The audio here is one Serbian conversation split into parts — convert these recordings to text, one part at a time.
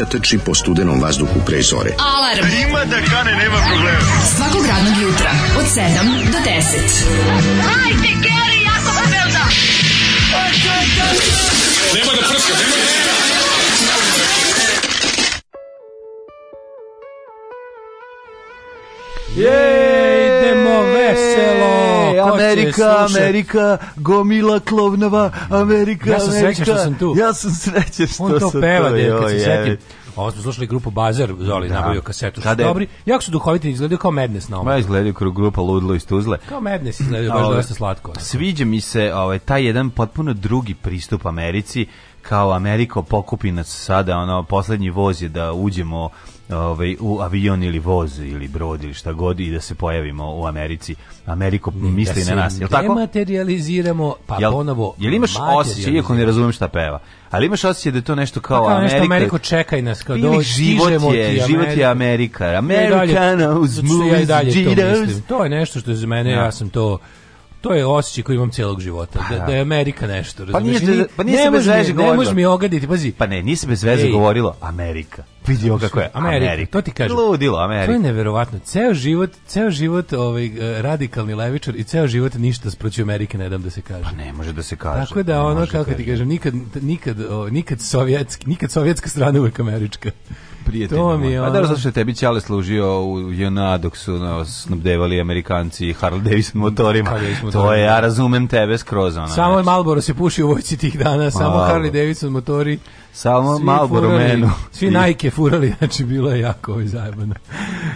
Milića trči po studenom vazduhu pre zore. Alarm! A ima da kane, nema problema. Svakog radnog jutra, od 7 do 10. Hajde, Geri, jako se velda! Nema da prska, nema da prska! Jej, idemo veselo! Amerika, Amerika, gomila klovnova, Amerika, Amerika. Ja sam srećan što sam tu. Ja sam srećan što sam tu. On to peva, djel, kad se sjeti Ovo smo slušali grupu Bazar, Zoli da. nabavio kasetu. Kada je... Dobri, jako su duhoviti, izgledaju kao Madness na ovom. Ma izgledaju kao grupa Ludlo iz Tuzle. Kao Madness izgledaju baš dosta slatko. Sviđa mi se ovaj, taj jedan potpuno drugi pristup Americi, kao Ameriko pokupi nas sada, ono, poslednji voz je da uđemo ovaj, u avion ili voz ili brod ili šta god i da se pojavimo u Americi. Ameriko da misli da na nas, je li tako? materializiramo, pa jel, ponovo Jel imaš osjećaj, iako ne razumem šta peva, ali imaš osjećaj da je to nešto kao, pa kao Amerika. Nešto Ameriko čekaj nas, kao dođi, život je, život je Amerika. Americana uz movies, to, to je nešto što je za mene, ja, ja sam to to je osjećaj koji imam celog života. Pa da, da, da je Amerika nešto, razumiješ? Pa nije, pa nije ne bez veze govorilo. Ne možeš mi ogaditi, pazi. Pa ne, nisi bez veze govorilo Amerika. Vidi Vidio kako je Amerika. Amerika. To ti kažem. Ludilo Amerika. To je neverovatno. Ceo život, ceo život ovaj e, radikalni levičar i ceo život ništa protiv Amerike ne dam da se kaže. Pa ne može da se kaže. Tako da ono da kako kažem. ti kažem, nikad nikad nikad sovjetski, nikad sovjetska strana uvek američka prijateljima. To mi je A pa da, zato što je tebi Ćale služio u JNA dok su no, snabdevali Amerikanci Harley Davidson motorima. To je, ja razumem tebe skroz. Ona, samo je znači. Malboro se puši u vojci tih dana, samo Harley Davidson motori. Samo Malboro menu. Svi najke furali, znači bilo je jako ovaj zajebano.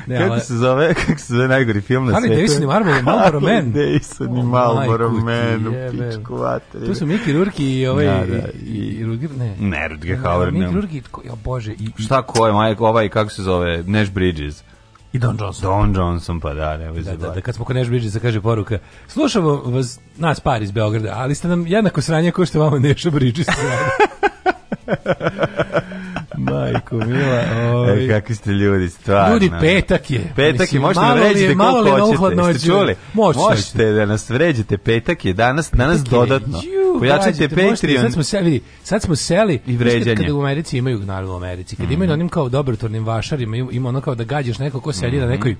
Ne, kako se zove, kako se zove najgori film na svijetu? Harley Davison i Marvel, Malboro Men. Harley Davison i Malboro Men, pičku vatre. Tu su Miki Rurki i ovaj... Da, da, i, i Rudger, ne. Da, da, ne, Rudger Hauer. Miki Rurki, ja bože. I, Šta ko je, Mike, ovaj, kako se zove, Nash Bridges. I Don Johnson. Don Johnson, pa da, ne da, da, da, kad smo kod Neš Bridgesa, kaže poruka, slušamo vas, nas par iz Beograda, ali ste nam jednako sranje ko što vama Nash Bridges Majko mila, oj. E, kakvi ste ljudi, stvarno. Ljudi, petak je. Petak Mislim, je, možete nam reći da koliko li hoćete. Noći, ste čuli? Moći možete da nas vređate, petak je danas, petak danas je, dodatno. Ju, Pojačajte Patreon. Možete, sad, smo seli, vidi, sad smo seli. I vređanje. Kada u Americi imaju, naravno u Americi, kada mm. imaju onim kao dobrotornim vašarima, ima ono kao da gađaš neko ko sedi mm -hmm. na mhm. nekoj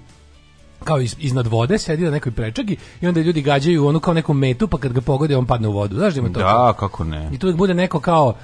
kao iz, iznad vode sedi na nekoj prečagi i onda ljudi gađaju onu kao neku metu pa kad ga pogode on padne u vodu znaš da ima to da kako ne i tu bude neko kao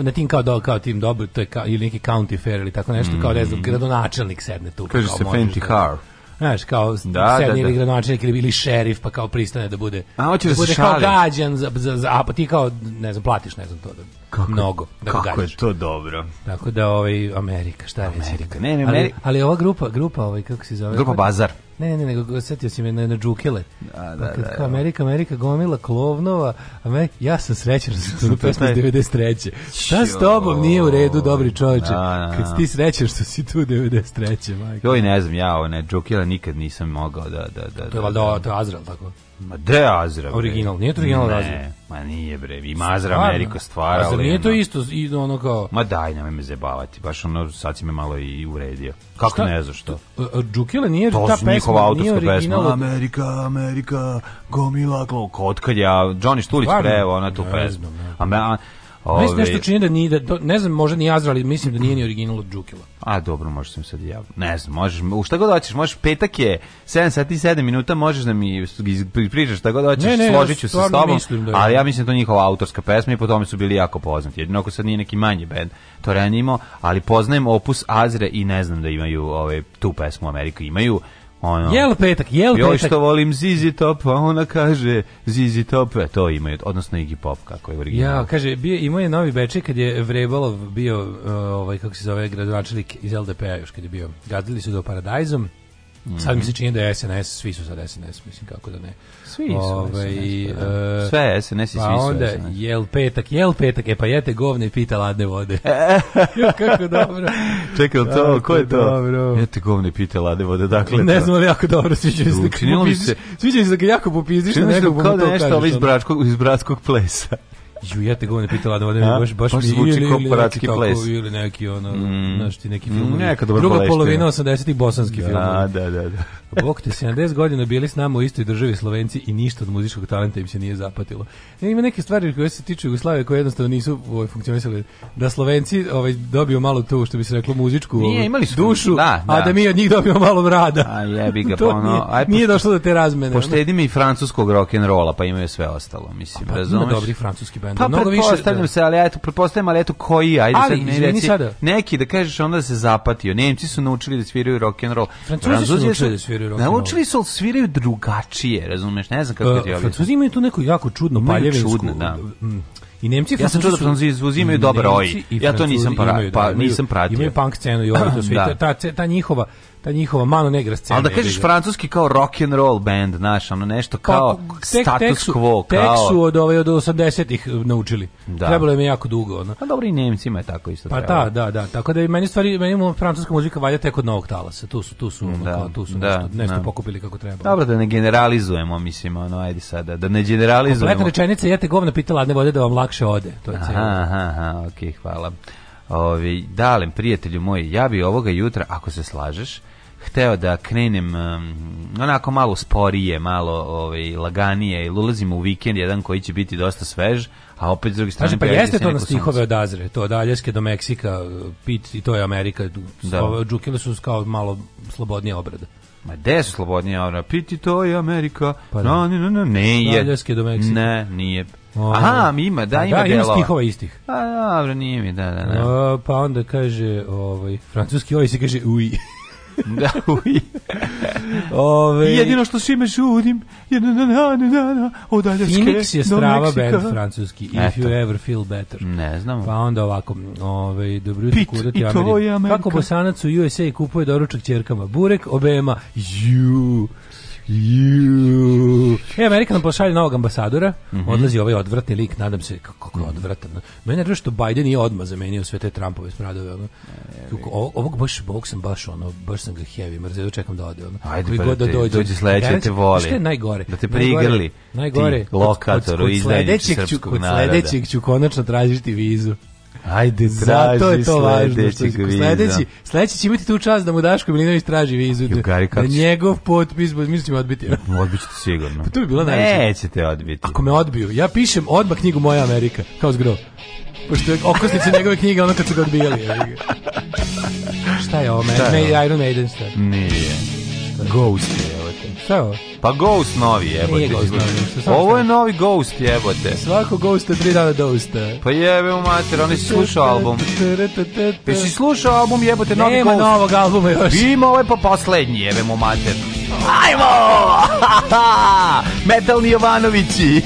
na tim kao do, kao tim dobro to je kao, ili neki county fair ili tako nešto mm. kao ne znam mm. gradonačelnik sedne tu kaže se Fenty da- Car Znaš, kao da, sedni da, da. ili da. gradonačelnik ili, ili šerif, pa kao pristane da bude... A, hoće da, da bude se kao gađan, za, za, za, a pa ti kao, ne znam, platiš, ne znam, to da Kako, mnogo da kako gađaš. je to dobro tako da ovaj Amerika šta reći Amerika ne ne ali, ali ova grupa grupa ovaj kako se zove grupa Bazar ne, ne, nego setio si me na, na džukele. A, da, pa da, da, Amerika, Amerika, gomila, klovnova. Amerika, ja sam srećan što sam pesmu iz 93. Šta s tobom nije u redu, dobri čoveče? Da, Kad ti srećan što si tu 93. Majka. Joj, ne znam, ja one ovaj, džukele nikad nisam mogao da... da, da to je valjda, to je Azrael, tako? Ma de Azra. Original, nije to original ne, Azra. Ma nije bre, ima Azra Ameriko stvarala. Azra nije to isto i ono kao Ma daj, nemoj me zebavati, baš ono sad si me malo i uvredio. Kako Šta? ne znaš što? E, e, Džukile nije to ta pesma, nije original. Pesma. Amerika, Amerika, gomila klok. kod kad ja Johnny Stulic preveo ona tu pesmu. A, Ove... Mislim nešto čini da nije, da ne znam, možda ni Azra, ali mislim da nije ni original od Đukila. A dobro, možeš sam sad ja. Ne znam, možeš u šta god hoćeš, možeš petak je 7 sati 7 minuta, možeš da mi pričaš šta god hoćeš, ne, ne, složiću ja se s tobom. Da ali ja mislim da to njihova autorska pesma i po tome su bili jako poznati. Jedino ako sad nije neki manji bend, to ranimo, ali poznajem opus Azre i ne znam da imaju ove ovaj, tu pesmu u Ameriku imaju Ono, jel petak, jel petak. Joj što volim Zizi Top, a ona kaže Zizi Top, e, to imaju, odnosno Iggy Pop, kako je original. Ja, kaže, bio, imao je novi bečaj kad je Vrebalov bio, uh, ovaj, kako se zove, gradonačelik iz LDP-a još kad je bio. Gadili su do paradajzom, Mm -hmm. Sad mi se čini da je SNS, svi su sad SNS, mislim kako da ne. Svi su Ove, SNS. Pa, Sve SNS i pa svi su onda, SNS. jel petak, jel petak, e pa jete govne i pita ladne vode. kako dobro. Čekaj, to, kako ko je to? Dobro. Jete govne i pita ladne vode, dakle. Ne znam, ali jako dobro, sviđa mi se. Da sviđa mi se da ga jako popizdiš. Činilo nekog. Da se kao da nešto bratskog, iz bratskog plesa. Ju, ja te govne pitala da mi baš, baš, baš mi zvuči ili, ili, neki tako, ili neki, ono, mm. znaš ti, neki film. Mm, neka dobra Druga polovina 80-ih bosanski da, film. Da, da, da. da. Bog te, 70 godina bili s nama u istoj državi Slovenci i ništa od muzičkog talenta im se nije zapatilo. E, ima neke stvari koje se tiču Jugoslavije koje jednostavno nisu ovaj, funkcionisale. Da Slovenci ovaj, dobiju malo to što bi se reklo, muzičku nije, ovaj, imali su, dušu, da, da. a da mi od njih dobijemo malo rada. A jebi ga, pa to pa ono, nije, aj, pošto, nije došlo do te razmene. Poštedi mi francuskog and rolla, pa imaju sve ostalo, mislim. Pa, ima dobri francuski band Pa Mnogo više da. se, ali eto, pretpostavljam, ali eto koji, ajde ali, sad ne reci. Sada. Neki da kažeš onda se zapatio. Nemci su naučili da sviraju rock and roll. Francuzi, Francuzi su naučili da sviraju rock and roll. Naučili su, ali sviraju drugačije, razumeš? Ne znam kako uh, ti objasnim. Francuzi imaju tu neko jako čudno paljevinsku. Čudno, da. Mm. I Nemci Ja sam čuo da Francuzi uzimaju dobro oj. Ja to nisam pa, pa nisam pratio. Imaju punk scenu i ovo to sve. Da. Ta ta njihova ta njihova mano negra scena. Al da kažeš francuski kao rock and roll band, znaš, ono nešto kao pa, tek, status tek su, quo. Tek su od, ove od 80-ih eh, naučili. Da. Trebalo im je jako dugo. Ono. Pa dobro i Nemcima je tako isto Pa da, da, da. Tako da meni stvari, meni francuska muzika valja tek od novog talasa. Tu su, tu su, da, kao, tu su da, nešto, da. nešto da. pokupili kako treba. Dobro da ne generalizujemo, mislim, ono, ajde sada, da ne generalizujemo. Kompletna rečenica, jete govna pitala, ne vode da vam lakše ode. To je aha, cijelo. aha, aha, okej, okay, hvala. Ovi, dalem, prijatelju moj, ja bi ovoga jutra, ako se slažeš, hteo da krenem um, onako malo sporije, malo ovaj, laganije, i ulazimo u vikend jedan koji će biti dosta svež, a opet s druge strane... Znači, pa jeste to na stihove od Azre, to od Aljaske do Meksika, Pit i to je Amerika, da. džukile su kao malo slobodnije obrada. Ma gde su slobodnije obrada? Pit i to je Amerika, pa, da. no, no, no, ne, je. Aljaske do Meksika. Ne, nije. O, Aha, da, ima, da, ima da, delova. Da, ima stihova istih. A, dobro, nije mi, da, da, da. O, pa onda kaže, ovaj, francuski ovaj se kaže, uj. da, uj. Ove... Jedino što svime žudim je na na na na na na odaljačke Phoenix je strava band francuski If Eto. you ever feel better. Ne znam. Pa onda ovako, ove, dobro jutro kudati Ameri. Kako bosanac u USA kupuje doručak čerkama? Burek obema. Ju. Juu. E, Amerika nam pošalje novog ambasadora, mm -hmm. odlazi ovaj odvratni lik, nadam se, kako je odvratan. Mene je što Biden nije odmah zamenio sve te Trumpove spradove, ono. Kako, ovog baš, ovog sam baš, ono, baš sam ga heavy, mrzeo, da čekam da ode, ono. Ajde, Koji pa god da, da dođe. Dođe sledeće, da te voli. Što je najgore? Da te prigrli. Najgore. Ti, lokatoru, izdajnici srpskog naroda. Kod sledećeg ću konačno tražiti vizu. Ajde, traži Zato je to važno. Što, sledeći, sledeći će imati tu čast da mu Daško Milinović traži vizu. Jugari, da, da njegov potpis, mislim da ćemo odbiti. Da, Odbićete sigurno. Pa to bi bilo najveće. Nećete odbiti. Ako me odbiju, ja pišem odmah knjigu Moja Amerika, kao zgro. Pošto je okosnice njegove knjige ono kad su ga odbijali. Šta je ovo? Šta je ovo? Iron Maiden šta? Nije. Ghost je. Šta ovo? Pa Ghost novi jebote. Nije Ghost novi. Ovo je novi Ghost jebote. Svako Ghost je tri dana Ghosta. Pa jebe u mater, oni si slušao album. si slušao album jebote novi Ghost? Nema novog albuma još. Ima ovaj pa poslednji jebe mu mater. Ajmo! Metalni Jovanovići!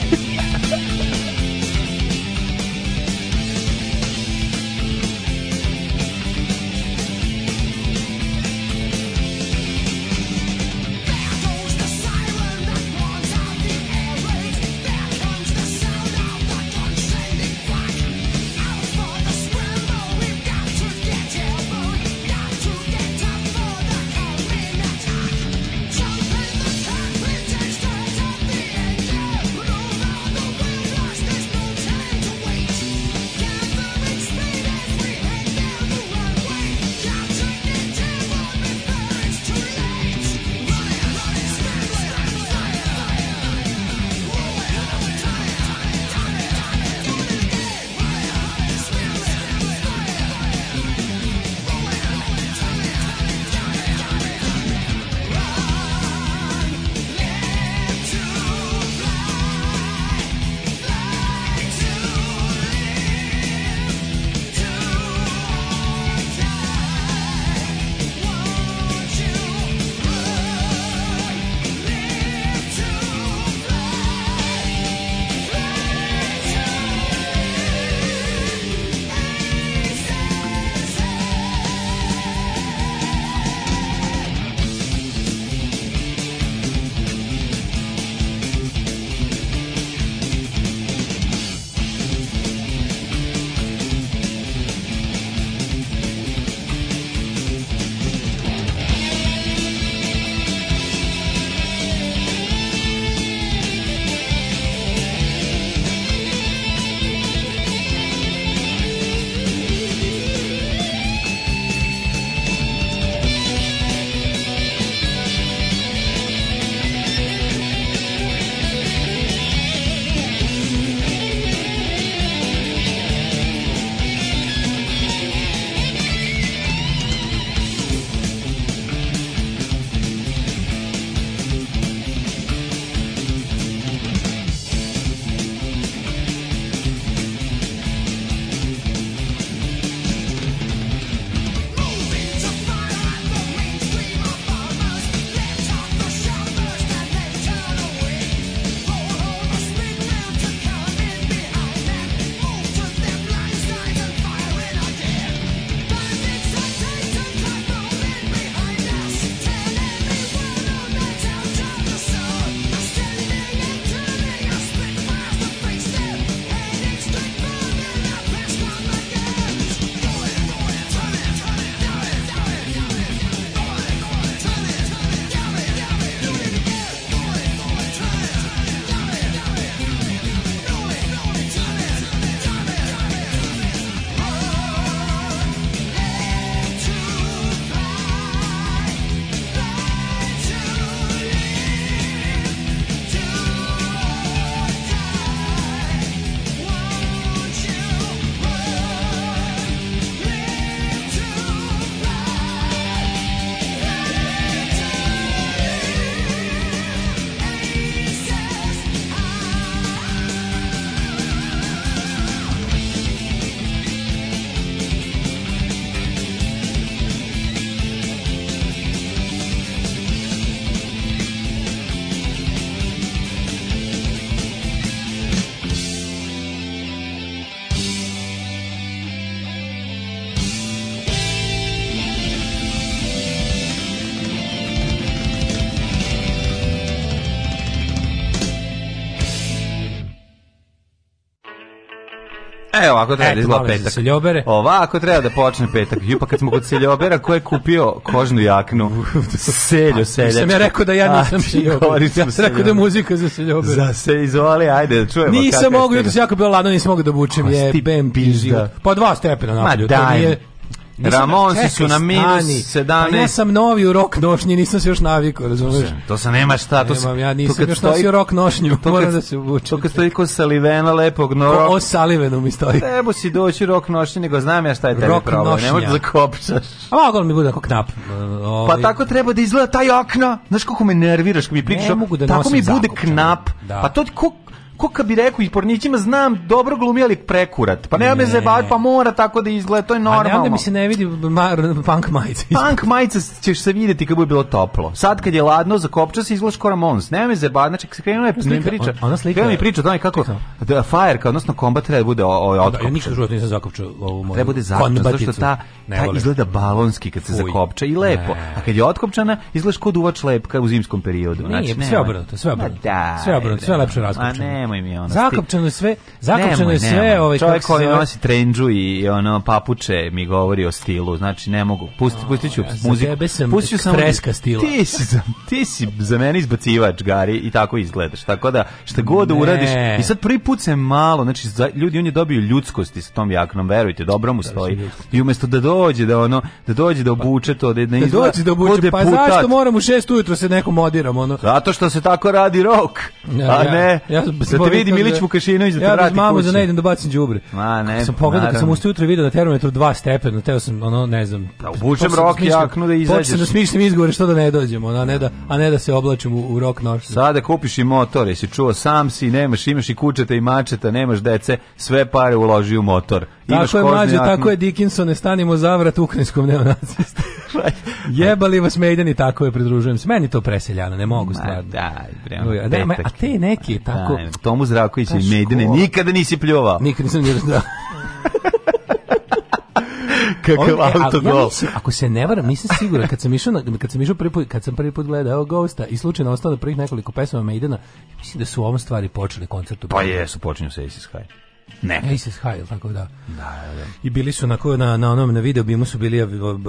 ovako treba da izgleda petak. Seljobere. Ovako treba da počne petak. Ju pa kad smo kod seljobera ko je kupio kožnu jaknu. Seljo seljač. Sam ja rekao da ja nisam seljober. Ja sam rekao da je muzika za seljober. Za se izvoli, ajde da čujemo. Nisam mogu, jutros jako bilo ladno, nisam mogu da obučem je bem pizda. Pa dva stepena napolju. To nije Ramonsi su na minus 17. Pa ja sam novi u rok nošnji, nisam se još navikao, razumeš? To se nema šta, to Nemam, Ja nisam još stoji, nosio rok nošnju, to moram da se obučem. To kad stoji ko Salivena lepog no... Ko o Salivenu mi stoji. Treba pa si doći rok nošnji, nego znam ja šta je tebi problem, ne možeš da kopčaš. A mogu mi bude ako knap. E, ovaj. Pa tako treba da izgleda taj okno. Znaš kako me nerviraš kad mi pričaš? Ne mogu da Tako mi bude knap. Da. Pa to ko ko kad bi rekao i pornićima znam dobro glumi ali prekurat. Pa nema me zebat, pa mora tako da izgleda, to je normalno. A ne, onda mi se ne vidi punk majica. Punk majica ćeš se vidjeti kad bude bilo toplo. Sad kad je ladno, zakopča se izgledaš kora Mons. Nema me zebat, znači krenula je mi priča. Ona slika. mi priča tome kako the da fire, kao, odnosno kombat treba da bude od. Ja nikad životno nisam zakopčao ovu moju. Treba da bude zakopčao, zato što ta, ta izgleda balonski kad se zakopča i lepo. A kad je otkopčana, izgledaš kod duvač lepka u zimskom periodu. Znači, sve obrnuto, sve obrnuto. Sve obrnuto, sve lepše razkopčano nemoj mi ono. Zakopčano je sve, zakopčano je sve, ovaj čovjek koji nosi trendžu i ono papuče mi govori o stilu. Znači ne mogu. Pusti, pustiću ja, muziku. Pustit samo freska stila. Ti si, za, ti si za mene izbacivač Gari i tako izgledaš. Tako da šta god ne. uradiš i sad prvi put se malo, znači za, ljudi on je dobio ljudskosti sa tom jaknom, verujte, dobro mu da, stoji. Da, da. I umesto da dođe da ono, da dođe da obuče to, da ne izgleda. Da dođe da obuče, pa zašto moramo u 6 ujutro se nekom modiramo ono? Zato što se tako radi rok. Ja, a ne. Ja, ja, se da te vidi Milić Vukašinović da te vrati kući. Ja bez mamu da ne idem da bacim đubre. Ma ne. Kako sam pogledao kad sam ustao jutro video da termometar 2 stepena, teo sam ono ne znam. Da obučem da rok i jaknu da izađeš. Počnem da smišljam izgovore što da ne dođemo, a ne da a ne da se oblačim u, u rok noć. Sada kupiš i motor, jesi čuo sam si, nemaš, imaš i kučeta i mačeta, nemaš dece, sve pare uloži u motor Tako je mlađe, tako je Dickinsone, stanimo za vrat ukrajinskom neonacistu. Jebali vas Mejdani, tako je, pridružujem se. Meni to preseljano, ne mogu stvarno. Da, prema, a da, te neki tako... Da, Tomu Zraković i mejdene, nikada nisi pljuvao. Nikada nisam njero, da. kakav On, e, autogol. Ja ako se ne varam, nisam siguran kad sam išao kad sam išao prvi put, kad sam prvi put gledao Ghosta i slučajno ostao na prvih nekoliko pesama Mejdana, mislim da su ovom stvari počeli koncertu. Pa jesu, počinju se Isis High. Neka. Aces High, tako da. Da, da. I bili su na na na onom na video bimu su bili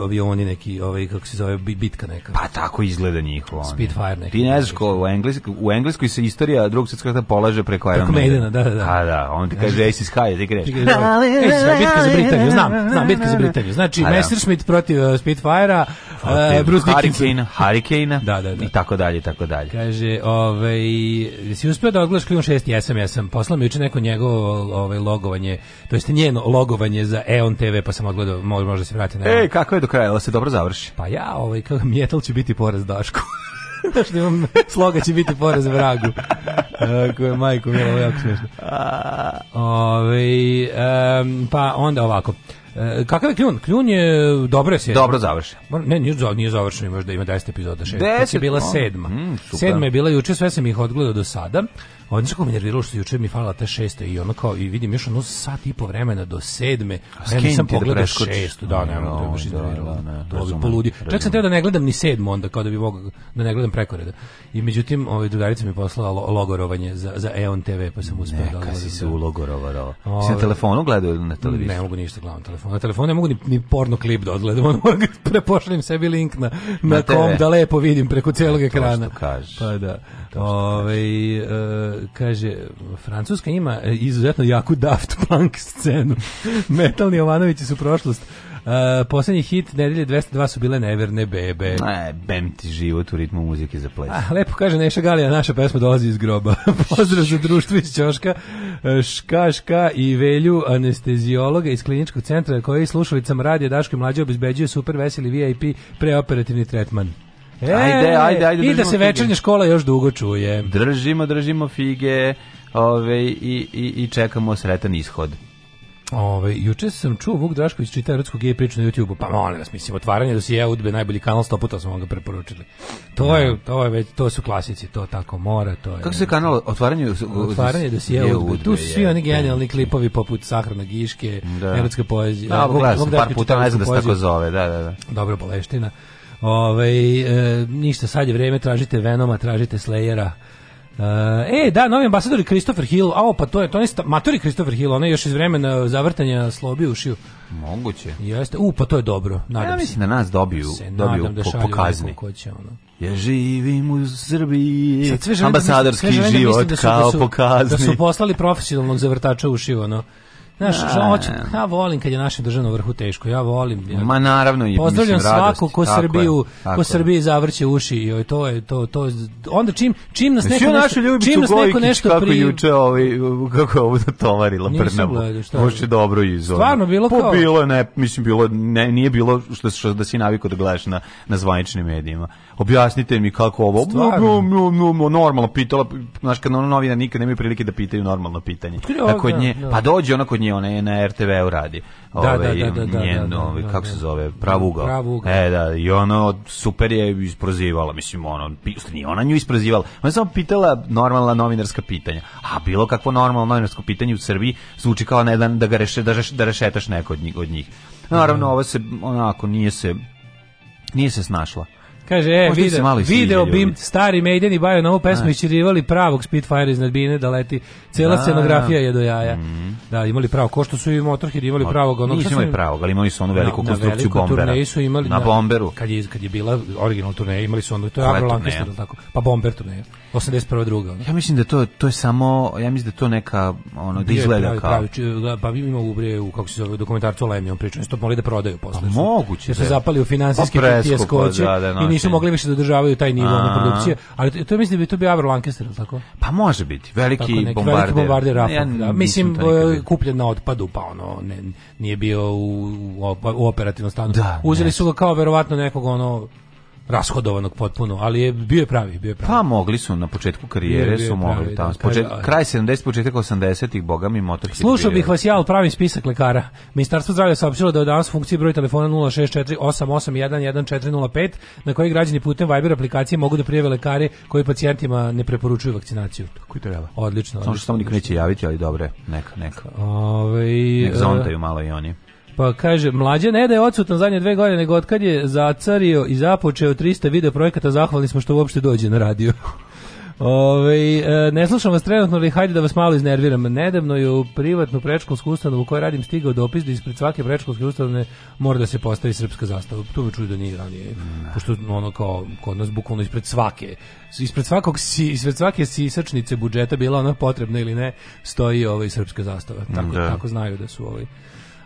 avioni neki, ovaj kako se zove bitka neka. Pa tako izgleda njihovo. Spitfire neki. Ti ne znaš ko u engleski u Engleskoj se istorija Drugog svetskog rata polaže preko Iron Maidena. da, da, da. A pa da, on ti kaže Aces High, ti kažeš. Da. Ej, bitka za Britaniju, znam, znam bitka za Britaniju. Znači pa da. Messerschmitt protiv e, Spitfirea, e, Bruce Dickinson, Hurricane, da, da, da. i tako dalje, tako dalje. Kaže, ovaj, si uspeo da odgledaš Klijun 6? Jesam, jesam. Poslao mi juče neko njegov ovaj logovanje, to jest njeno logovanje za Eon TV, pa sam odgledao, možda se vrati na Eon. Ej, kako je do kraja, da se dobro završi? Pa ja, ovaj, kako, mjetal će biti poraz Daško. Znaš što da imam, sloga će biti poraz vragu. Ako je majku milo, ovo je jako smiješno. Ove, ovaj, um, pa onda ovako. E, kakav je kljun? Kljun je dobro se. Dobro završi. Ne, nije, nije završeno, ima da ima 10 epizoda, 6. je znači, bila sedma. Mm, sedma je bila juče, sve sam ih odgledao do sada. Odnosno kako mi nerviralo što juče mi falila ta šesta i ono kao i vidim još ono sat i po vremena do sedme, a pa ja nisam pogledao šestu, da, ne, no, to je baš da, da, da, to bi poludi. Čak sam teo da ne gledam ni sedmu onda kao da bi mogao da ne gledam prekoreda. I međutim, ovaj drugarica mi poslala logorovanje za za Eon TV, pa sam uspeo da. Neka si se ulogorovao. Si na telefonu gledao na televiziju? Ne mogu ništa gledam na telefonu. Na telefonu ne mogu ni, ni porno klip da odgledam, ono prepošaljem sebi link na na, na kom da lepo vidim preko celog e, ekrana. Pa da. Ove, kaže, Francuska ima e, izuzetno jaku Daft Punk scenu. Metalni Jovanovići su prošlost. Uh, e, poslednji hit nedelje 202 su bile neverne bebe. E, bem ti život u ritmu muzike za ples. Ah, lepo kaže Neša Galija, naša pesma dolazi iz groba. Pozdrav za društvo iz Ćoška, e, Ška, i Velju, anestezijologa iz kliničkog centra koji slušalicama radija Daško i Mlađe obizbeđuje super veseli VIP preoperativni tretman. E, ajde, ajde, ajde. I da se večernja škola još dugo čuje. Držimo, držimo fige ove, i, i, i čekamo sretan ishod. Ove, juče sam čuo Vuk Drašković čita erotsku gej priču na YouTube-u. Pa molim vas, mislim otvaranje dosjea Udbe najbolji kanal, sto puta smo vam ga preporučili. To je da. to je već to su klasici, to tako mora, to je. Kako se kanal otvaranje otvaranje dosjea Udbe. Tu su svi oni genijalni klipovi poput Sahrana Giške, da. erotska poezija. Da, Vuk par puta ne znam da se tako zove, da, da, da. Dobro boleština. Ove, ovaj, e, ništa, sad je vreme, tražite Venoma, tražite Slayera. E, e da, novi ambasador je Christopher Hill, a pa to je, to je matori Christopher Hill, ona je još iz vremena zavrtanja slobi ušiju. Moguće. Jeste, u, pa to je dobro, nadam ja, mislim da nas dobiju, se, dobiju nadam da po, pokazni. Ko će, ono. Ja živim u Srbiji, ambasadorski sve žene, život da, da kao da su, pokazni. Da su poslali profesionalnog zavrtača ušiju, ono. Znaš, ja, da. hoću, ja volim kad je naše državno vrhu teško. Ja volim. Ja. Ma naravno i Pozdravljam mislim, svako ko Srbiju, je, ko Srbiji zavrće uši i to je to to onda čim čim nas neko nešto, čim nas neko nešto pri kako juče ovaj kako je ovo zatovarila Brnamo. Može dobro i Stvarno bilo pa kao. Pa bilo ne, mislim bilo ne, nije bilo što, što da si navikao da gledaš na na zvaničnim medijima objasnite mi kako ovo no, no, no, normalno pitala znaš kad ono novina nikad nemaju prilike da pitaju normalno pitanje pa da kod nje da. pa dođe ona kod nje ona je na RTV-u radi ove njeno kako se da. zove pravuga e da i ona super je isprozivala mislim ono nije ona nju isprozivala ona je samo pitala normalna novinarska pitanja a bilo kakvo normalno novinarsko pitanje u Srbiji zvuči kao jedan da ga reše, da, da rešetaš neko od njih od njih naravno da. ovo se onako nije se nije se snašla Kaže, e, video, video bim, stari Maiden i Bajo novu pesmu iščirivali pravog Spitfire iznad bine da leti. Cela da, da, scenografija da. je do jaja. Mm. Da, imali pravo. Ko što su i Motorhead imali pravog onog. Nisu imali pravog, ali imali su onu veliku na, konstrukciju na bombera. Su imali, na, na da. bomberu. Kad je, kad je bila original turneja, imali su onu, to je Avro Lancaster, tako? Pa bomber turneja. 81. druga. Ono. Ja mislim da to, to je samo, ja mislim da to neka, ono, da izgleda pravi, kao. Pravi, pa ima u, u, kako se zove, dokumentarcu o Lemnju, on priča, oni su to morali da prodaju posle. Pa moguće. Jer se zapali u pa finansijske pa, koče i nisu mogli više da održavaju taj nivo na produkcije, ali to mislim da bi to bio Avro Lancaster, tako? Pa može biti, veliki tako, bombarder. Veliki bombarder Rafal, ja, da. Mislim, da e, kupljen na otpadu, pa ono, ne, nije bio u, u, u operativnom stanu. Da, Uzeli ne. su ga kao verovatno nekog ono rashodovanog potpuno, ali je bio je pravi, bio je pravi. Pa mogli su na početku karijere bio, bio su mogli pravi, tamo. Da, da počet, a... kraj 70 početak 80-ih boga mi motor. Slušao bih vas ja al pravim spisak lekara. Ministarstvo zdravlja saopštilo da je danas funkciji broj telefona 0648811405 na koji građani putem Viber aplikacije mogu da prijave lekare koji pacijentima ne preporučuju vakcinaciju. Tako i treba. Odlično. Samo što samo niko neće javiti, ali dobre, neka, neka. Ove, ovaj, Nek zontaju e, malo i oni. Pa kaže, mlađe ne da je odsutan zadnje dve godine, nego od kad je zacario i započeo 300 video projekata, zahvalni smo što uopšte dođe na radio. Ove, e, ne slušam vas trenutno, ali hajde da vas malo iznerviram. Nedavno je u privatnu predškolsku ustanovu u kojoj radim stigao dopis da ispred svake predškolske ustanove mora da se postavi srpska zastava. Tu me čuju da nije ranije, pošto ono kao kod nas bukvalno ispred svake ispred svakog si, ispred svake sisačnice budžeta bila ona potrebna ili ne stoji ovaj srpska zastava. Tako da. tako znaju da su ovaj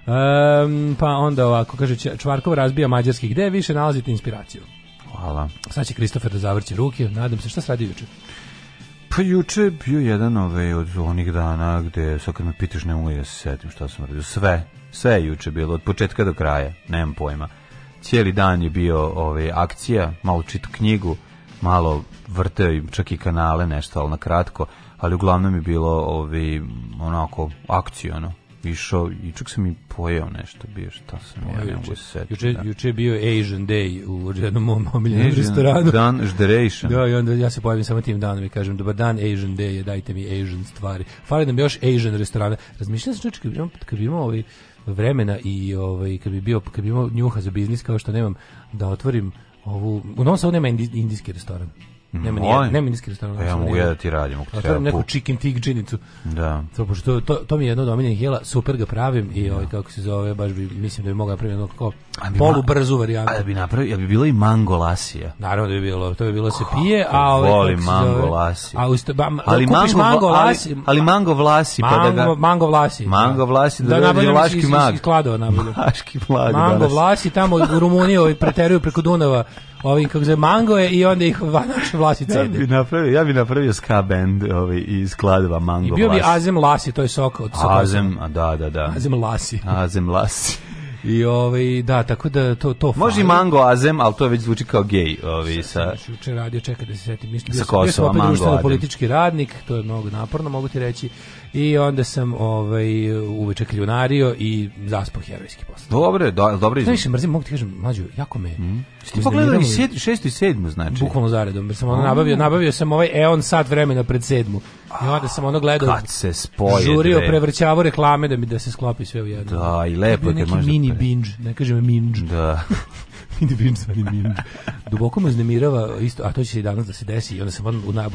Um, pa onda ovako, kaže, Čvarkov razbija mađarski. Gde više nalazite inspiraciju? Hvala. Sad će Kristofer da zavrće ruke. Nadam se, šta se radi juče? Pa juče je bio jedan ovaj, od onih dana gde, sad kad me pitaš, ne mogu ja se setim šta sam radio. Sve, sve je juče bilo, od početka do kraja, nemam pojma. Cijeli dan je bio ovaj, akcija, malo čit knjigu, malo vrteo im čak i kanale, nešto, ali na kratko, ali uglavnom je bilo ovaj, onako akcijano išao i čak sam i pojeo nešto bio šta sam ja ne mogu se juče, da. juče je bio Asian Day u jednom mom omiljenom restoranu dan Žderejšan da i onda ja se pojavim samo tim danom i kažem dobar dan Asian Day dajte mi Asian stvari fali nam još Asian restorana razmišljam se čočki kad bi imamo ovaj vremena i ovaj kad bi bio kad bi imao njuha za biznis kao što nemam da otvorim ovu u Novom Sadu nema indijski restoran Nema ni nema ni stanova. Pa ja mogu ja da ti radim, ako treba. neku chicken tik džinicu. Da. To pošto to to mi je jedno od omiljenih jela, super ga pravim i ovaj kako se zove, baš bi mislim da bi mogao napraviti jedno kao polu brzu varijantu. A da bi napravio, ja bi bilo i mango lasija. Naravno da bi bilo, to bi bilo da se pije, a ovaj voli mango lasija. A usta ali mango, mango lasi, ali mango vlasi pa da ga mango vlasi. Da. Mango vlasi da da vlaški mag. Mango vlasi tamo u Rumuniji ovaj preteruju preko Dunava ovim kako zove je i onda ih naše vlasi cede. Ja bi napravio, ja bi napravio ska band ovaj, iz kladova mango I bio vlasi. bi Azem Lasi, to je soka od soka. Azem, a da, da, da. Azem Lasi. Azem Lasi. I ovaj da, tako da to to Može mango azem, al to već zvuči kao gej, ovaj sa. Juče radio čeka da se setim, mislim da sam mango. Bio sam politički radnik, to je mnogo naporno, mogu ti reći. I onda sam ovaj, uveče kljunario i zaspao herojski posle. Dobro, do, dobro izgleda. Znači, mrzim, mogu ti kažem, mlađu, jako me... Mm. Ti pogledali sed, i 7. znači? Bukvalno zaredom, jer sam ono nabavio, nabavio sam ovaj eon sat vremena pred 7. I onda sam ono gledao... Kad se spoje Žurio, dve. prevrćavo reklame da mi da se sklopi sve u jedno. Da, i lepo je. Neki mini pre... binge, ne kažem binge. Da. Duboko me znemirava, isto, a to će se i danas da se desi i onda sam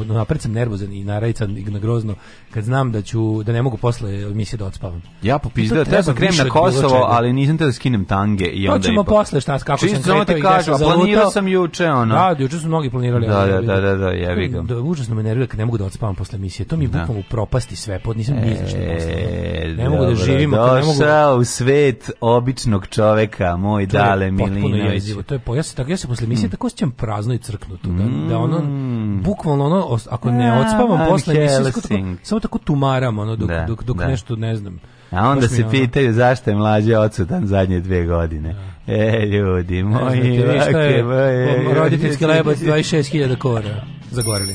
napred sam nervozan i narajican i nagrozno kad znam da ću da ne mogu posle emisije da odspavam. Ja popizdeo, treba sam da krem na Kosovo, ali nisam te da skinem tange i onda. To ćemo posle šta kako Čisto sam kretao i kažu, sam planirao sam juče ono. Da, da, juče su mnogi planirali. Da, da, da, da, da, jebi ga. Da, užasno me nervira kad ne mogu da odspavam posle emisije. To mi da. bukvalno u propasti sve, pod nisam ni za e, Ne mogu da živim, ne mogu. u svet običnog čoveka, moj dale Milinović jezivo. To je po, ja se tako ja se posle mislim mm. tako osjećam prazno i crknuto da da ono mm. bukvalno ono ako ne odspavam posle emisije samo tako tumaram ono dok da, dok dok da. nešto ne znam. A onda se pitaju zašto je mlađe odsutan zadnje dve godine. Da. E, ljudi moji, znači, vake, je, moje... Roditeljski lebac 26.000 kora zagorili.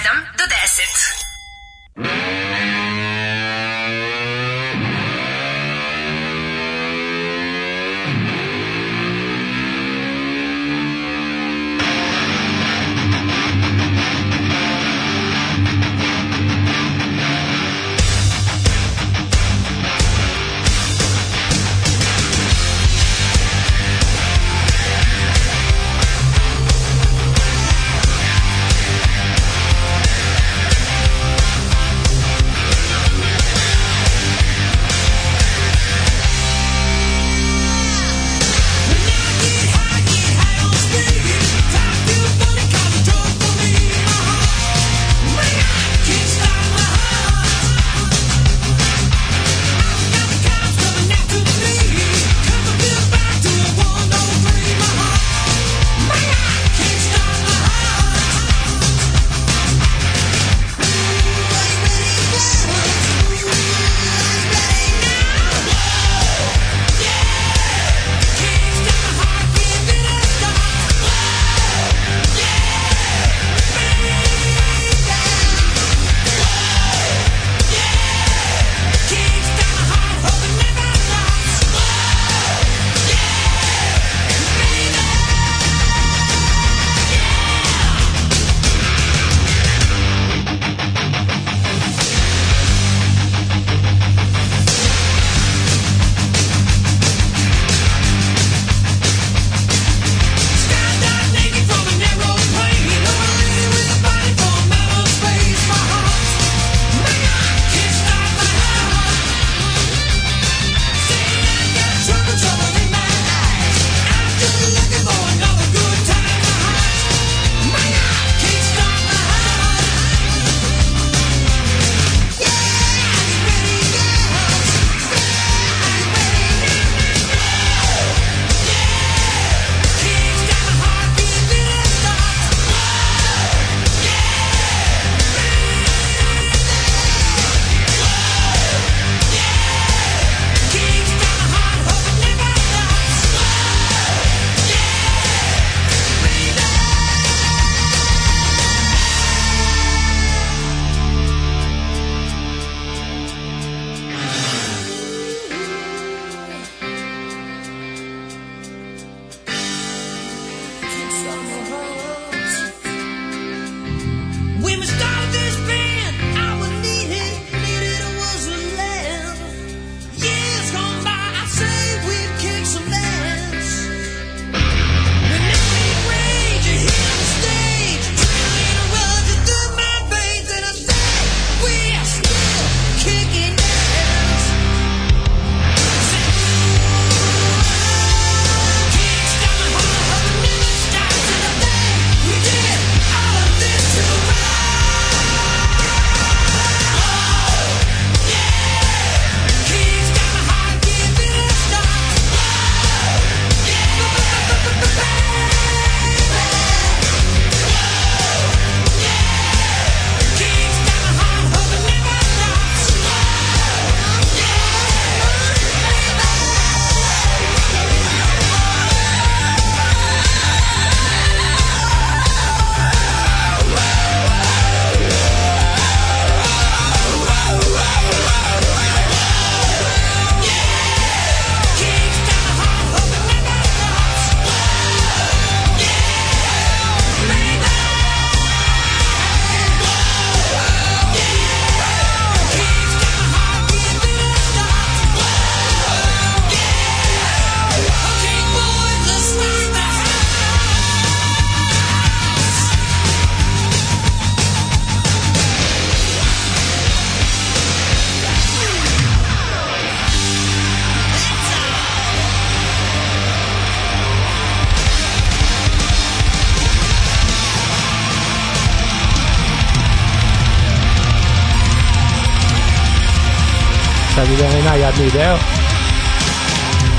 7. tu deo.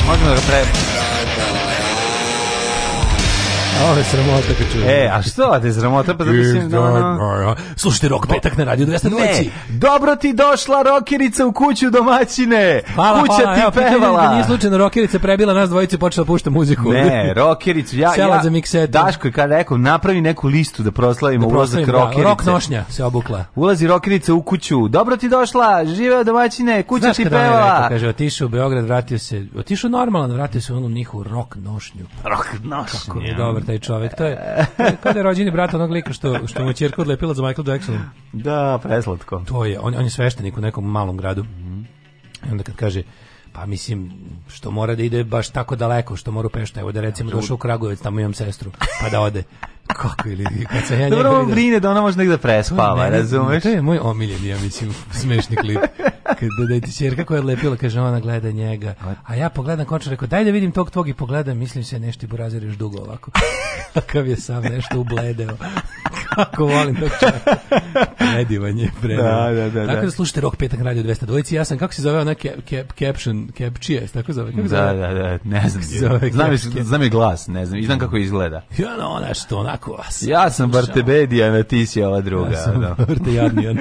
Možemo da ga pre... Ovo je sramota kad čujem. E, a što? Da je sramota? Pa zato si... No, da, da. no. Slušajte Rok petak na radio 200 da Ne, dobro ti došla rokerica u kuću domaćine. Hvala, Kuća hvala, ti evo, pevala. Da nije slučajno rokerica prebila nas dvojice počela pušta muziku. Ne, rokericu, ja, Sela ja, za miksete. Daško je kada rekao, napravi neku listu da proslavimo da ulazak da, rokerice. Rok nošnja se obukla. Ulazi rokerica u kuću. Dobro ti došla, žive domaćine, kuća Znaš ti pevala. Rekao, kaže, otišao u Beograd, vratio se, otišao normalan, vratio se onu njihu rok nošnju. Rok nošnju. Kako je dobar taj čovek. To je, kada je rođeni brat onog lika što, što mu čirka odlepila za Michael Jacksonom? Da, preslatko. To je, on, on je sveštenik u nekom malom gradu. Mm I onda kad kaže, pa mislim, što mora da ide baš tako daleko, što mora u Pešta, evo da recimo došao u Kragujevac, tamo imam sestru, pa da ode. Kako ili kad sam ja njega Dobro, brine da ona može negde da prespava, razumeš? To je moj omiljeni, ja mislim, smešni klip. Kad da, da ti ćerka koja je lepila, kaže ona gleda njega. Pa- A ja pogledam končar, rekao, daj da vidim tog tvog i pogledam, mislim se nešto buraziriš dugo ovako. Kakav je sam nešto ubledeo. Kako volim tog čovjeka. Predivan je, predivan. Da, da, da, Tako da, da slušate Rock petak radio 200 dvojici. Ja sam, kako se zove ona cap, cap, caption, capčije, tako zove? Kako da, zove? da, da, ne znam. Zove, znam, znam je glas, ne znam. I znam kako izgleda. Ja, no, nešto, ona onako vas. Ja sam Bartebedijan, a ti si ova druga. Ja sam da. Bartejadnijan.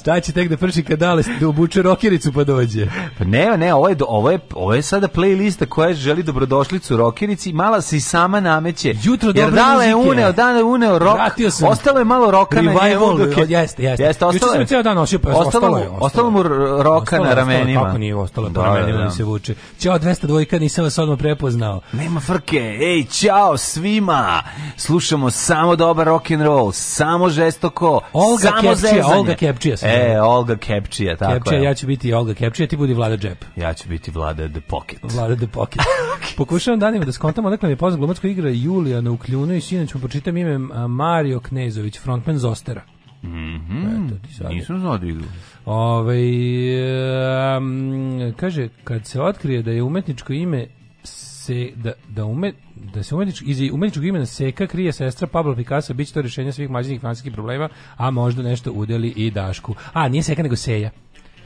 Šta će tek da prši kadale, da obuče rokericu pa dođe? Pa ne, ne, ovo je, ovo je, ovo je sada playlista koja želi dobrodošlicu rokerici, mala se i sama nameće. Jutro Jer dobre muzike. Jer dale uneo, dale uneo rok, sam. ostalo je malo roka Revival, na njemu. Jeste, jeste. jeste ostalo, sam ceo dan ošipao, ostalo, ostalo, je, ostalo, ostalo mu roka ostalo, na ramenima. Ostalo, kako nije ostalo, da, po da, ramenima da, da. se vuče. Ćao, 202, nisam vas odmah prepoznao. Nema frke, ej, ćao, sve svima. Slušamo samo dobar rock and roll, samo žestoko, Olga samo Kepčija, zezanje. Olga Kepčija. e, Olga Kepčija, tako Kepčija, je. ja ću biti Olga Kepčija, ti budi Vlada Džep. Ja ću biti Vlada The Pocket. Vlada The Pocket. Pokušavam danima da skontamo, dakle mi je poznat glumačka igra Julijana na Ukljunu i sinoć mu pročitam ime Mario Knezović, frontman Zostera. Mhm. Mm Eto, Nisam znao da Ove, ovaj, um, kaže, kad se otkrije da je umetničko ime se da da ume da se umetnički iz umetničkog imena Seka krije sestra Pablo Picasso biće to rešenje svih mađarskih finanskih problema, a možda nešto udeli i Dašku. A nije Seka nego Seja.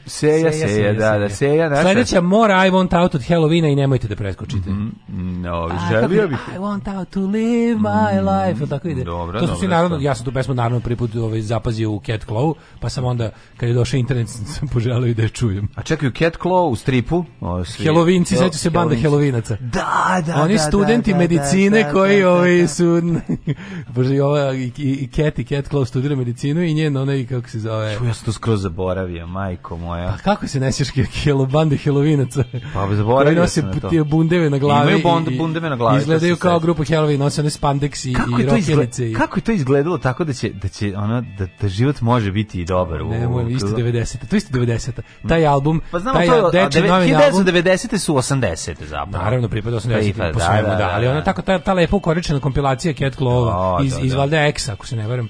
Seja, seja, da, da, seja. Naša. Da, da. Sledeća mora I want out od Halloweena i nemojte da preskočite. Mm -hmm. No, želio bih. I want out to live my mhm, life. Mm, tako ide. Dobra, to su svi naravno, ja sam tu pesmu naravno prvi put ovaj, zapazio u Cat Claw, pa sam onda, kad je došao internet, sam poželio da je čujem. A čekaju Cat Claw, u stripu? O, svi... Helovinci, Hel se banda Helovinaca. Da, da, Oni da, studenti da, da medicine da, koji ovaj, su... Bože, i, ova, i, i, Cat i Cat Claw studira medicinu i njen onaj, kako se zove... Ja sam to skroz zaboravio, majko moja moja. Pa, pa kako se nesješ kjelo bande helovinaca? Pa zaboravio nose sam na to. bundeve na glavi. Imaju bond, bundeve na glavi. Izgledaju kao sve. grupa Helovin, nose one spandeksi i rokelice. Kako je to izgledalo tako da će, da će ona, da, da život može biti i dobar? Ne, moj, isto 90. To isto 90. Taj mm. album, pa znamo, taj to, deče novi album. 1990. su 80. zapravo. Naravno, pripada 80. Pa pa po da, svojemu, da. da, da ona da. tako, ta, ta lepo koričena kompilacija Cat Claw iz, iz Valde Exa, ako se ne varam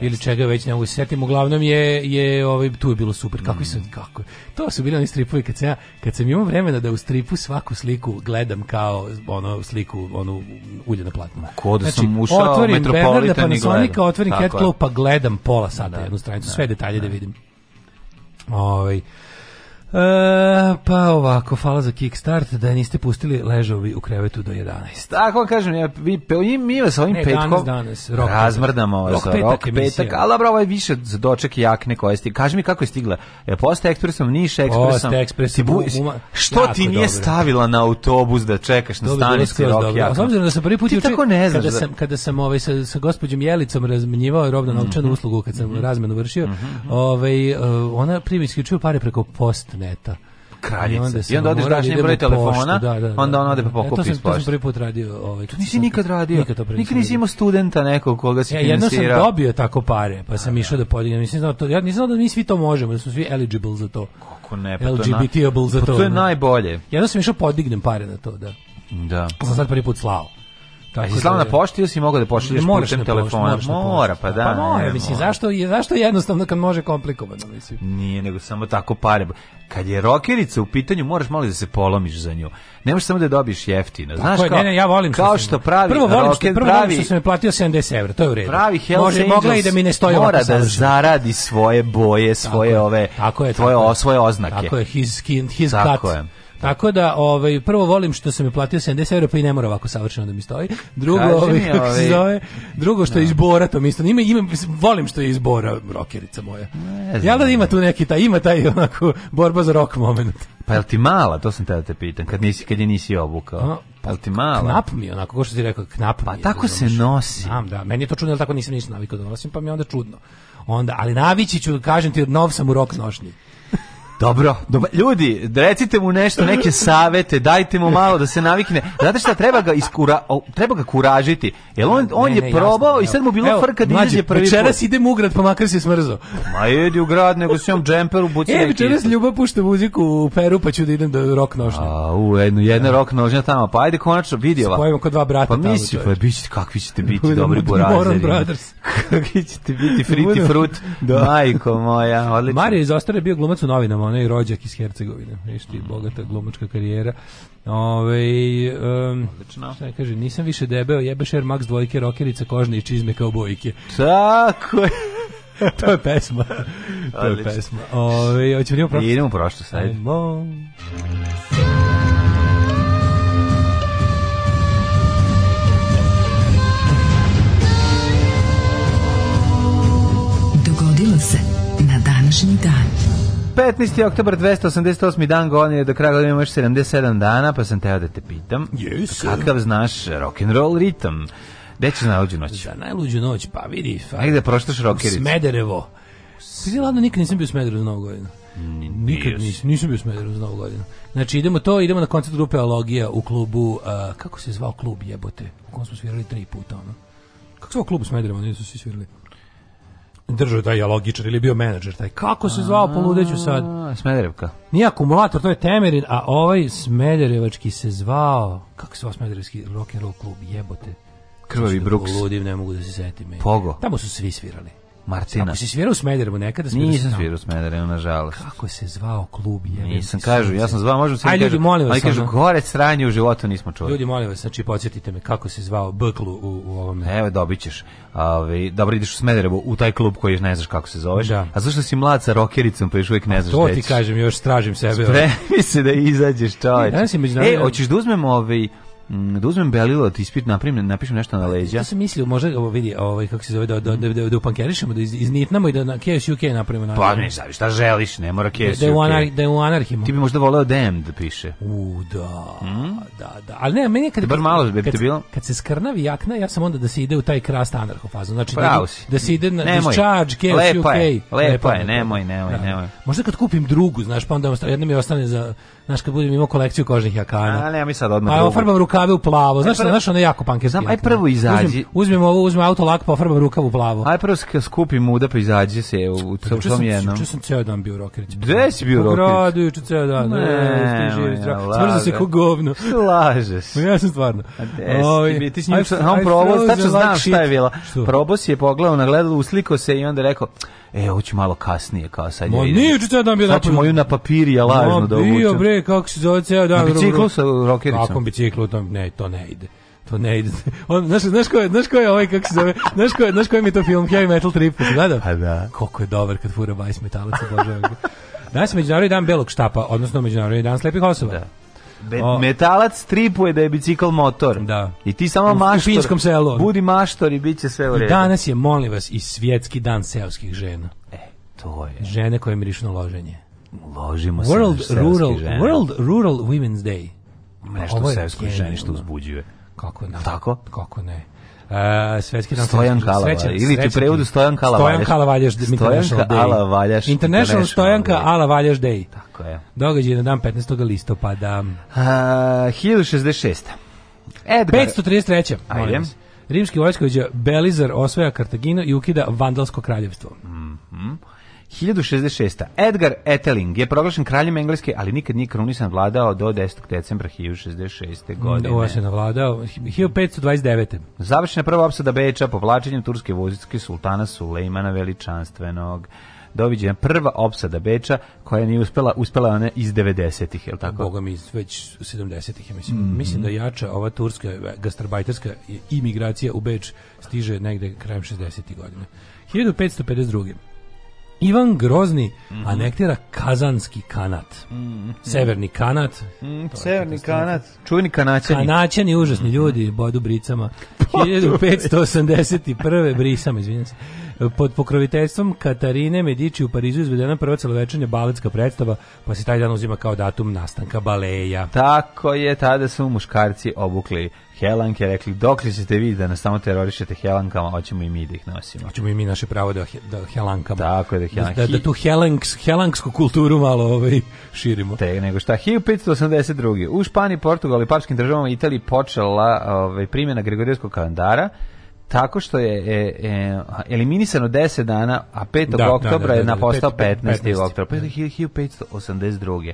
ili čega već ne mogu se setim. Uglavnom je, je ovaj, tu je bilo super. Kako mm. sam, kako To su bili oni stripovi kad sam, ja, kad sam imao vremena da u stripu svaku sliku gledam kao ono sliku, onu ulje na platnu. Ko da znači, sam ušao otvorim Metropolitan Bernarda Panasonica, otvorim Cat Club, pa gledam pola sata da, jednu stranicu, da. sve detalje da, da vidim. Ovaj E, pa ovako, hvala za kickstart da niste pustili ležovi u krevetu do 11. Tako vam kažem, ja, vi, mi, mi vas ovim ne, petkom danas, danas, rock razmrdamo ovaj rock, petak, rock petak, ali dobro, ovaj više za doček jakne koja je stigla. Kaži mi kako je stigla. E, posta ekspresom, niš ekspresom. Posta ekspresom. Ti bu, buma, što ti nije dobro. stavila na autobus da čekaš na stanici stanici dobro, jakne? S obzirom da sam prvi put ti tako ne kada, da... sam, kada sam ovaj, sa, sa gospođom Jelicom razmenjivao robno novčanu mm -hmm. uslugu kad sam mm -hmm. razmenu vršio, mm -hmm. ovaj, e, ona primi isključio pare preko posta interneta kraljica. I onda, I onda odeš dašnje broj telefona, da, da, da, onda on ode pa pokupi e, to sam, iz pošte. To sam prvi put radio. Ovaj, to nisi nikad radio. Nikad to Nikad nisi imao studenta nekog koga si ja, e, finansirao. Jedno sam dobio tako pare, pa sam da, da. išao da podignem. Nisam znao, to, ja nisam znao da mi svi to možemo, da smo svi eligible za to. Kako ne, pa LGBT to je, na, za pa to, to je najbolje. Jedno sam išao podignem pare na to, da. Da. Pa sam sad prvi put slao. Tako a si slao na pošti ili si mogao da pošalješ putem da telefona? Da mora, pa, pa da. Pa mora, ne, mislim, mora. Zašto, je, zašto jednostavno kad može komplikovano? Mislim. Nije, nego samo tako pare. Kad je rokerica u pitanju, moraš malo da se polomiš za nju. Ne možeš samo da dobiješ jeftina. Znaš tako, kao, ne, ne, ja volim kao što, što pravi prvo volim što, prvo pravi, volim što sam je platio 70 evra, to je u redu. Pravi Hells Može, Angels mogla i da mi ne stoji mora da savršen. zaradi svoje boje, svoje tako ove, tako je, tvoje, tako svoje oznake. Tako je, his skin, his tako cut. Je. Tako da, ovaj, prvo volim što sam je platio 70 eura, pa i ne mora ovako savršeno da mi stoji. Drugo, ovaj, kako ovaj... zove, drugo što no. je da. iz Bora, to mi ima, ima, volim što je iz Bora rokerica moja. Ne ja da ima tu neki, taj, ima taj onako borba za rok moment. Pa jel ti mala, to sam da te te pitan, kad, nisi, kad je nisi obukao. No, pa, ti mala? Knap mi je, onako, ko što si rekao, knap pa mi je. Pa tako se nosi. Znam, da, meni je to čudno, ali tako nisam ništa navikao da nosim, pa mi je onda čudno. Onda, ali navići ću, kažem ti, nov sam u rok nošnji. Dobro, dobro, ljudi, recite mu nešto, neke savete, dajte mu malo da se navikne. Znate šta, treba ga, iskura, treba ga kuražiti. Jer on, on ne, ne, je probao jasno, i sad mu bilo evo, frka da izađe prvi večeras idem u grad, pa makar se smrzao. Ma jedi u grad, nego si on džemper u e, buci. E, večeras Ljubav pušta muziku u Peru, pa ću da idem do da rok nožnja. A, u, jedno, jedna ja. Da. rock nožnja tamo, pa ajde konačno vidi ova. Spojimo kod dva brata pa tamo. Misli, pa bići, kakvi ćete biti Budemo dobri burazeri. kakvi ćete biti friti frut, da. majko moja. Mario iz Ostara je bio glumac u novinama, onaj rođak iz Hercegovine, viš ti, mhm. bogata glumačka karijera. Ove, um, Odlično. Šta kaže, nisam više debeo, jebeš Air Max dvojke, rokerica, kožne i čizme kao bojke. Tako je. to je pesma. to je pesma. Ove, hoćemo prošlo? Da idemo prošlo, sad. Ajmo. Dogodilo se na današnji dan. 15. oktober 288. dan godine, do kraja godine imaš 77 dana, pa sam teo da te pitam. Yes. Kakav znaš rock and roll ritam? Gde ćeš najluđu noć? Za najluđu noć, pa vidi. Pa, Negde da proštaš rockericu. Smederevo. Vidi, ladno, nikad nisam bio u Smederevu za novu godinu. Nikad nisam, nisam bio u Smederevu za novu godinu. Znači, idemo to, idemo na koncert grupe Alogija u klubu, uh, kako se zvao klub jebote, u kom smo svirali tri puta, ono. Kako se zvao klub u Smederevu, nisu svi svirali? držao taj logičar ili bio menadžer taj. Kako se zvao poludeću sad? Smederevka. Nije akumulator, to je Temerin, a ovaj Smederevački se zvao, kako se zvao Smederevski rock and roll klub, jebote. Krvavi da Brooks. Ludim, ne mogu da se setim. Pogo. Tamo su svi svirali. Martina. Kako si svirao u Smederevu nekada? Svirao Nisam svirao u Smederevu, nažalost. Kako se zvao klub? Je, Nisam, kažu, ja sam zvao, možda se ljudi, kažu, molim vas. Ali kažu, gore sranje u životu nismo čuli. Ljudi, molim vas, znači, podsjetite me kako se zvao Bklu u, u ovom... Evo, dobit ćeš. Ove, dobro, ideš u Smederevu, u taj klub koji ne znaš kako se zoveš. Da. A zašto si mlad sa rokericom, pa još uvijek ne znaš to ti kažem, još stražim sebe. Spremi se da izađeš, čovječ. E, hoćeš da uzmemo ovaj Mm, da uzmem belilo da ispit naprimim, napišem nešto na leđa. Ja sam mislio, može ovo vidi, ovaj kako se zove da da da da upankerišemo, da iz, iznitnamo i da na Chaos UK napravimo na. Pa ne znaš šta želiš, ne mora Chaos da, da U anar, da je u anarhiju. Ti bi možda voleo Damned da piše. U da. Mm? Da, da. al ne, meni kad bar malo bi bilo. Kad se skrnavi jakna, ja sam onda da se ide u taj krast anarho fazu. Znači da, da se ide na discharge da Chaos lepa UK. Je, lepa, lepa je, nemoj, nemoj, da. nemoj. Možda kad kupim drugu, znaš, pa onda jedna mi ostane za znaš kad budem imao kolekciju kožnih jakana. A ne, mi sad odmah. Pa ofarbam rukave u plavo. Znaš, znaš, ono jako panke. Znam, aj prvo izađi. Uzmem, uzmem ovo, uzmem auto lak, pa ofarbam rukav u plavo. Aj prvo skupim muda pa izađi se u pa tom jednom. Juče sam ceo dan bio rokerić. Gde si bio rokerić? U gradu juče ceo dan. Ne, e, stiži, smrza se ko govno. Lažeš. Ma ja sam stvarno. Ovi, ovaj, ti si on probao, tačno znam šta je bilo. Probao si je pogledao na gledalo, usliko se i onda rekao, e, hoću malo kasnije, kao sad. Ma nije, čitav dan bio Sad ćemo ju na papiri, ja lažno no, da obučem. Bio, bre, kako se zove ceo dan. Na biciklu sa rokericom. Kako biciklu, to ne, to ne ide to ne ide. On znaš znaš ko je, znaš ko je ovaj kako se zove? Znaš ko je, znaš ko je mi to film Heavy Metal Trip, se gledao? Pa da. Koliko je dobar kad fura bajs metalaca, bože. Danas je Međunarodni dan belog štapa, odnosno Međunarodni dan slepih osoba. Da. Be, o, metalac tripuje da je bicikl motor. Da. I ti samo maštor. U finskom selu. Budi maštor i bit će sve u redu. I Danas je, molim vas, i svjetski dan seoskih žena. E, to je. Žene koje mirišu na loženje. Ložimo World se na Rural, žena. World Rural Women's Day. Nešto seoskoj ženi što uzbuđuje. Kako ne? Tako? Kako ne? Uh, svetski dan Stojan Kalavalja ili ti prevodu Stojan Kalavalja Stojan Kalavaljaš Stojan Kalavaljaš International Stojanka Alavaljaš Day tako je događaj na dan 15. listopada uh, 1066 Edgar 533 ajde Rimski vojskovođa Belizar osvaja Kartaginu i ukida Vandalsko kraljevstvo. Mhm. Mm 1066. Edgar Etteling je proglašen kraljem Engleske, ali nikad nije krunisan vladao do 10. decembra 1066. godine. Ovo se navladao. 1529. Završena prva opsada Beča povlačenjem turske vojske sultana Sulejmana Veličanstvenog doviđena prva opsada Beča koja nije uspela, uspela ona iz 90-ih, je li tako? Boga mi, već 70-ih, ja mislim. Mm -hmm. Mislim da jača ova turska gastarbajterska imigracija u Beč stiže negde krajem 60-ih godine. 1552. Ivan Grozni mm -hmm. anektira Kazanski kanat. Mm -hmm. Severni kanat. Mm, severni kanat. Čuveni kanaćani. Kanaćani, užasni mm -hmm. ljudi, bodu bricama. 1581. brisama, izvinjam se. Pod pokroviteljstvom Katarine Medici u Parizu izvedena prva celovečanja baletska predstava, pa se taj dan uzima kao datum nastanka baleja. Tako je, tada su muškarci obukli Helanke rekli, dok li ćete vi da nas samo terorišete Helankama, hoćemo i mi da ih nosimo. Hoćemo i mi naše pravo da, da Helankama. Tako je, da Helank... Da, da tu Helanks, Helanksku kulturu malo ovaj, širimo. Te, nego šta, 1582. U Španiji, Portugal i papskim državama Italiji počela ovaj, primjena Gregorijskog kalendara, tako što je e, e, eliminisano 10 dana, a 5. Da, da, oktobra da, da, da je napostao 15. oktobra, pa je 1582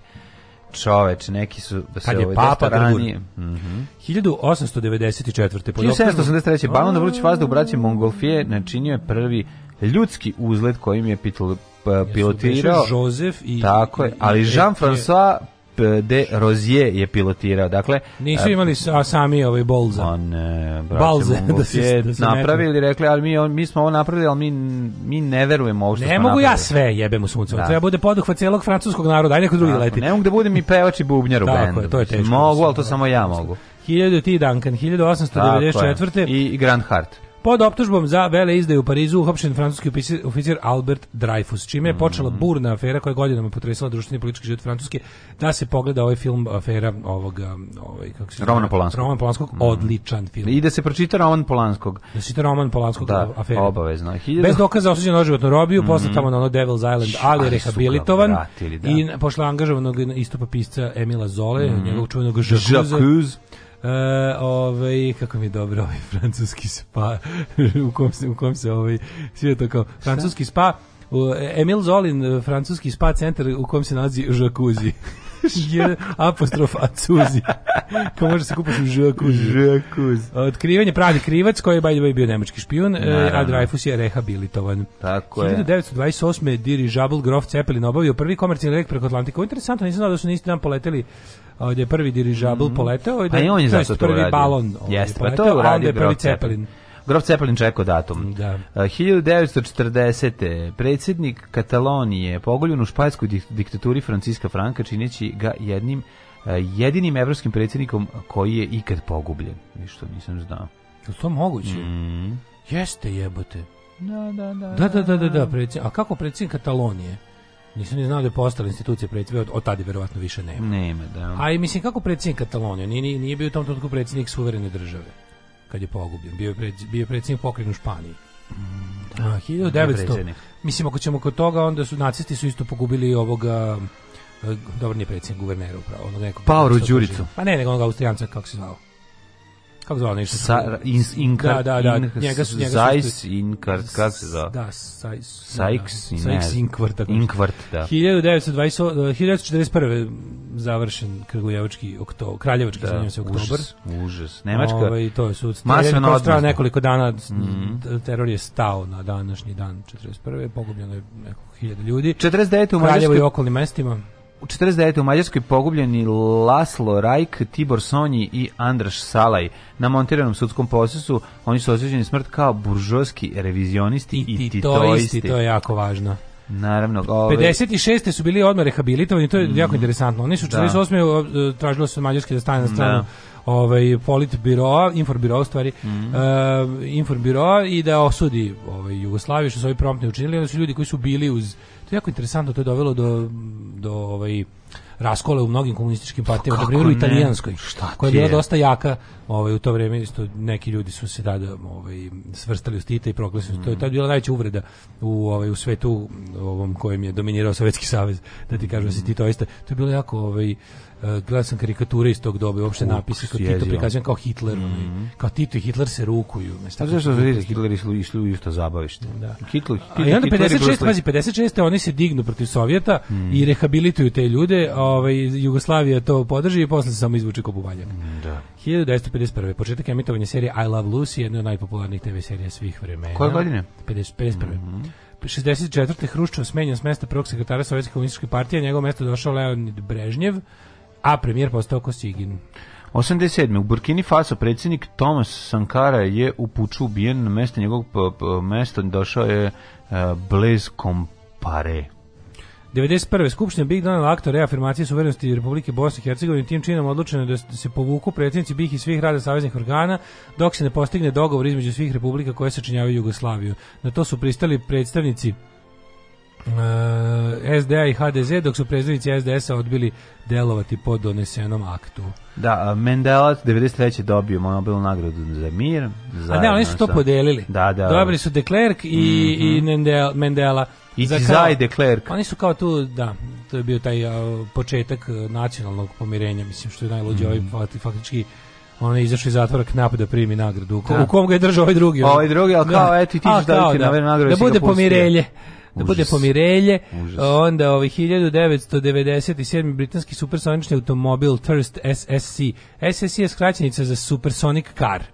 čoveč, neki su da se Kad je ovaj papa ranije. Mhm. 1894. pod 1783. Balon na vrući vazduh braće Mongolfije načinio je prvi ljudski uzlet kojim je pitalo pa, pilotirao Josef i tako je, ali Jean-François de Rozier je pilotirao. Dakle, nisu e, imali a, sami ovaj Bolza. On Balze da se da napravili, rekli, ali mi on, mi smo ovo napravili, ali mi mi ne verujemo ovo što Ne mogu napravili. ja sve, jebem u suncu. Da. Treba bude poduhva celog francuskog naroda, Ajde, neko drugi Tako, leti. Ne mogu da budem i pevač i bubnjar u bendu. to je teško. Mogu, ali to samo ja mogu. 1000 ti Duncan, 1894. I Grand Hart. Pod optužbom za vele izdaju u Parizu uhapšen francuski oficir Albert Dreyfus, čime je mhm. počela burna afera koja je godinama potresala društveni i politički život Francuske. Da se pogleda ovaj film afera ovog um, ovaj kako se Roman Polanskog. Roman Polanskog mm. odličan film. I da se pročita Roman Polanskog. Da se čita Roman Polanskog da, afera. Obavezno. 1000... Bez dokaza osuđen na životnu robiju, mm. posle tamo na ono Devil's Island, ali je rehabilitovan vratili, da. i posle angažovanog istupa pisca Emila Zole, mm. njegovog čuvenog Žakuz. E, ovaj, kako mi je dobro ovaj francuski spa u kom se, u kom se ovaj, sve to kao francuski spa Emil Zolin, francuski spa centar u kom se nalazi žakuzi. J apostrof acuzi. Ko može se kupati u žakuz. Žakuz. Otkrivanje pravi krivac koji je by the way bio nemački špijun, e, a Dreyfus je rehabilitovan. Tako je. 1928. dirižabl Grof Zeppelin obavio prvi komercijalni let preko Atlantika. interesantno, nisam znao da su na isti dan poleteli gdje je prvi dirižabl mm poleteo. Ovdje, pa i on je zato to prvi radio. balon. Jeste, pa to je uradio Grof Zeppelin. Grof Cepelin čekao datum. Da. 1940. predsjednik Katalonije pogoljen u špajskoj diktaturi Franciska Franka čineći ga jednim jedinim evropskim predsjednikom koji je ikad pogubljen. Ništo nisam znao. Je to moguće? Mm. Jeste jebote. Da, da, da. Da, da, da, da, da predsjednik. A kako predsjednik Katalonije? Nisam ni znao da je postala institucija predsjednika, od, od tada verovatno više nema. Nema, da. A i mislim, kako predsjednik Katalonije? Nije, nije bio u tom trenutku predsjednik suverene države kad je pogubljen. Bio je, pred, bio je predsjednik pokrenu Španiji. Da, mm, 1900. Mislim, ako ćemo kod toga, onda su nacisti su isto pogubili ovoga e, dobro nije predsjednik guvernera upravo onog nekog Paolo Đuricu. Pa ne, nego onog Austrijanca kako se zvao kako zove nešto? Sa, in, inkar, da, da, da, njega su, njega Zajs, Inkart, kako se zove? Da, Sajs. Sajks, da, Sajks Inkvart. Inkvart, da. 1920, 1941. završen Krgujevački oktober, Kraljevački, da, zanimljamo se, oktober. Užas, užas. Nemačka. Ove, ovaj, to su masovno odmah. nekoliko dana, mhm. teror je stao na današnji dan, 41. Pogubljeno je nekog hiljada ljudi. 49. u Mađarskoj. Kraljevo i okolnim mestima u 49. u Mađarskoj pogubljeni Laslo Rajk, Tibor Sonji i Andraš Salaj. Na montiranom sudskom procesu oni su osuđeni smrt kao buržovski revizionisti i, i titoisti. To je jako važno. Naravno. Ove... 56. su bili odmah rehabilitovani, to je mm. jako interesantno. Oni su 48. Da. E, tražili su Mađarske da stane na da. stranu. Da ovaj politbiro, informbiro stvari, mm uh, e, inforbiroa i da osudi ovaj Jugoslaviju što su ovi ovaj promptno učinili, oni su ljudi koji su bili uz To je jako interesantno, to je dovelo do, do ovaj, raskole u mnogim komunističkim partijama, na primjer u italijanskoj, Šta koja je bila dosta jaka, ovaj u to vrijeme isto neki ljudi su se tada ovaj svrstali u stita i proglasili mm. to je tad bila najveća uvreda u ovaj u svetu ovom kojem je dominirao Sovjetski savez, da ti kažem mm. Da si ti to isto. To je bilo jako ovaj Eh, gledao sam karikature iz tog doba, uopšte napise kao Tito prikazujem kao Hitler, mm -hmm. kao Tito i Hitler se rukuju. Znači zašto vidiš Hitler i išli u što zabavište. Da. Hitler, Hitler, I onda 56, pazi, 56. oni se dignu protiv Sovjeta mm. i rehabilituju te ljude, ovaj, Jugoslavija to podrži i posle se samo izvuče kao bubanjak. Mhm, da. 1951. Početak emitovanja serije I Love Lucy, jedna od najpopularnijih TV serija svih vremena. Koje godine? 51. Mm -hmm. 64. Hruščov smenjen s mesta prvog sekretara Sovjetske komunističke partije, njegovo mesto došao Leonid Brežnjev, a premijer postao Kosigin. 87. U Burkini Faso predsjednik Thomas Sankara je u puču ubijen na mesto njegovog mesta došao je e, Blaise Compare. 91. Skupština Big donela akt o reafirmaciji suverenosti Republike Bosne i Hercegovine. Tim činom odlučeno je da, da se povuku predsjednici BiH i svih rada saveznih organa dok se ne postigne dogovor između svih republika koje sačinjavaju Jugoslaviju. Na to su pristali predstavnici e, eh, SDA i HDZ, dok su predstavnici SDS-a odbili delovati po donesenom aktu. Da, Mendelac 93. dobio Nobelu nagradu za mir. A ne, oni su to sa... podelili. Da, da. Dobili su De Deklerk i, mm -hmm. i Mendela. Mendela. I za De Deklerk. Oni su kao tu, da, to je bio taj uh, početak e, nacionalnog pomirenja, mislim, što je najluđe mm -hmm. ovaj faktički on je izašao iz zatvora knap da primi nagradu. Da. U, kom ga je držao ovaj drugi? Ovaj drugi, ali da. kao, eto, ti ćeš dobiti da. nagradu. Da bude pomirelje da Užas. bude pomirelje. Užas. Onda ovaj 1997. britanski supersonični automobil Thirst SSC. SSC je skraćenica za supersonic car.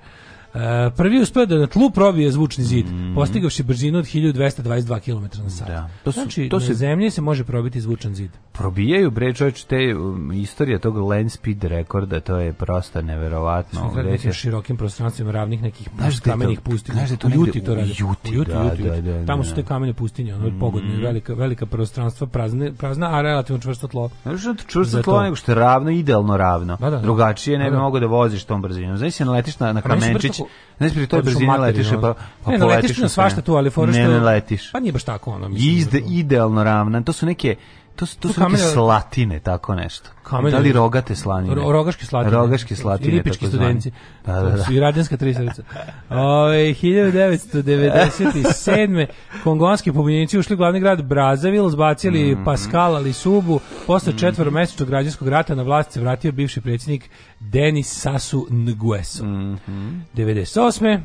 Eh, prvi uspeo da na tlu probije zvučni zid, mm. postigavši brzinu od 1222 km na sat. Da. To su, znači, to se... zemlji se može probiti zvučan zid. Probijaju, bre, čovječ, te um, istorija tog land speed rekorda, to je prosto neverovatno. Sve se širokim prostranstvima ravnih nekih znaš kamenih to, pustinja. Znaš da to negde to radi. Juti, u da, juti, da, da, Tamo su te kamene pustinje, ono je pogodno, mm. velika, velika prostranstva, prazne, prazna, a relativno čvrsto tlo. Znaš da čvrsto tlo, nego što je ravno, idealno ravno. Drugačije ne bi mogao da voziš tom brzinom. Znaš se naletiš na, na pa kamenčić, Znači, pri toj brzini letiš, pa, pa ne, ne, letiš na svašta tu, ali fora Ne, ne letiš. Pa nije baš tako ono. Mislim, Izde, da- idealno ravna. To su neke To, to, to su kamene, slatine, tako nešto. Kamene, da li rogate slanine? Ro, rogaške slatine. Rogaške slatine, Lipički studenci. Da, da, da. I rađanska trisarica. Ove, 1997. kongonski pobunjenici ušli u glavni grad Brazavil, zbacili mm -hmm. Pascala Lisubu. Posle mm -hmm. četvoromesečnog građanskog rata na vlast se vratio bivši predsjednik Denis Sasu Ngueso. Mm -hmm. 98.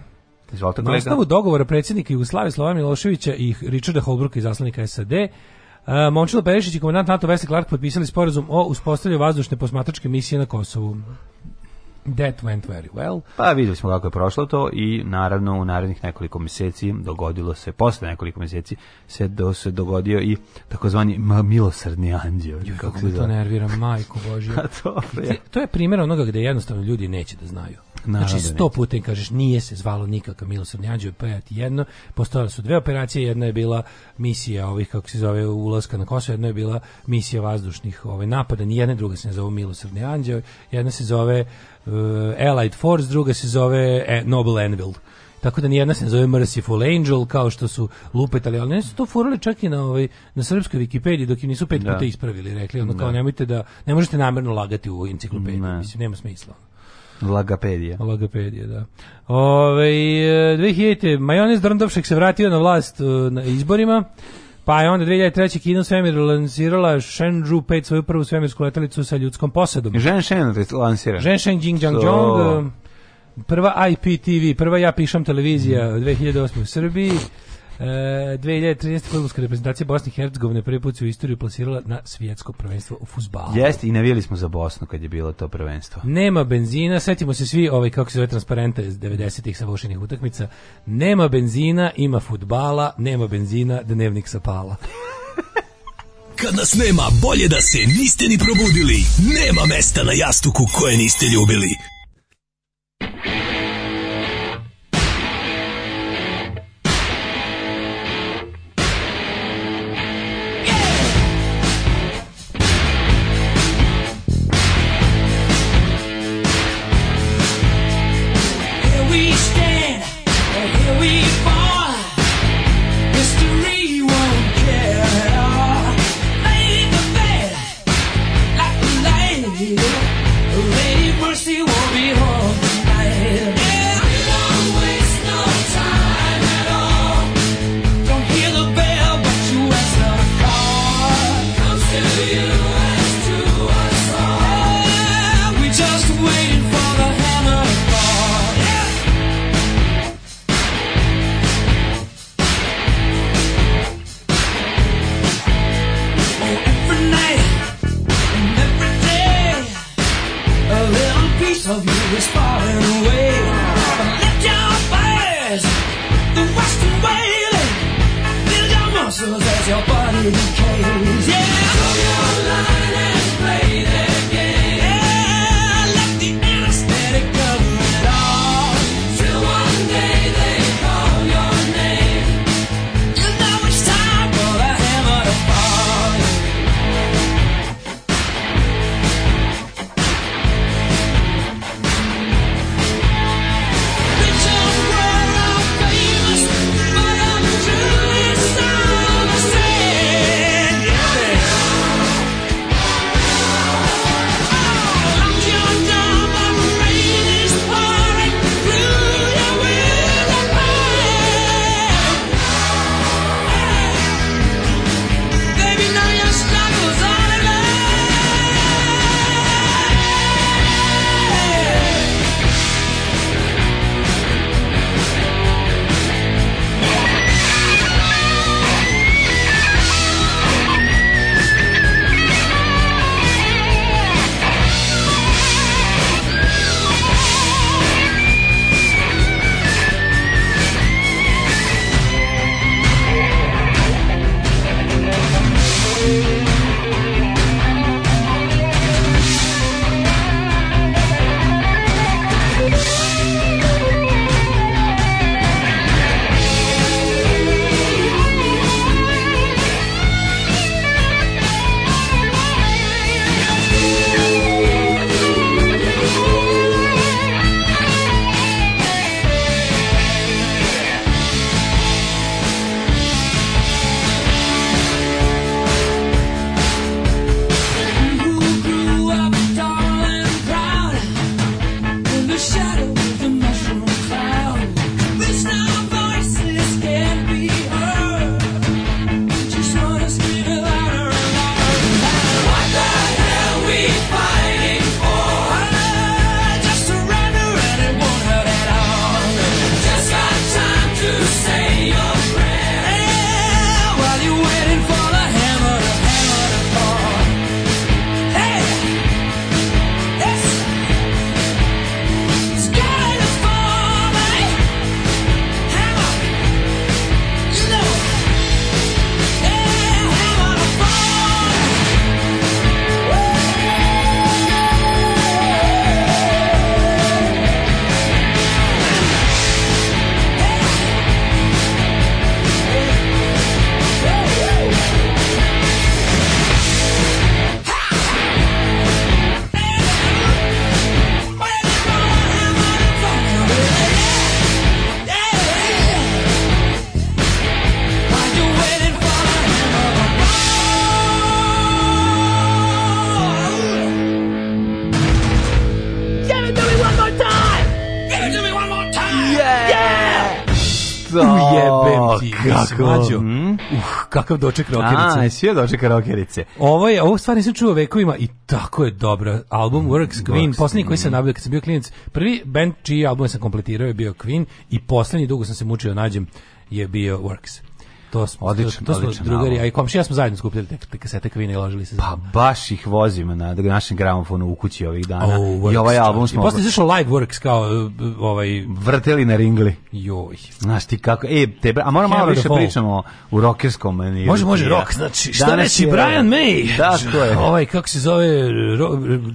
Izvolite, na osnovu dogovora predsjednika Jugoslavije Slova Miloševića i Richarda Holbruka iz SAD, Uh, Momčilo Perišić i komandant NATO Vesel Clark potpisali sporazum o uspostavljanju vazdušne posmatračke misije na Kosovu. That went very well. Pa videli smo kako je prošlo to i naravno u narednih nekoliko meseci dogodilo se, posle nekoliko meseci se, do, se dogodio i takozvani milosrdni anđeo. Kako, kako me to nervira, majko Božja. to, je. to je primjer onoga gde jednostavno ljudi neće da znaju. Naravno znači da sto puta im kažeš nije se zvalo nikako Milosrdni anđeo pa ja ti jedno postojale su dve operacije jedna je bila misija ovih kako se zove ulaska na Kosovo jedna je bila misija vazdušnih ovaj napada ni jedna druga se ne zove Milosrdni anđeo jedna se zove uh, Allied Force druga se zove e, Noble Anvil tako da nijedna se ne zove Merciful Angel kao što su lupetali, ali ne su to furali čak i na, ovaj, na srpskoj Wikipediji dok im nisu pet da. puta ispravili, rekli ono kao da. nemojte da, ne možete namerno lagati u enciklopediji, ne. mislim, nema smisla. Lagapedija. Lagapedija, da. Ove, 2000. E, Majonez Drndovšek se vratio na vlast e, na izborima. Pa je onda 2003. Kina svemir lansirala Shenzhou 5 svoju prvu svemirsku letelicu sa ljudskom posadom. Shenzhen lansira. Shenzhen Jingjiang Jong. E, prva IPTV, prva ja pišam televizija mm. 2008. u Srbiji. 2013. E, futbolska reprezentacija Bosne i Hercegovine prvi put se u istoriju plasirala na svjetsko prvenstvo u fudbalu. Jeste, i navijeli smo za Bosnu kad je bilo to prvenstvo. Nema benzina, setimo se svi ovaj, kako se zove transparenta iz 90-ih sa savošenih utakmica. Nema benzina, ima fudbala, nema benzina, dnevnik sapala. Kad nas nema, bolje da se niste ni probudili. Nema mesta na jastuku koje niste ljubili. Kako? mm? uh, kakav doček rokerice. A, sve doček rokerice. Ovo je, ovo stvar nisam čuo vekovima i tako je dobro. Album mm, Works Queen, Works, poslednji koji sam nabio kad sam bio klinac. Prvi band čiji album sam kompletirao je bio Queen i poslednji dugo sam se mučio da nađem je bio Works. To smo, odlično, to, to odličan smo drugari, a i komšija smo zajedno skupljali te, te kasete kvine i ložili se. Pa baš ih vozimo na našem gramofonu u kući ovih dana. Oh, I ovaj album smo... I posle izašao Live Works kao e, ovaj... Vrteli na ringli. Joj. Znaš ti kako... E, tebe, a moramo malo više pričamo u rokerskom meni. Može, može, rock, znači, šta reći, je... Brian May. Da, to je. Ovaj, kako se zove, ro,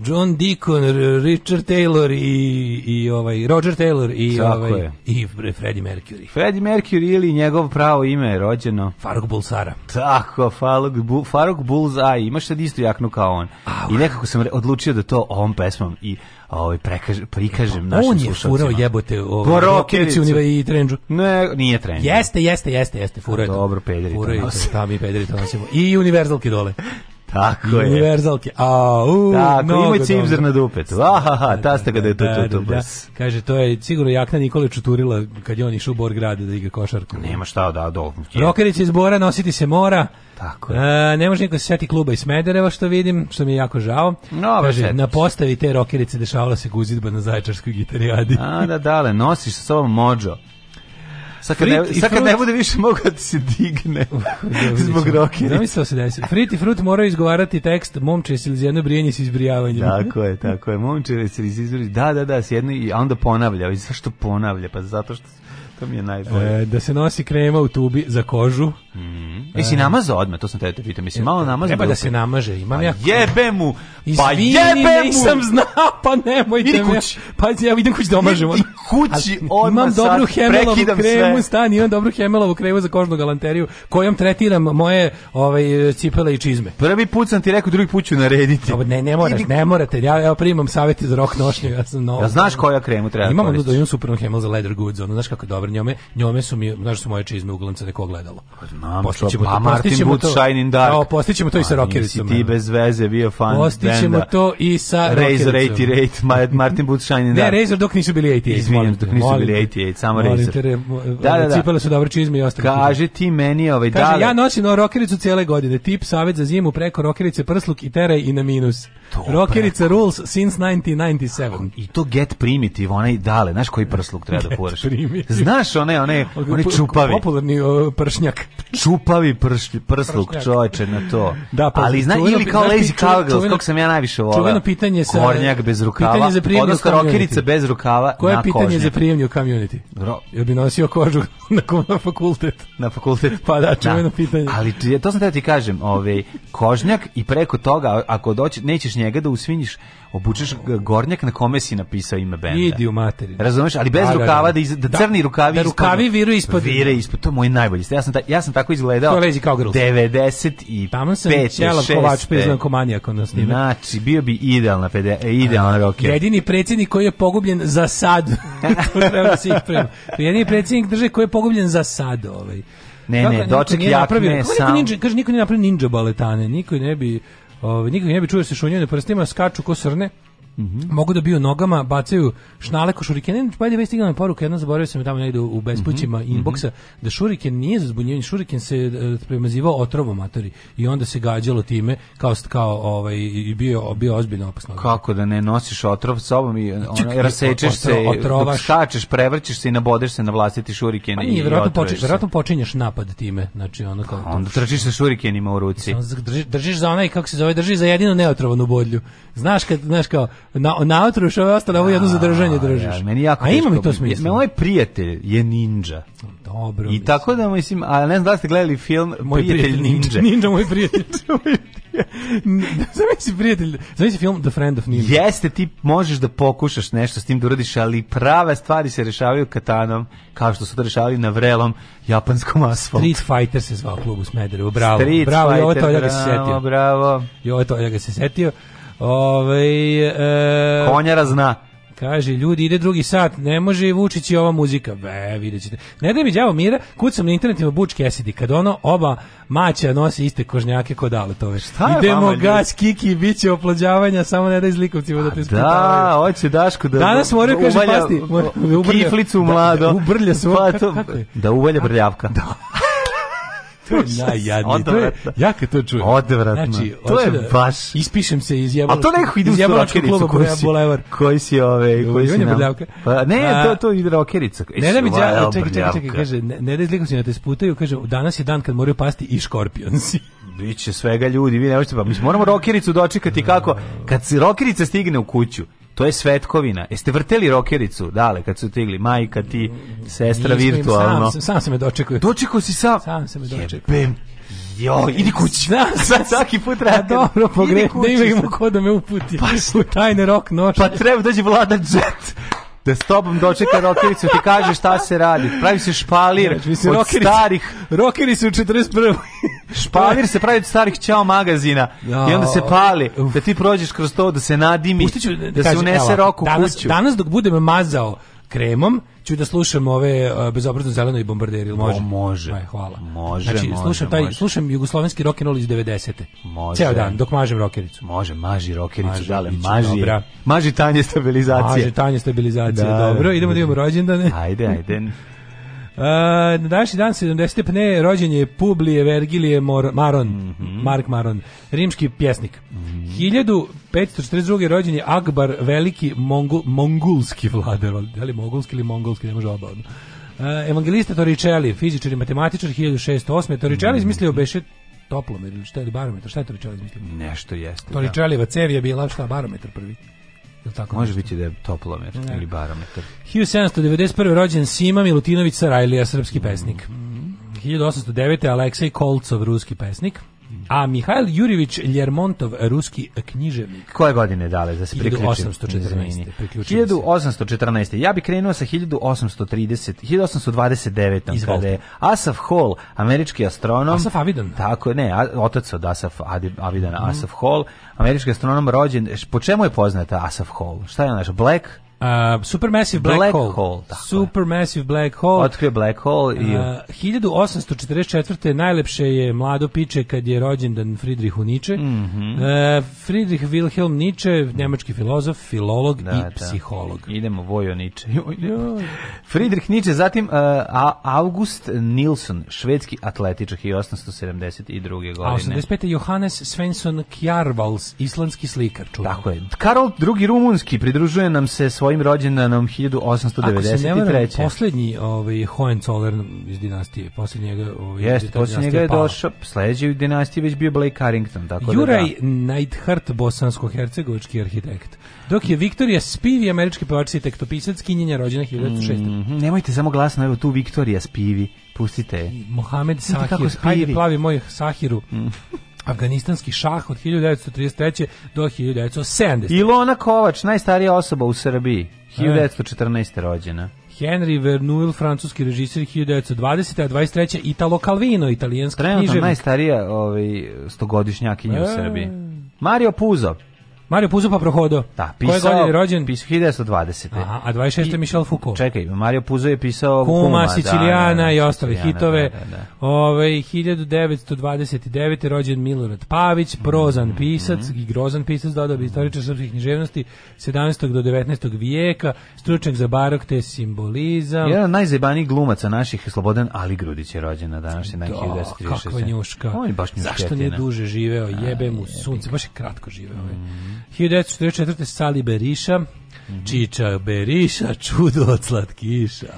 John Deacon, Richard Taylor i, i ovaj, Roger Taylor i, Sako ovaj, je. i Freddie Mercury. Freddie Mercury ili njegov pravo ime je rođen pošteno. Faruk Bulsara. Tako, Faruk, bu, Faruk Bulsara. Imaš sad istu jaknu kao on. Au. I nekako sam odlučio da to ovom pesmom i ovaj prekaž, prikažem našim On je furao jebote o ovaj, Rokerici i Trendžu. Ne, nije Trendžu. Jeste, jeste, jeste, jeste, furao je. Dobro, pederi. Furao je, tam i pederi to nosimo. I univerzalke dole. Tako I je. Univerzalke. A, u, Tako, imaj cimzer na dupetu. ta ste kada je to, to, to, da, da, da. Kaže, to je sigurno jakna Nikole Čuturila kad je on išao u Borgrade da igra košarku. Nema šta, da, do. Rokerić iz Bora, nositi se mora. Tako je. A, e, ne može niko se sjeti kluba iz Smedereva, što vidim, što mi je jako žao. No, Kaže, na postavi te rokerice dešavala se guzidba na zaječarskoj gitarijadi. A, da, dale, nosiš sa sobom mođo. Sad kad, ne, sad kad ne bude više mogao da se digne zbog Da Zamislio se desi. Frit i Frut moraju izgovarati tekst momče se izjedno brijenje s izbrijavanjem. Tako je, tako je. Momče se izbrijenje. Da, da, da, s jedno i onda ponavlja. I Zašto ponavlja? Pa zato što to mi je najbolje. E, da se nosi krema u tubi za kožu. Mhm. E, si namazao odmah, to sam te da te pitam. Jesi malo e, namazao? Treba da, da se namaže, imam pa ja. Jebe mu! Pa jebe mu! nisam znao, pa nemojte Idi Me. Pa ja vidim kući da omažem. Idi kući odmah Imam dobru hemelovu kremu, sve. stani, imam dobru hemelovu kremu za kožnu galanteriju, kojom tretiram moje ovaj, cipele i čizme. Prvi put sam ti rekao, drugi put ću narediti. Dobar, ne, ne moraš, ne morate. Ja, evo primam savjete za rok nošnju. Ja sam novo. ja, znaš koja kremu treba da Imam, imam supernu hemel za leather goods, ono, znaš kako je dobro njome, njome su mi, znaš su moje čizme uglancane ko gledalo. Pa znam, postićemo to, Martin Wood, Shining Dark. Kao, postićemo to i sa pa Rockericom. ti bez veze bio fan Postićemo to i sa Razor 88, Martin Wood, Shining Dark. Ne, Razor dok nisu bili 88. Izvinjam, dok nisu bili 88, samo Razor. Da, da, da. da. Cipale su dobro čizme i ostalo. Kaže ti meni ovaj, da. Kaže, ja nosim Rockericu cijele godine. Tip, savjet za zimu preko Rockerice, prsluk i teraj i na minus. Rockerica rules since 1997. I to get primitive, onaj dale, znaš koji prsluk treba da puraš. Primitive. Znaš, one, one, one čupavi. Popularni pršnjak. Čupavi pršlj, prsluk, čoveče, na to. Da, pa, Ali, zna, ili kao Lazy Cowgirls, kog sam ja najviše volao. Čuveno pitanje sa... Kornjak bez rukava, odnosno rokerica bez rukava Koje na kožnjak. Koje pitanje za prijemnju u community? Ro... Jel bi nosio kožu na, na fakultet? Na fakultet. Pa da, da. čuveno da. pitanje. Ali to sam te ti kažem, ovaj, kožnjak i preko toga, ako doći, nećeš njega da usvinjiš, obučeš gornjak na kome si napisao ime benda. Idi u materinu. Razumeš, ali bez da, da, da. rukava da, da, iz, da, da crni rukavi da rukavi viru ispod. Vire ispod, to je moj najbolji. Ja sam ta, ja sam tako izgledao. To leži kao grl. 90 i Tamo sam Ćelav Kovač priznao pa komanijak onda snima. Znači, bio bi idealna pede, idealna rocker. Jedini predsednik koji je pogubljen za sad. to treba se Jedini predsednik drže koji je pogubljen za sad, ovaj. Ne, ne, doček jakne sam. Kaže, niko nije napravio ninja baletane, niko ne bi Ovaj nikog ne bi čuo da se šunjaju na prstima, skaču ko srne. Mm -hmm. Mogu da biju nogama, bacaju šnale ko šurikene. Pa ajde, stigla mi poruka, jedno zaboravio sam da tamo negde u bespućima mm -hmm. inboxa, mhm. da šuriken nije za zbunjivanje, šuriken se e, premazivao otrovom matori i onda se gađalo time kao, kao ovaj, i bio, bio ozbiljno opasno. Kako da ne nosiš otrov sobom i ono, rasečeš se, otrovaš. dok skačeš, prevrćeš se i nabodeš se na vlastiti šuriken pa i, nije, i počinješ, Verovatno počinješ napad time. Znači, ono kao, pa onda trčiš sa šurikenima u ruci. Držiš, držiš za onaj, kako se zove, držiš za jedinu neotrovanu bodlju. Znaš, kad, znaš kao, na, na otru još ove ostale, ovo jedno zadržanje držiš. Ja, meni jako a ima mi to smisla. Moj prijatelj je ninja. Dobro. I mislim. tako da, mislim, a ne znam da ste gledali film Moj prijatelj, prijatelj ninja. Ninja, moj prijatelj. Zamisli prijatelj, zamisli film The Friend of Ninja. Jeste, ti možeš da pokušaš nešto s tim da uradiš, ali prave stvari se rešavaju katanom, kao što su to rešavali na vrelom japanskom asfaltu. Street Fighter se zvao klub u Smederevu, bravo. Street bravo, Fighter, ovo to, ja ga se setio. Bravo, bravo. I ovo to, ja ga se setio. Ove, ovaj, e, Konjara zna. Kaže, ljudi, ide drugi sat, ne može i Vučić i ova muzika. Be, vidjet ćete. Ne daj mi djavo mira, kucam na internetima Buč Cassidy, kad ono oba maća nosi iste kožnjake kod Aletove. Šta je Idemo gas, kiki i bit će oplađavanja, samo ne daj zlikovcima da te Da, hoće Daško da... Danas moraju, kaže, uvalja, pasti. Mora, ubrlja, kiflicu da, mlado. Da, ubrlja svoj, pa, to, kako je? Da uvalja brljavka. Da to je najjadnije. ja kad to čujem. Odvratno. Znači, to je da baš... Ispišem se iz jebola. A to neko ide uz rokericu koji si, koji si ove... Koji si nam... Pa, ne, to, to ide rokerica. Ne ne, mi ja, čekaj, čekaj, čekaj, kaže, ne, ne da izlikam se na te sputaju, kaže, danas je dan kad moraju pasti i škorpionsi. Biće svega ljudi, vi ne možete, pa mi moramo rokericu dočekati kako, kad se rokerica stigne u kuću, To je svetkovina. Jeste vrteli rokericu, dale, kad su tigli majka ti, sestra Nisam, virtualno. Sam, sam, sam me dočekao. Dočekao si sam? Sam se me dočekuje. Jo, idi kući. Da, sad svaki put radi. Dobro, pogre, da ima ko da me uputi. Pa, u tajne rok noć. Pa treba da dođi vlada Jet da s tobom dočeka rokericu ti kaže šta se radi. Pravi se špalir znači, mislim, od rockeri, starih... Rokeri su u 41. špalir se pravi od starih čao magazina ja, da. i onda se pali. Da ti prođeš kroz to, da se nadimi, Pustiću, da, da se unese rok u danas, kuću. Danas dok budem mazao kremom, ću da slušam ove uh, bezobrazno zeleno i bombarderi, može? O, može. Aj, hvala. Može, znači, može, slušam, taj, može. slušam jugoslovenski rock and roll iz 90. Može. Ceo dan, dok mažem rokericu. Može, maži rokericu, maži, dale, maži. Dobra. Maži tanje stabilizacije. Maži tanje stabilizacije, da, dobro. Da, Idemo da, da, da imamo rođendane. Ajde, ajde. Uh, na današnji dan 70. pne pa rođenje je Publije Vergilije Mor Maron, mm -hmm. Mark Maron, rimski pjesnik. Mm -hmm. 1542. rođen Akbar, veliki mongu, mongulski vladar, da li mongulski ili mongolski, ne može oba Uh, e, evangelista Torricelli, fizičar i matematičar 1608. Torricelli mm -hmm. beše toplomer ili šta je barometar, šta je Torricelli izmislio? Nešto jeste. Torricelliva da. cev je bila šta barometar prvi tako Može biti da je toplomer ne. ili barometar. 1791. rođen Sima Milutinović Sarajlija, srpski pesnik. 1809. Mm, mm, mm. Aleksej Kolcov, ruski pesnik. A Mihail Jurjević Ljermontov, ruski književnik. Koje godine dale da se priključim? 1814. 1814. Ja bih krenuo sa 1830, 1829. Izvolite. kada je Asaf Hall, američki astronom. Asaf Avidan. Tako je, ne, otac od Asaf Avidan, mhm. Asaf Hall, američki astronom rođen. Po čemu je poznata Asaf Hall? Šta je ona? Black Uh, Supermassive Black, Black Hole. hole tako Supermassive Black Hole. Otkrio Black Hole i... Uh, 1844. najlepše je mlado piče kad je rođendan Friedrichu Nietzsche. Mm -hmm. uh, Friedrich Wilhelm Nietzsche, njemački filozof, filolog da, i da. psiholog. Idemo, vojo Nietzsche. Friedrich Nietzsche, zatim August Nilsson, švedski atletičak i 872. godine. A 85. Johannes Svensson Kjarvals, islandski slikar. Čuvam. Tako je. Karol II. Rumunski pridružuje nam se svoj svojim rođendanom 1893. Ako se ne varam, poslednji ovaj, Hohenzollern iz dinastije, posle Ovaj, Jeste, posle je došao, sledeći u dinastiji već bio Blake Carrington, tako da Juraj da da. Neidhart, bosansko-hercegovički arhitekt. Dok je Viktorija Spivi, američki pevačica tektopisac, tekstopisac, kinjenja rođena 1906. Mm -hmm. Nemojte samo glasno, evo tu Viktorija Spivi, pustite je. Mohamed Sahir, hajde plavi moj Sahiru. Mm. Afganistanski šah od 1933. do 1970. Ilona Kovač, najstarija osoba u Srbiji, 1914. rođena. Henry Vernuil, francuski režiser 1920. a 23. Italo Calvino, italijanski književnik. Trenutno najstarija ovaj, stogodišnjakinja u e. Srbiji. Mario Puzo, Mario Puzo pa prohodo. Da, pisao, Koje godine je rođen? Pisao 1920. Aha, a 26. I, Michel Foucault. Čekaj, Mario Puzo je pisao Kuma, Kuma Sicilijana da, da, da, i ostale hitove. Da, da, da. Ove, 1929. rođen Milorad Pavić, prozan mm -hmm. pisac mhm. i grozan pisac, dodao bi istoriča srpskih književnosti 17. do 19. vijeka, stručnjak za barok te simbolizam. Jedan od glumaca naših Slobodan Ali Grudić je rođen na današnje, dan 1936. Da, kakva njuška. On je baš njuška. Zašto nije duže živeo? Jebe mu sunce, baš je kratko živeo. Mm 1944. Sali Beriša, mhm. Čiča Beriša, čudo od slatkiša.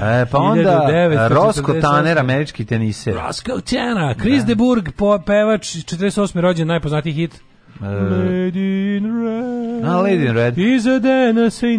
E, pa onda 1948. Rosco Tanner, američki teniser. Rosko Tanner, da. Chris de Burg, pevač, 48. rođen, najpoznatiji hit. Uh, Lady in Red. A, Lady in Red. Iza dana se i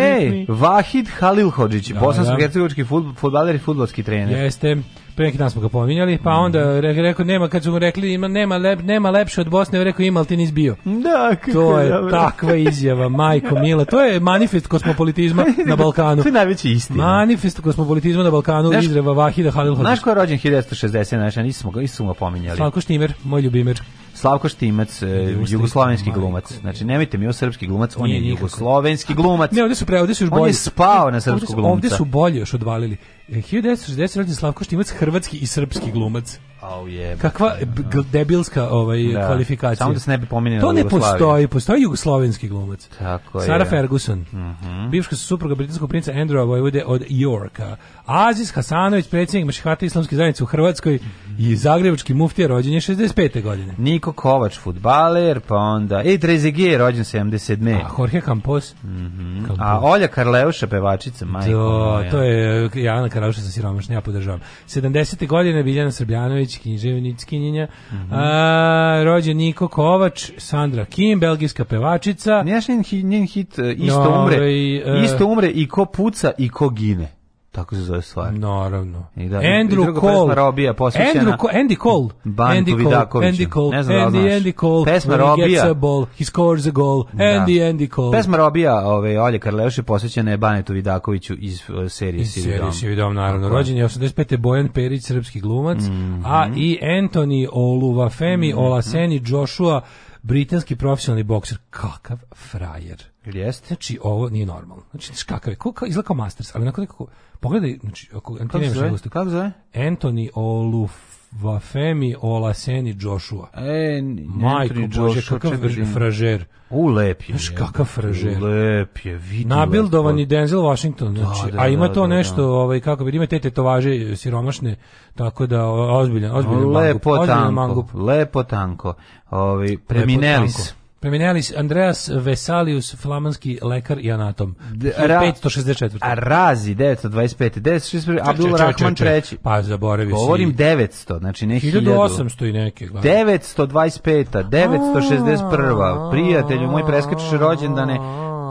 Ej, Vahid Halilhodžić, da, bosansko-hercegovički da. futbaler i futbalski trener. Jeste. Pre neki dan smo ga pominjali, pa mhm. onda re, rekao nema kad su mu rekli ima nema lep, nema lepše od Bosne, rekao ima al ti nisi bio. Da, kako to je dobro. takva izjava, majko mila, to je manifest kosmopolitizma na Balkanu. to je najveći istina. Manifest kosmopolitizma na Balkanu Znaš, Izreva Vahida Halil Hodžić. Znaš ko je rođen 1960, znači nismo ga, nismo ga pominjali. Slavko Štimer, moj ljubimer. Slavko Štimac, e, jugoslavenski glumac. Znači, nemojte mi o srpski glumac, on je jugoslovenski glumac. Ne, ovde su pre, ovde su još bolji. On je spao na srpsku glumca. Ovde su bolje još odvalili. 1960 e, rođen Slavko Štimac, hrvatski i srpski glumac. Au je. Kakva da, da, da. debilska ovaj da. kvalifikacija. Samo da se ne bi pominjalo To ne postoji, postoji jugoslovenski glumac. Tako je. Sara Ferguson. Mhm. Uh -huh. Bivša supruga britanskog princa Andrewa Vojvode od Yorka. Aziz Hasanović predsjednik Mešhata islamske zajednice u Hrvatskoj uh -huh. i mhm. zagrebački muftija rođen je 65. godine. Niko Kovač fudbaler, pa onda Ej Trezeguet je rođen 77. A Jorge Campos. Mhm. Uh A Olja Karleuša pevačica, majko. To, to je Jana Karleuša sa siromašne, ja podržavam. 70. godine Biljana Srbljanović Đurić, književnickinjenja. Mm -hmm. A, rođen Niko Kovač, Sandra Kim, belgijska pevačica. Njaš njen, njen hit e, Isto no, ovaj, umre. I, e, uh, isto umre i ko puca i ko gine. Tako se zove stvar. Naravno. I da, Andrew i Cole. Robija posvećena. Andrew Cole, Andy Cole. Bantu Andy Cole, Andy Cole, ne znam da Andy, da Andy Cole. Pesma Robija. He gets a ball, he scores a goal. Da. Andy, Cole. Pesma Robija, ove, Olje Karleuše, posvećena je Banetu Vidakoviću iz uh, serije iz Sivi Iz serije Dom, naravno. Tako. Rođen je 85. Bojan Perić, srpski glumac, mm -hmm. a i Anthony Oluvafemi, mm -hmm. Olaseni, Joshua, britanski profesionalni bokser. Kakav frajer. Jeste. Znači, ovo nije normalno. Znači, kakav je, izgleda kao Masters, ali onako nekako Pogledaj, znači, ako ti nemaš nego ste... Kako zove? Anthony Oluf. Vafemi Olaseni Joshua. E, Majko Bože, kakav fražer. U, lep je. Znaš, kakav fražer. U, lep je, vidi. Nabildovani Denzel Washington. Da, znači, da, da, a ima da, to da, da, nešto, ovaj, kako bi, ima te tetovaže siromašne, tako da, ozbiljan, ozbiljan lepo mangup. Lepo tanko, lepo tanko. Ovi, preminelis. Lepo tanko. Premenjalis Andreas Vesalius, flamanski lekar i anatom. De, ra, 564. A Razi, 925. 965. Abdul Rahman III. Pa zaboravio si. Govorim 900, znači ne 1000. 1800 i neke. Glavno. 925. 961. Prijatelju, moj preskačeš rođendane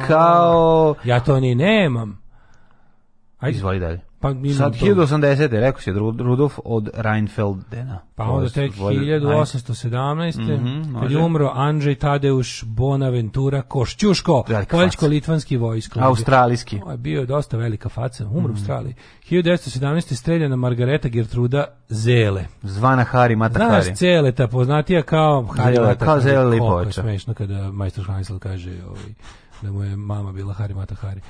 kao... Ja to ni nemam. Ajde. Izvoli dalje. Pa mi Sad 1080. rekao se Rudolf od Reinfeldena. Pa onda tek 1817. Mm -hmm, kad je umro Andrzej Tadeusz Bonaventura Košćuško, poljsko-litvanski vojsko. Australijski. O, bio je dosta velika faca, umro u mm -hmm. Australiji. 1917. streljana Margareta Gertruda Zele. Zvana Hari Matakari. Znaš, ta poznatija kao Hari Zele, Matakari. Kao Zele Lipovića. smešno kada majstor Hansel kaže ovaj, da mu je mama bila Hari Matakari.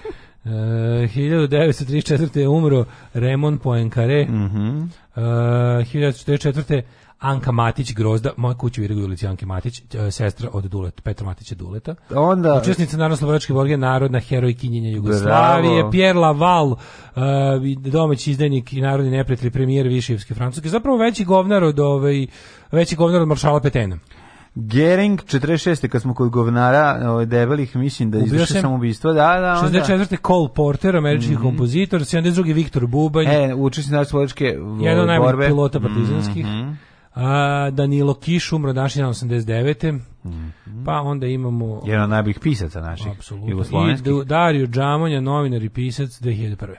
Uh, eh, 1934. je umro Remon Poenkare. Mm -hmm. uh, 1944. Anka Matić Grozda, moja kuća u Irigu ulici Anke Matić, eh, sestra od Duleta, Petra Matića Duleta. Onda... Učesnica narodno-slobodačke borge, narodna herojkinjenja Jugoslavije, Bravo. Pierre Laval, uh, domaći izdajnik i narodni neprijatelj premijer Višijevske Francuske, zapravo veći govnar od, ovaj, veći govnar od maršala Petena. Gering 46. kad smo kod govnara ovaj debelih mislim da izvrši samoubistvo. Da, da, onda. 64. Cole Porter, američki mm -hmm. kompozitor, 72. Viktor Bubanj. E, učesnik slovačke Jedan od borbe. pilota mhm. partizanskih. Mm -hmm. A, Danilo Kiš umro na 89. Mm -hmm. Pa onda imamo... Jedan od najboljih pisaca naših, Apsolutno. Dario Džamonja, novinar i pisac 2001.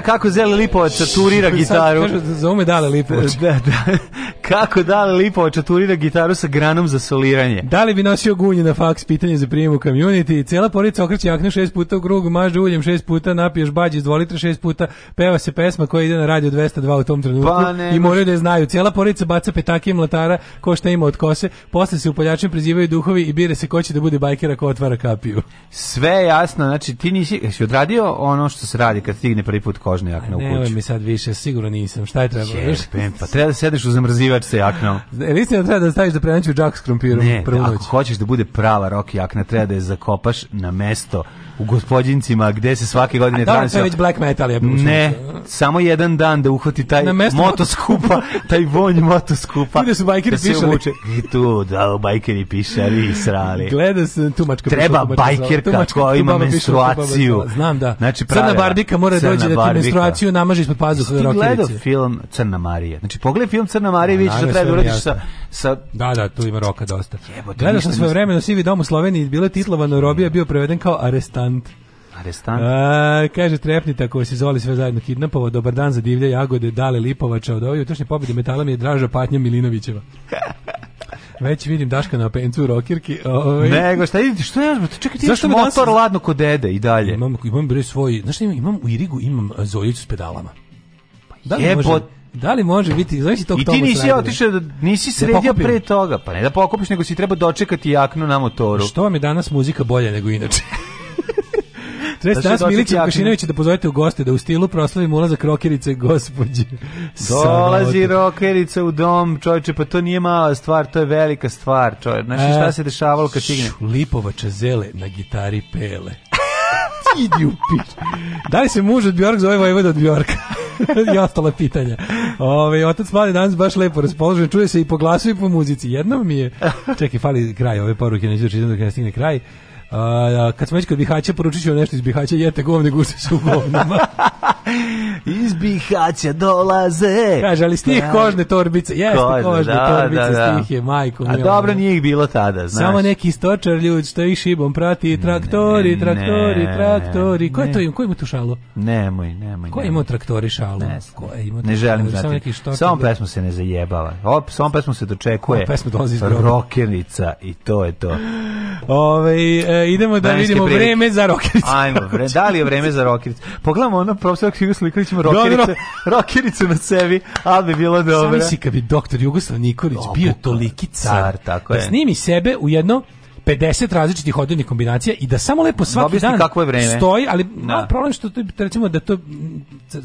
kako Zeli Lipovac saturira gitaru. Sad kažu, zaume Dale Lipovac. Da, da. Kako da li Lipova čaturira gitaru sa granom za soliranje? Da li bi nosio gunje na faks pitanje za prijem u community? Cela porodica okreće jaknu šest puta u krug, maže uljem šest puta, napiješ bađe iz dvolitra šest puta, peva se pesma koja ide na radio 202 u tom trenutku pa, i moraju da je znaju. Cela porodica baca petake i mlatara ko šta ima od kose, posle se u poljačem prizivaju duhovi i bire se ko će da bude bajkera ko otvara kapiju. Sve jasno, znači ti nisi, si odradio ono što se radi kad stigne prvi put kožne jakne u pa kuću. Ne, mi sad više, sigurno nisam. Šta je trebalo? Jebem, pa treba da sedneš u zamrzivač kotač sa jaknom. Mislim e, da treba da staviš da prenaći u džak s krompirom ne, prvu noć. ako hoćeš da bude prava rock jakna, treba da je zakopaš na mesto u gospodincima gde se svake godine A, da, je već black metal je Ne, samo jedan dan da uhvati taj motoskupa, taj vonj motoskupa. Gde su bajkeri da pišali? I tu, da, bajkeri pišali i srali. Gleda se tumačka. Treba pišla, bajkerka tumačka, koja ima menstruaciju. Pišla, Znam da. Znači, pravila. Crna barbika mora doći da ti menstruaciju namaži ispod pazuha. Ti gledao film Crna Marija. Znači, pogledaj film Crna Marija i da, vidiš da treba da uradiš sa, sa... Da, da, tu ima roka dosta. Jebote, Gledao sam svoje vremena u Sivi dom u Sloveniji, bilo je titlovano, Robija bio preveden kao arestan arestant. Arestant. A, kaže, trepnite ako se zvali sve zajedno kidnapovao. Dobar dan za divlje jagode, dale Lipovača. Od ove jutrošnje pobjede metala mi je draža patnja Milinovićeva. Već vidim Daška na pencu u rokirki. Ovaj. Nego šta idite, što ja, čekaj, ti Zašto motor danas... ladno kod dede i dalje. Imam, imam bre svoj, znaš imam, imam u Irigu, imam e, Zoljicu s pedalama. Pa da li Jebot. može, da li može biti, znaš tog I ti nisi otišao, nisi da sredio pre toga, pa ne da pokupiš, nego si treba dočekati jaknu na motoru. Što vam je danas muzika bolja nego inače? Treba ste da nas Milića Vukašinovića da pozovete u goste, da u stilu proslavimo ulazak rokerice gospođe. Dolazi rokerica u dom, čovječe, pa to nije mala stvar, to je velika stvar, čovječe. Znaš šta e, se dešavalo kad stigne? Lipovača zele na gitari pele. Idi u pit. Da li se muž od Bjork zove Vojvod od Bjorka? I ostala pitanja. Ove, otac mali danas baš lepo raspoložen, čuje se i po glasu i po muzici. Jedno mi je... Čekaj, fali kraj ove poruke, neću da čitam dok ne stigne kraj. A, kad smo već kod Bihaća, poručit ću nešto iz Bihaća, jete govne guse su u govnama. iz Bihaća dolaze. Kaže, ali stih kožne torbice, jeste kožne, kožne da, da, torbice, da, da. stih je, majko. A dobro nije ih bilo tada, znaš. Samo neki stočar ljudi što ih šibom prati, traktori, traktori, ne, traktori. Ko je to im, ko ima tu šalu? Nemoj, nemoj. Ko ima traktori šalu? Ne, ko ima ne želim znati. Samo, neki samo da- pesmu se ne zajebava. Op, samo pesmu se dočekuje. Pesmu dolazi iz Rokenica i to je to. Ove, ovaj, idemo da vidimo prilike. vreme za rokericu. Ajmo, vre, da li je vreme za rokericu? Pogledamo ono, profesor Jugoslav Nikolić ima rokerice, rokericu na sebi, ali bi bilo dobro. Sam misli kad bi doktor Jugoslav Nikolić bio toliki car, car tako da je. snimi sebe u jedno 50 različitih odevnih kombinacija i da samo lepo svaki Dobisni dan kako je vreme. stoji, ali da. problem što recimo da to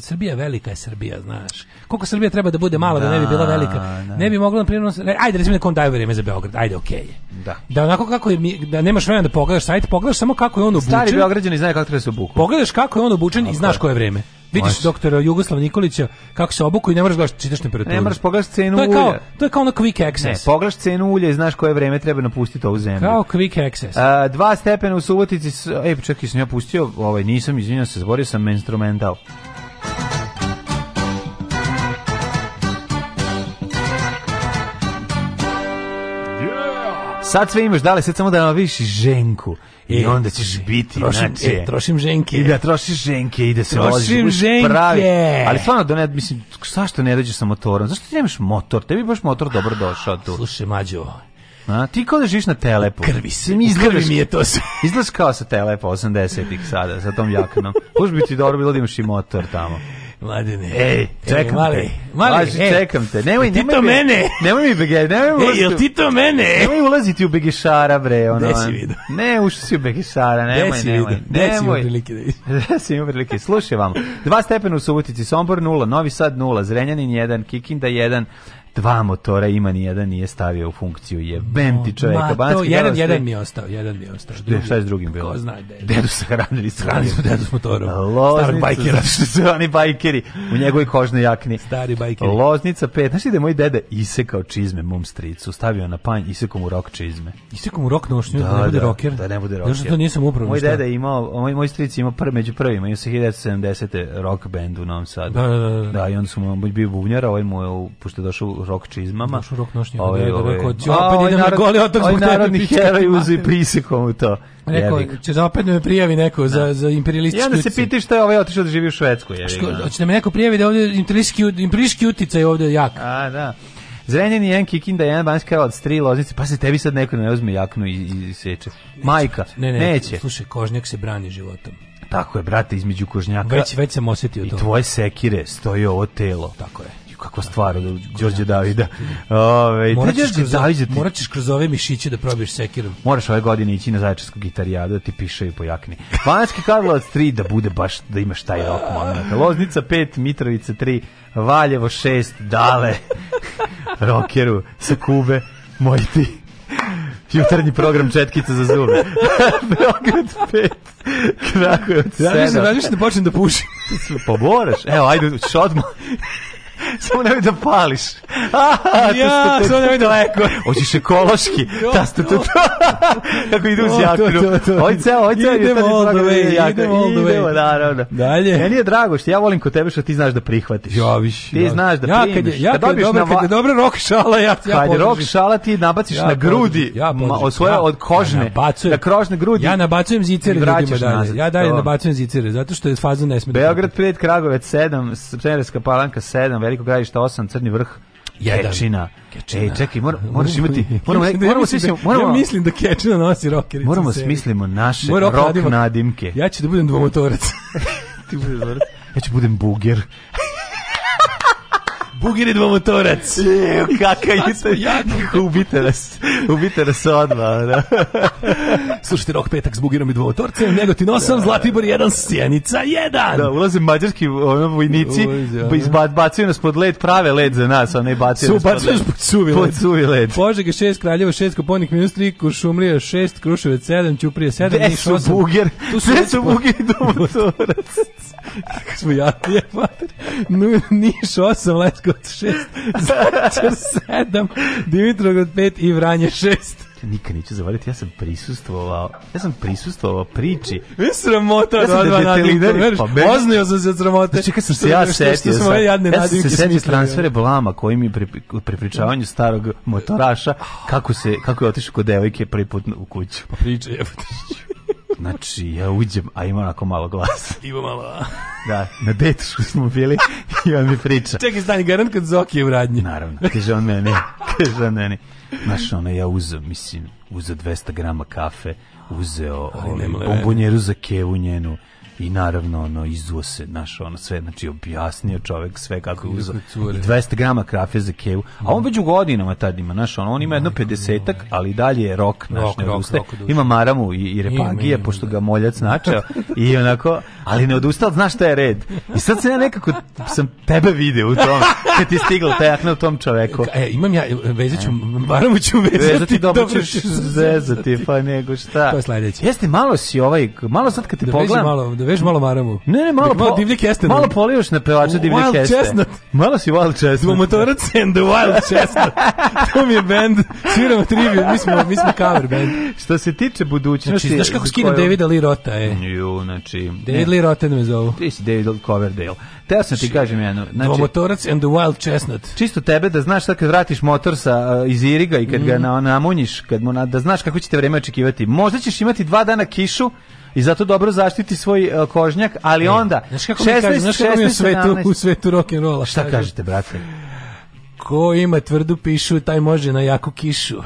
Srbija velika je Srbija, znaš. Koliko Srbija treba da bude mala da, da ne bi da, bila velika. Da. Ne bi mogla na primjer ajde recimo nekom daju vreme za Beograd. Ajde, okej. Okay. Da. Da onako kako je da nemaš vremena da pogledaš sajt, pogledaš samo kako je on obučen. Stari Beograđani znaju kako treba da se obuku. Pogledaš kako je on obučen okay. i znaš koje je vreme. Vidiš Može. doktora Jugoslava Nikolića kako se obukuje i ne moraš gledati čitaš temperaturu. Ne moraš pogledati cenu ulja. To je kao, ulja. to je kao ono quick access. Ne, pogledaš cenu ulja i znaš koje vreme treba napustiti ovu zemlju. Kao quick access. A, dva stepena u Subotici, ej, pa čekaj, sam ja pustio, ovaj, nisam, izvinjam se, zborio sam menstrumental. Sad sve imaš, dale, sad samo da naviš ženku. I e, onda ćeš biti, trošim, znači... E, trošim ženke. I da trošiš ženke i da se trošim voziš. Ženke. Pravi. Ali stvarno, da ne, mislim, zašto ne dođeš sa motorom? Zašto ti nemaš motor? Tebi baš motor dobro došao tu. Slušaj, mađo, a, ti kao da živiš na telepu. Krvi se, mi izgledaš, mi je to se. izgledaš kao sa telepa 80-ih sada, sa tom jaknom. Už bi ti dobro bilo da imaš i motor tamo. Mladine. Ej, čekam mali, te. Mali, Laži, ej, čekam te. Nemoj, ti to mene. Nemoj mi bege, nemoj ulaziti. Ej, jel ti to mene? Nemoj ulaziti u begešara, bre. Ono. Gde si vidio? Ne, ušao si u begešara, nemoj, Deci nemoj. Gde si imao prilike da vidim? Gde si imao prilike? Slušaj vam. Dva stepena u Subotici, Sombor 0, Novi Sad 0, Zrenjanin 1, Kikinda 1, dva motora ima, ni jedan nije stavio u funkciju. Je bem ti čoveka. Ma, Banski, to, jedan, jedan mi je ostao, jedan mi je ostao. Drugi, šta je s drugim bilo? Ko zna gde Dedu se hranili s hranili smo dedu s motorom. Loznica, Starog bajkera. Što oni bajkeri u njegovoj kožnoj jakni. Stari bajkeri. Loznica 5. Znaš da moj dede isekao čizme mom stricu, stavio na panj, isekom u rok čizme. Isekom u rok nošnju, da, da ne bude da, roker. Da, ne bude roker. Još to nisam upravo Moj deda je imao, moj, moj stric ima pr, među prvima, i se 1970. rock band u Novom Sadu. Da, da, da. Da, da. da i on su mu bio bubnjara, ovaj mu je, pošto došao rock čizmama. Došao rock nošnje. Da, ovaj, da, da, ovaj, ovaj, rekao, će opet idem narod, na goli otok zbog tebe. narodni uzi uzu i prisekom u to. Rekao, će da opet me prijavi neko za, za imperialistički Ja I se piti što je ovaj otišao da živi u Švedsku. je. Što, hoće da me neko prijavi da ovde ovdje imperialistički uticaj ovde jak. A, da. Zrenjeni jedan Kikinda, jedan Banjska od Stri, Loznice, pa se tebi sad neko ne uzme jaknu i, i seče. Majka, ne, ne, neće. Slušaj, kožnjak se brani životom. Tako je, brate, između kožnjaka. Već, već sam osetio to. I tvoje sekire stoji ovo telo. Tako je kakva stvar od Đorđe Davida. Ove, morat, kroz, Davide, ti... morat kroz ove mišiće da probiješ sekirom. Moraš ove godine ići na zaječarsku gitarijadu da ti piše i pojakni. Banacki Karlovac 3 da bude baš, da imaš taj rok moment. Loznica 5, Mitrovica 3, Valjevo 6, Dale, Rokeru sa Kube, moj ti. Jutarnji program Četkica za zube. Beograd 5. Kragujevac 7. Ja mislim da, da počnem da pušim. pa moraš. Evo, ajde, šodmo. samo nemoj da pališ. ja, samo nemoj da leko. Hoćeš ekološki, tasto tu. Kako idu uz jaknu. Ojca, ojca, ovaj ovaj idemo all the way, idemo all the way. Idemo, naravno. Dalje. Meni je drago što ja volim kod tebe što ti znaš da prihvatiš. Ja viš. Ti znaš da primiš. Ja kad je dobro, kad je dobro rok šala, ja ja Kad rok šala ti nabaciš na grudi, od svoje od kožne, da na krožne grudi. Ja nabacujem zicere vraćaš nazad. Ja dalje nabacujem zicere, zato što je faza ne sme. Da Beograd 5, Kragujevac 7, Srpska palanka 7, veliko gradište 8, Crni vrh, jedan. Kečina. Kečina. Ej, čekaj, mora, moraš imati... Moramo, da ja, moramo, mislim, da, moramo, ja mislim da Kečina nosi rokericu. Moramo smislimo naše rock, rok, rok nadimke. Ja ću da budem dvomotorac. Ti budeš dvomotorac. Ja ću budem buger. Bugiri dvomotorac. Je, kakav je to? Ubite nas. Ubite nas odmah. Da. Slušajte rok petak s Bugirom i dvomotorcem. Negotin 8, da. Zlatibor 1, Sjenica 1. Da, ulaze mađarski ono, vojnici, da. izbad, bacuju nas pod led, prave led za nas, a ne bacuju nas pod led. Pod suvi led. Pod suvi led. Požega 6, Kraljevo 6, Koponik minus 3, Kuršumlija 6, Kruševac 7, Ćuprije 7, Gde su Buger? Gde su Buger i dvomotorac? Kako smo jadni, je, mater. Niš 8, Lesko Dimitrovgrad 6, Zaječar 7, Dimitrovgrad 5 i Vranje 6. Nikad neću zavariti, ja sam prisustvovao, ja sam prisustvovao priči. Vi sramota ja dva, dva nadimka, pa meni... oznio sam se od sramote. Znači, kad sam se ja setio, sam, ja sam se setio transfere blama koji mi pri, prepričavanju starog motoraša, kako, se, kako je otišao kod devojke prvi put u kuću. Pa priče, jebate. Znači, ja uđem, a ima onako malo glasa. Ima malo, a? Da, na detušku smo bili i on mi priča. Čekaj, stani, garant kad Zoki je u radnji. Naravno, kaže on meni, kaže on meni. Znaš, ono, ja uzem, mislim, uzeo 200 grama kafe, uzeo ovaj, bombonjeru za kevu njenu, i naravno ono izuo se naš ono sve znači objasnio čovjek sve kako je uzeo 200 g kafe za kevu a on mm. već u godinama tad ima naš ono on ima jedno 50 ali dalje je rok naš ne odustaje ima maramu i, i repangije pošto ga moljac načeo i onako ali ne odustao znaš šta je red i sad se ja nekako sam tebe video u tom kad ti stigao taj akna u tom čovjeku e imam ja vezeću maramu ću vezati vezati dobro ćeš vezati pa nego šta to je sledeće jeste malo si ovaj malo sad kad te da, pogledam malo da veš malo maramu. Ne, ne, malo, malo divlje keste. Da- malo polivaš na pevača divlje wild keste. Chestnut. Malo si Wild Chestnut. Dvomotorac and the Wild Chestnut. to mi je band. Sviramo triviju, mi smo, mi smo cover band. Što se tiče budućnosti... Znači, znaš kako skinem koju... Davida Lee Rota, e? Jo, znači... David ne. Lee Rota me zovu. Ti si David Coverdale. Teo sam ti kažem jedno. Znači, dvomotorac and the Wild Chestnut. Čisto tebe da znaš sad kad vratiš motor sa, uh, iz Iriga i kad mm. ga na, namunjiš, kad mu na, da znaš kako ćete vreme očekivati. Možda ćeš imati dva dana kišu, i zato dobro zaštiti svoj uh, kožnjak, ali ne. onda znaš kako 16, kažem, znaš kako 16, mi u svetu, u svetu rock and Šta kažete, brate? Ko ima tvrdu pišu, taj može na jaku kišu.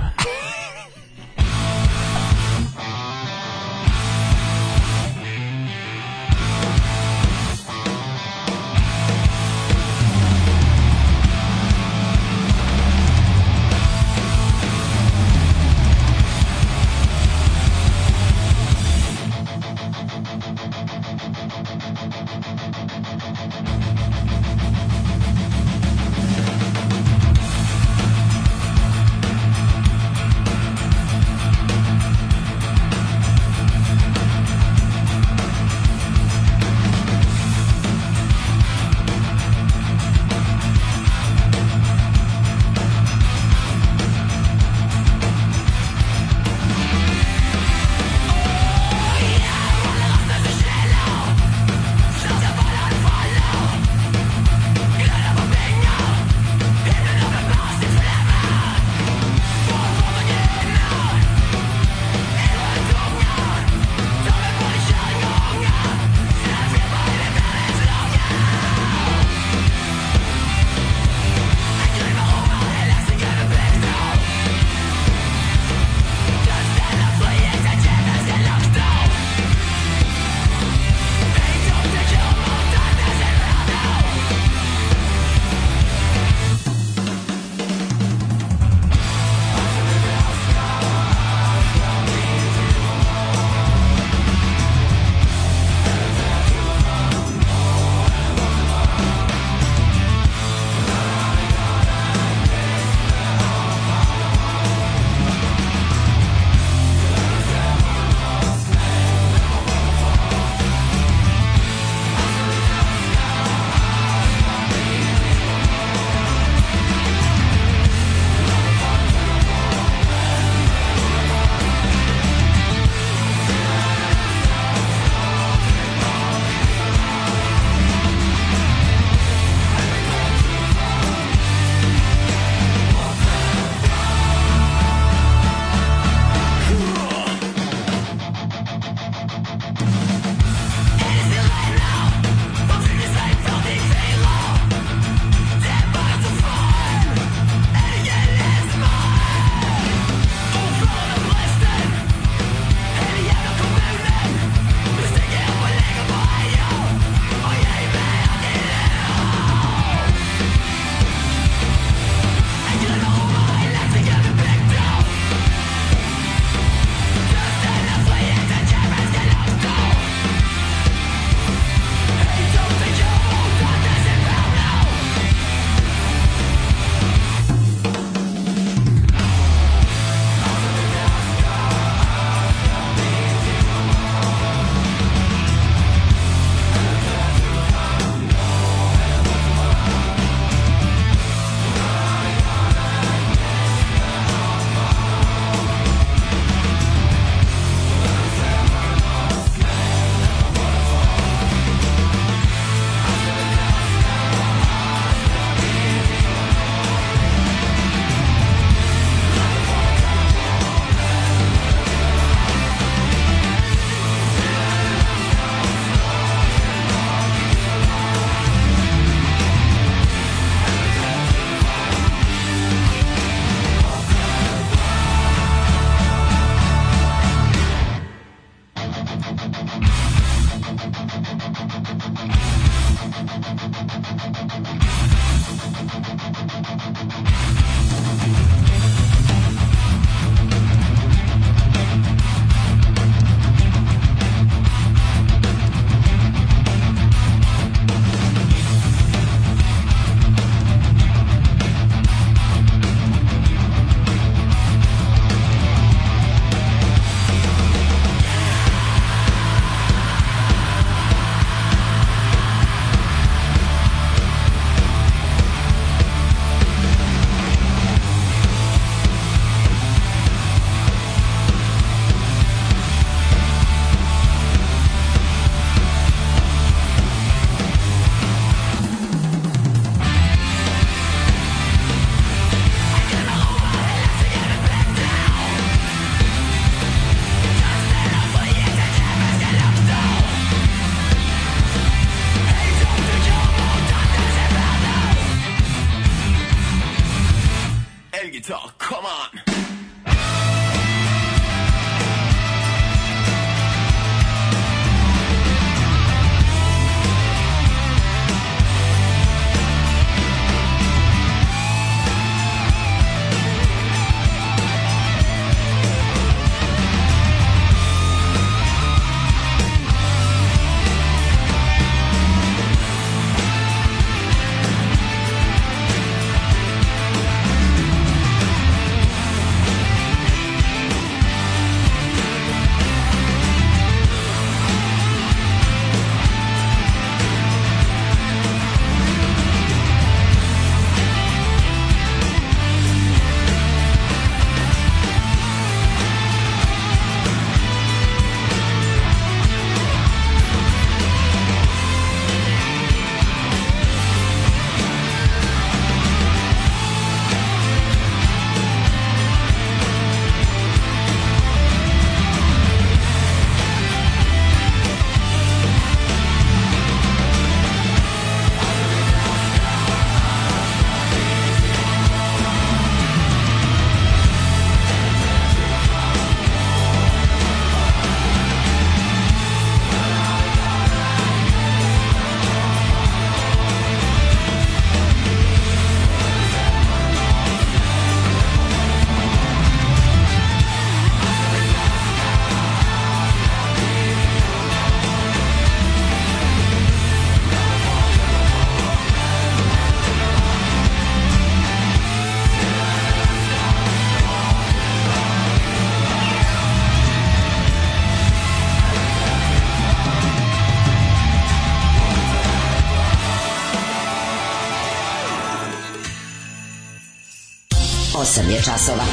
8 je časova.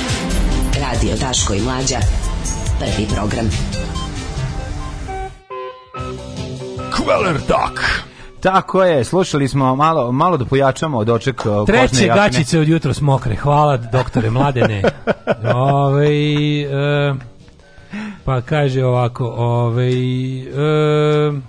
Radio Daško i Mlađa. Prvi program. Kveler Dok. Tako je, slušali smo malo malo da pojačamo doček eh, Treće gaćice od jutros mokre. Hvala doktore Mladene. Ove, ovaj, e, eh, pa kaže ovako, ove, ovaj, e, eh,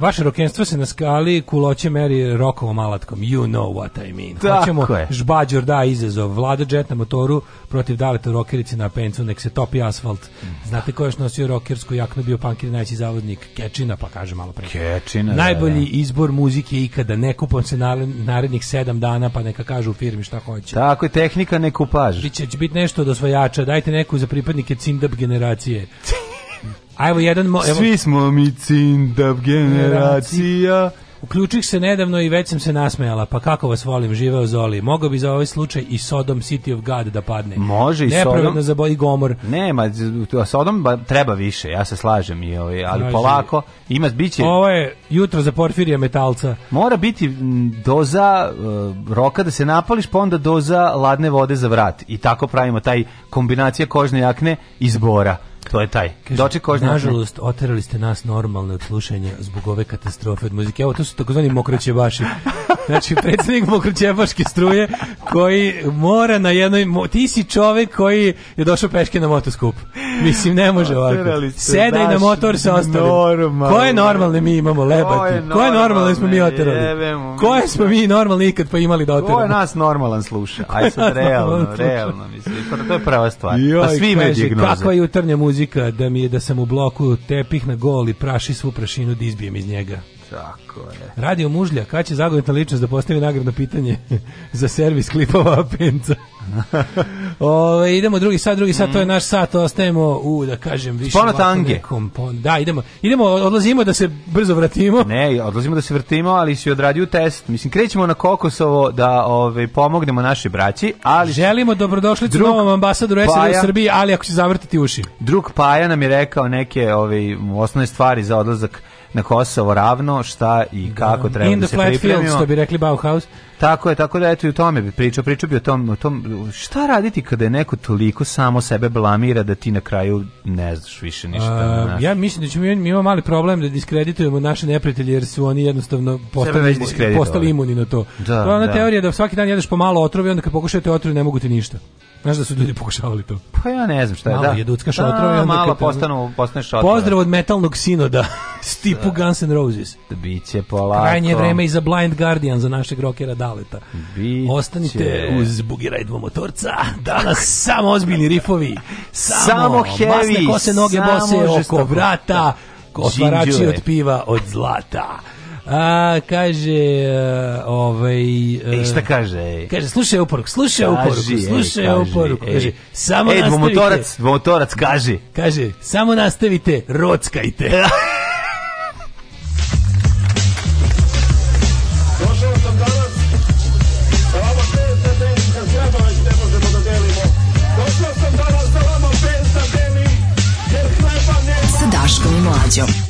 Vaše rokenstvo se na skali kuloće meri rokovom alatkom. You know what I mean. Hoćemo je. žbađor da izazov. Vlada džet na motoru protiv daleta rokerici na pencu. Nek se topi asfalt. Znate ko još nosio rokersku jaknu bio punkir najveći zavodnik Kečina, pa kaže malo pre. Kečina. Najbolji da, da. izbor muzike ikada. Ne kupam se narednih sedam dana, pa neka kažu u firmi šta hoće. Tako je, tehnika ne kupaž. Biće će biti nešto od osvajača. Dajte neku za pripadnike Cindab generacije. A evo jedan... Mo, evo, Svi smo mi cindav generacija. Uključih se nedavno i već sam se nasmejala, pa kako vas volim, živeo Zoli. Mogao bi za ovaj slučaj i Sodom City of God da padne. Može i Sodom. Nepravedno za boj Gomor. Nema, Sodom ba, treba više, ja se slažem i ovaj, ali Traži. polako. Ima biće. Ovo je jutro za Porfirija Metalca. Mora biti doza uh, roka da se napališ, pa onda doza ladne vode za vrat. I tako pravimo taj kombinacija kožne jakne iz bora to je taj. Doček kožnjaka. Nažalost, oterali ste nas normalne od slušanja zbog ove katastrofe od muzike. Evo, to su takozvani mokreće vaši. Znači, predsjednik mokroćepaške struje koji mora na jednoj... Mo, ti si čovek koji je došao peške na motoskup. Mislim, ne može ovako. Sedaj na motor sa ostalim. je normalne mi imamo lebati? je normalne smo mi oterali? Koje smo mi normalni ikad pa imali da oterali? Ko je nas normalan sluša? Aj sad, realno, realno, mislim. To je prava stvar. Pa svi imaju dignoze. Kakva jutarnja muzika da mi je da sam u bloku tepih na gol i praši svu prašinu da izbijem iz njega. Tako je. Radio mužlja, kada će zagovetna ličnost da postavi nagradno pitanje za servis klipova penca? Ove, idemo drugi sat, drugi sat, mm. to je mm. naš sat, ostajemo u, da kažem, više... Spona tange. Nekom, da, idemo, idemo, odlazimo da se brzo vratimo. Ne, odlazimo da se vratimo, ali si odradio test. Mislim, krećemo na Kokosovo da ove, pomognemo naše braći, ali... Želimo dobrodošlicu drug novom ambasadoru SR u Srbiji, ali ako će zavrtiti uši. Drug Paja nam je rekao neke ove, osnovne stvari za odlazak na Kosovo ravno šta i kako da. treba In da se pripremimo. In the flat field, što bi rekli Bauhaus. Tako je, tako da eto i u tome bi pričao, pričao bi o tom, o tom šta raditi kada je neko toliko samo sebe blamira da ti na kraju ne znaš više ništa. A, ja mislim da ćemo mi imamo mali problem da diskreditujemo naše neprijatelje jer su oni jednostavno postali, postali imuni na to. Da, to je ona da. teorija da svaki dan jedeš pomalo otrove i onda kad pokušate otrove ne mogu ti ništa. Znaš da su ljudi pokušavali to? Pa ja ne znam šta je, malo da. Je ducka šotrove, da, onda malo postanu, postaneš šotrove. Pozdrav od metalnog sinoda, Stipu da. Guns N' Roses. Da biće polako. Krajnje vreme i za Blind Guardian, za našeg rockera da Saleta. Biće. Ostanite uz Bugiraj motorca. Danas samo ozbiljni rifovi. Samo, samo heavy. kose, noge bose, oko žestoko. vrata. Da. Otvarači od piva, od zlata. A, kaže, uh, ovaj... Uh, e, šta kaže? Ej? Kaže, slušaj oporuku, slušaj oporuku, slušaj ej, kaži, oporuku. Ej. Kaže, samo e, nastavite... dvomotorac, dvomotorac, kaže. Kaže, samo nastavite, rockajte. canción.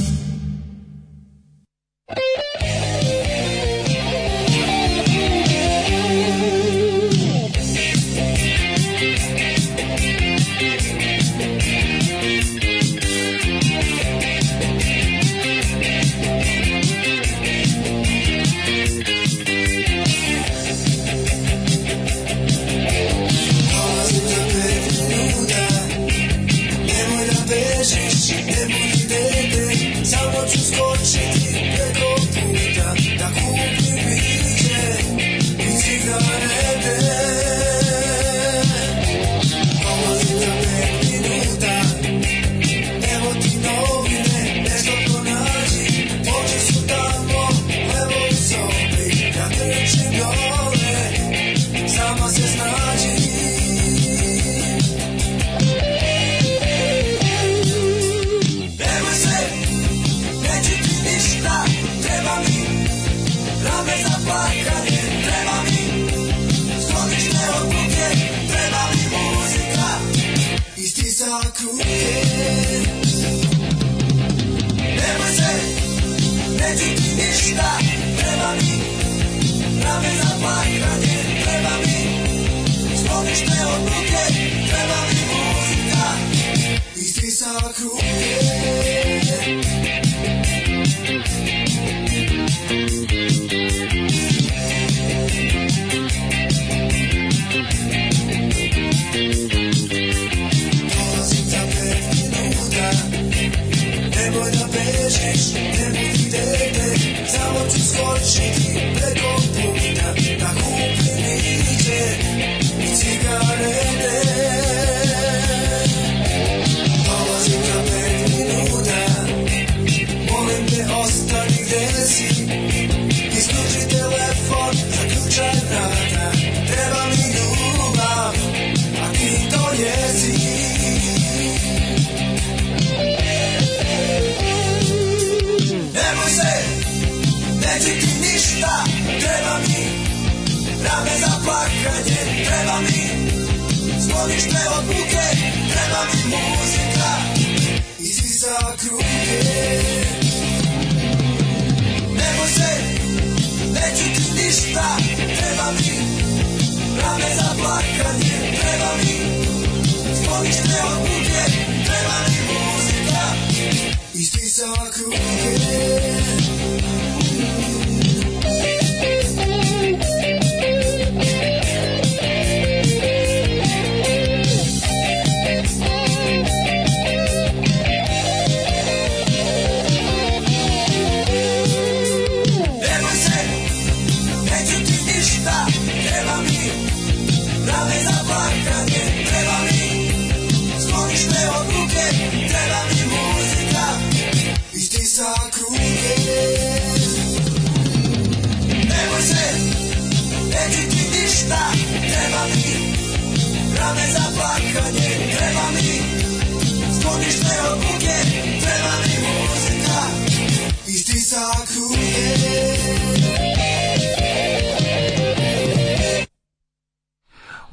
cool.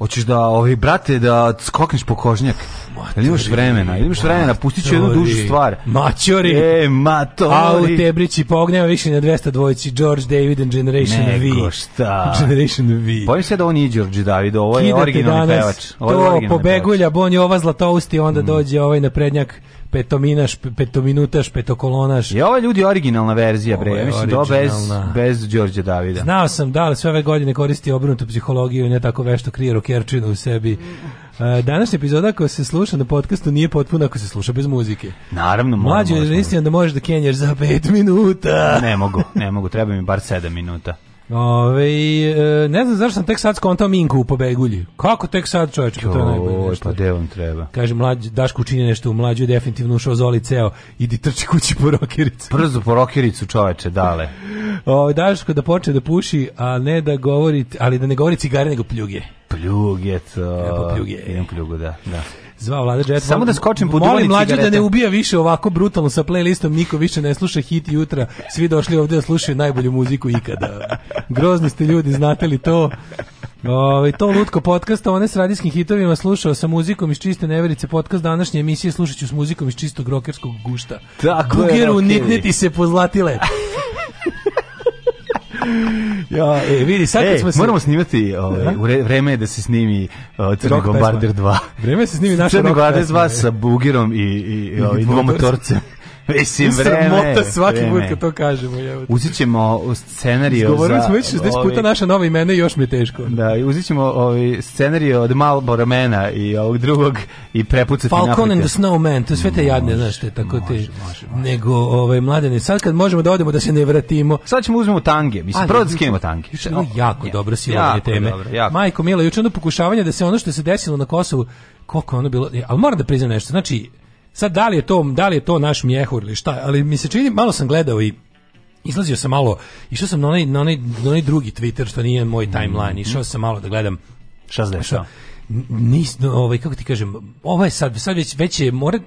Hoćeš da, ovi, ovaj, brate, da skokneš po kožnjak? Ili imaš vremena, ili imaš vremena, pustit ću jednu dužu stvar. Mačori. E, matori. A u Tebrići pognjava pa više na 200 dvojici George David and Generation Neko, V. Nego šta. Generation V. Bojim se da on nije George David, ovo je Kidate originalni pevač. Ovo je to pobegulja, bon je ova zlatousti, onda mm. dođe ovaj na prednjak petominaš, petominutaš, petokolonaš. Je ovo ljudi originalna verzija, bre. Ja mislim da bez, bez Đorđe Davida. Znao sam da, sve ove godine koristi obrnutu psihologiju i ne tako vešto krije rokerčinu u sebi. E, Danas epizoda koja se sluša na podcastu nije potpuna ako se sluša bez muzike. Naravno, Mlađe, je da istina da možeš da kenjaš za 5 minuta. Ne mogu, ne mogu, treba mi bar 7 minuta. Ove, e, ne znam zašto sam tek sad skontao Minku u pobegulji. Kako tek sad, čoveče, pa to je najbolje nešto. Pa de vam treba. Kaže, mlađ, Daško učinje nešto, u mlađu je definitivno ušao Zoli ceo, idi trči kući po rokericu. Brzo po rokericu, čoveče, dale. Ove, Daško da počne da puši, a ne da govori, ali da ne govori cigare, nego pljuge. Pljuge to. Evo pljuge. Idem pljugu, da. da. Zvao Vlada Jet. Samo da skočim po Molim mlađu da ne ubija više ovako brutalno sa playlistom, niko više ne sluša hit jutra. Svi došli ovde da slušaju najbolju muziku ikada. Grozni ste ljudi, znate li to? Ovaj to lutko podcasta, one s radijskim hitovima slušao sa muzikom iz čiste neverice podcast današnje emisije slušaću s muzikom iz čistog rokerskog gušta. Tako Bugiru, je. Okay. nikneti se pozlatile ja, e, vidi, sad e, smo se... moramo snimati, ovaj, da? vreme je da se snimi uh, Crni Bombarder 2. Vreme da se snimi naša Crni Bombarder 2 sa bugirom i, i, i, i ovaj, dvomotorcem. Mislim, vreme. Sramota svaki vreme. put kad to kažemo. Uzit ćemo uh, scenariju. Govorili smo već 60 puta naša nova imena i još mi je teško. Da, uzit ćemo ovaj scenariju od Malbora Mena i ovog drugog i prepucati Falcon Falcon and the Snowman, to je sve te jadne, znaš te, tako te. Može, može, Nego, ovaj, mladene, sad kad možemo da odemo da se ne vratimo. Sad ćemo uzmemo tange, mislim, prvo da skinemo tange. Juče je jako je, dobro silovanje teme. Dobro, jako. Majko Mila, juče ono pokušavanje da se ono što se desilo na Kosovu, koliko ono bilo, ali moram da priznam nešto, znači, Sad, da li je to, da li je to naš mjehur ili šta, ali mi se čini, malo sam gledao i izlazio sam malo, išao sam na onaj, na onaj, na onaj drugi Twitter, što nije moj timeline, mhm. išao sam malo da gledam šta se dešava. Nis, ovaj, kako ti kažem, ovo je sad, sad već, već je, more,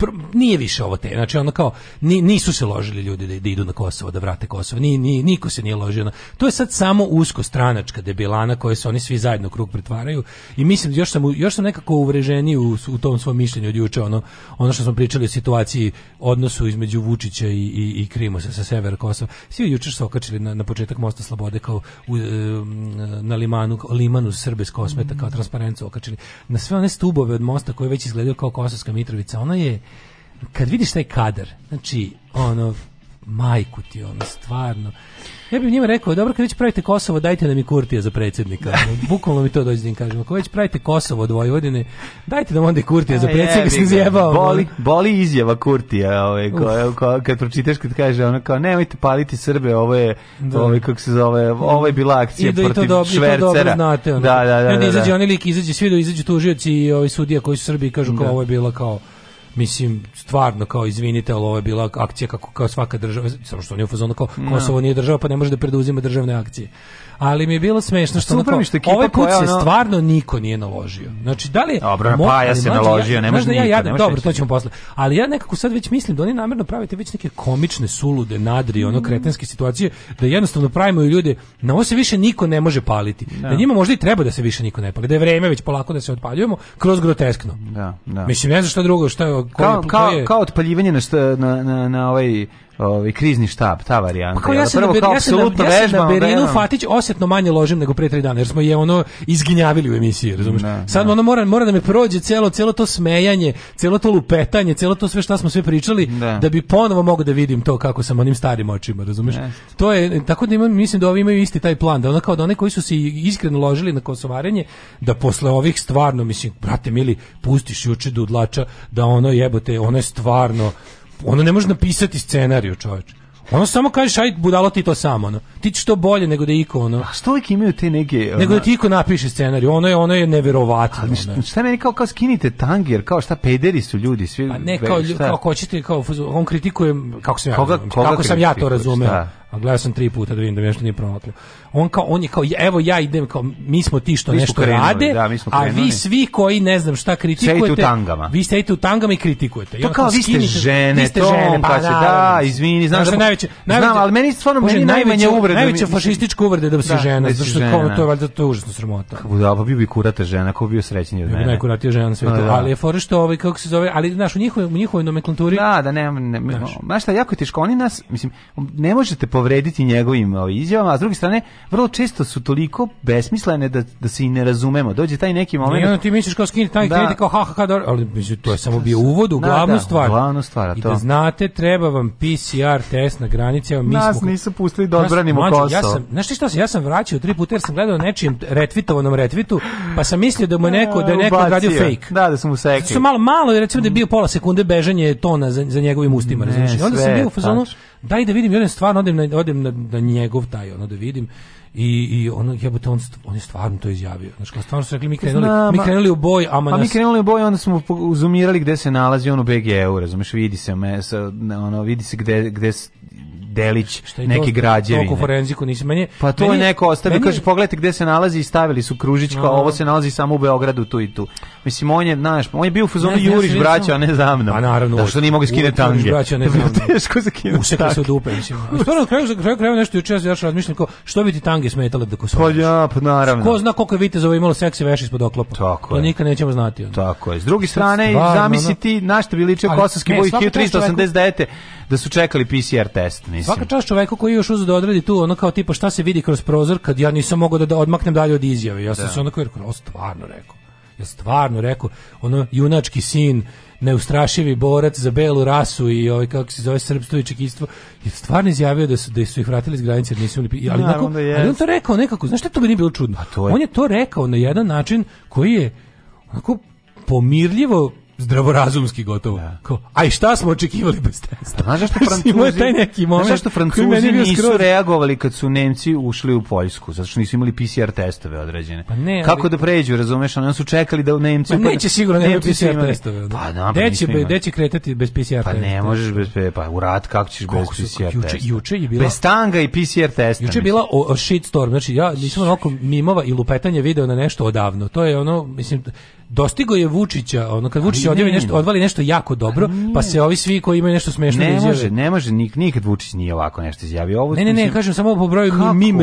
pr, nije više ovo te, znači ono kao ni, nisu se ložili ljudi da, da idu na Kosovo, da vrate Kosovo, ni, ni, niko se nije ložio. Na, to je sad samo usko stranačka debilana koje se oni svi zajedno krug pretvaraju i mislim još sam, još sam nekako uvreženiji u, u tom svom mišljenju od juče, ono, ono što smo pričali o situaciji odnosu između Vučića i, i, i Krimosa sa sever Kosova. Svi juče su okačili na, na početak Mosta Slobode kao u, e, na limanu, limanu Srbe s kosmeta kao transparent su okačili. Na sve one stubove od mosta koje već izgledaju kao Kosovska Mitrovica, ona je kad vidiš taj kadar, znači, ono, majku ti, ono, stvarno. Ja bih njima rekao, dobro, kad već pravite Kosovo, dajte nam i Kurtija za predsjednika. Bukvalno mi to dođe da im kažem. Ako već pravite Kosovo od Vojvodine, dajte nam onda i Kurtija za predsjednika, sam zjebao. Boli, boli izjava Kurtija, ovaj, ko, ko, kad pročitaš, kad kaže, ono kao, nemojte paliti Srbe, ovo je, da. ovaj, kako se zove, ovo je bila akcija I do, da, protiv i to do, švercera. I to dobro znate, ono. Da, da, da. da, da. da. Izađe, oni lik izađe, svi da izađu tužioci i ovaj, sudija koji su Srbi kažu kao, da. ovo je bila kao, mislim stvarno kao izvinite, ali ovo je bila akcija kako kao svaka država, samo što oni u fazonu kao Kosovo da. nije država, pa ne može da preduzima državne akcije ali mi je bilo smešno što onako, ovaj put se ono... stvarno niko nije naložio. Znači, da li Dobro, mo... pa ja se naložio, ne može da ja jadam, dobro, to ćemo posle. Ali ja nekako sad već mislim da oni namerno pravite već neke komične sulude, nadri, ono, mm. kretenske situacije, da jednostavno pravimo ljude, na ovo se više niko ne može paliti. Da, da. njima možda i treba da se više niko ne pali, da je vreme već polako da se odpaljujemo kroz groteskno. Da, da. Mislim, ne znam šta drugo, šta je... Kao, kao, kao otpaljivanje na, na, na, na ovaj ovaj krizni štab, ta varijanta. Pa ja se prvo kao apsolutno ja vežbam. Ja Berinu Fatić osetno manje ložim nego pre 3 dana, jer smo je ono izginjavili u emisiji, razumeš? Sad ne. ono mora mora da me prođe celo celo to smejanje, celo to lupetanje, celo to sve što smo sve pričali ne. Da. da bi ponovo mogao da vidim to kako sam onim starim očima, razumeš? To je tako da imam, mislim da ovi imaju isti taj plan, da ono kao da oni koji su se iskreno ložili na kosovarenje, da posle ovih stvarno mislim, brate mili, pustiš juče da udlača da ono jebote, ono je stvarno ono ne može napisati scenariju, čoveče. Ono samo kažeš, aj budalo ti to samo, ono. Ti ćeš to bolje nego da iko, ono. A što uvijek imaju te neke... Ona... Nego da ti iko napiše scenariju, ono je, ono je neverovatno. Ali šta, meni kao, kao skinite tanger, kao šta pederi su ljudi, svi... Pa ne, kao, šta? kao hoćete, kao, on kritikuje, kako sam ja, koga kako sam ja to razumeo. Šta? A gledao sam tri puta da vidim da mi nešto nije promaklo. On kao on je kao evo ja idem kao mi smo ti što mi nešto krenuli, rade, da, mi a vi svi koji ne znam šta kritikujete, sedite u tangama. Vi sedite u tangama i kritikujete. To kao vi ste žene, to ste žene, pa da da se da, izvini, znaš da najveće, najveće, znam, ali meni stvarno meni najmanje uvrede, najveće fašistička uvrede da se žena, zato što kao to je valjda to je užasno sramota. Da, pa bio bi kurata žena, ko bio srećniji od mene. Najkuratija žena na svetu, da. ali je fore što ovaj kako se zove, ali znaš u njihovoj njihovoj nomenklaturi. Da, da, ne, ne, znaš šta, jako teško oni nas, mislim, ne možete povrediti njegovim ovaj, izjavama, a s druge strane, vrlo često su toliko besmislene da, da se i ne razumemo. Dođe taj neki moment... I onda ti misliš kao skiniti taj da. kao ha, ha, ha, da, ali mislim, to je da, samo da, bio da. uvod u glavnu da, da, stvar. Glavnu stvar, I to. da znate, treba vam PCR test na granici, evo mi Nas smo... nisu pustili da odbranimo Kosovo. Ja sam, znaš ti šta sam, ja sam vraćao tri puta jer sam gledao nečijem retvitovanom retvitu, pa sam mislio da mu je neko, da je neko radio fake. Da, da sam mu sekli. Su malo, malo, recimo da je bio pola sekunde bežanje tona za, za njegovim ustima, razumiješ? Onda sam bio u fazonu, daj da vidim, i onda stvarno odem na, odem na, na njegov taj, ono da vidim, i i on jebote on on je stvarno to izjavio znači kao stvarno su rekli mi krenuli Znam, mi krenuli u boj a ma pa mi krenuli u boj onda smo uzumirali gde se nalazi on u BG-u razumeš vidi se me, ono vidi se gde gde delić šta neki građevine. Toliko forenziku nisi manje. Pa to meni, je neko ostavio, meni... kaže pogledajte gde se nalazi i stavili su kružička, kao ovo se nalazi samo u Beogradu tu i tu. Mislim on je, znaš, on je bio u fuzonu ne, Juriš braća, a ne za mnom. A naravno. Da što nije mogu skinuti tange. Juriš braća, ne za mnom. Teško se kinuti. Usekli su dupe, mislim. Stvarno kraju za kraju kraju nešto juče ja još razmišljam kao što bi ti tange smetale da kosoveš. Pa ja, pa naravno. Ko zna koliko je vitezova imalo seksi veš ispod oklopa. Tako to nikad nećemo znati. On. Tako je. S druge strane, zamisli ti na šta bi ličio kosovski vojnik 1389. da su čekali PCR test mislim. Svaka čast čoveku koji još uzeo da odradi tu, ono kao tipa šta se vidi kroz prozor kad ja nisam mogao da, da odmaknem dalje od izjave. Ja sam da. se onda kao rekao, stvarno rekao. Ja stvarno rekao, ono junački sin, neustrašivi borac za belu rasu i ovaj kako se zove srpstvo i čekistvo je stvarno izjavio da su da su ih vratili iz granice nisu bili ali, da, onako, ali on to rekao nekako znaš šta to meni bilo čudno to je. on je to rekao na jedan način koji je onako pomirljivo zdravorazumski gotovo. Da. Kao, aj šta smo očekivali bez testa? Znaš zašto Francuzi? taj neki moment. Znaš zašto Francuzi nisu skroz... reagovali kad su Nemci ušli u Poljsku, zato što nisu imali PCR testove određene. Pa ne, ali... Kako da pređu, razumeš? Oni su čekali da Nemci... Pa neće sigurno nemaju PCR testove. Da. Pa da, pa be, gde kretati bez PCR testa? Pa ne možeš bez pa u rat kako ćeš bez PCR testa? Juče, juče je bila bez tanga i PCR testa. Juče je bila o, o shitstorm, znači ja nisam onako mimova i lupetanje video na nešto odavno. To je ono, mislim dostigo je Vučića, ono kad Vučić odjavi nešto, odvali nešto jako dobro, pa se ovi svi koji imaju nešto smešno da ne može, ne može nik, nikad Vučić nije ovako nešto izjavio. Ovo ne, ne, ne, kažem samo po broju mim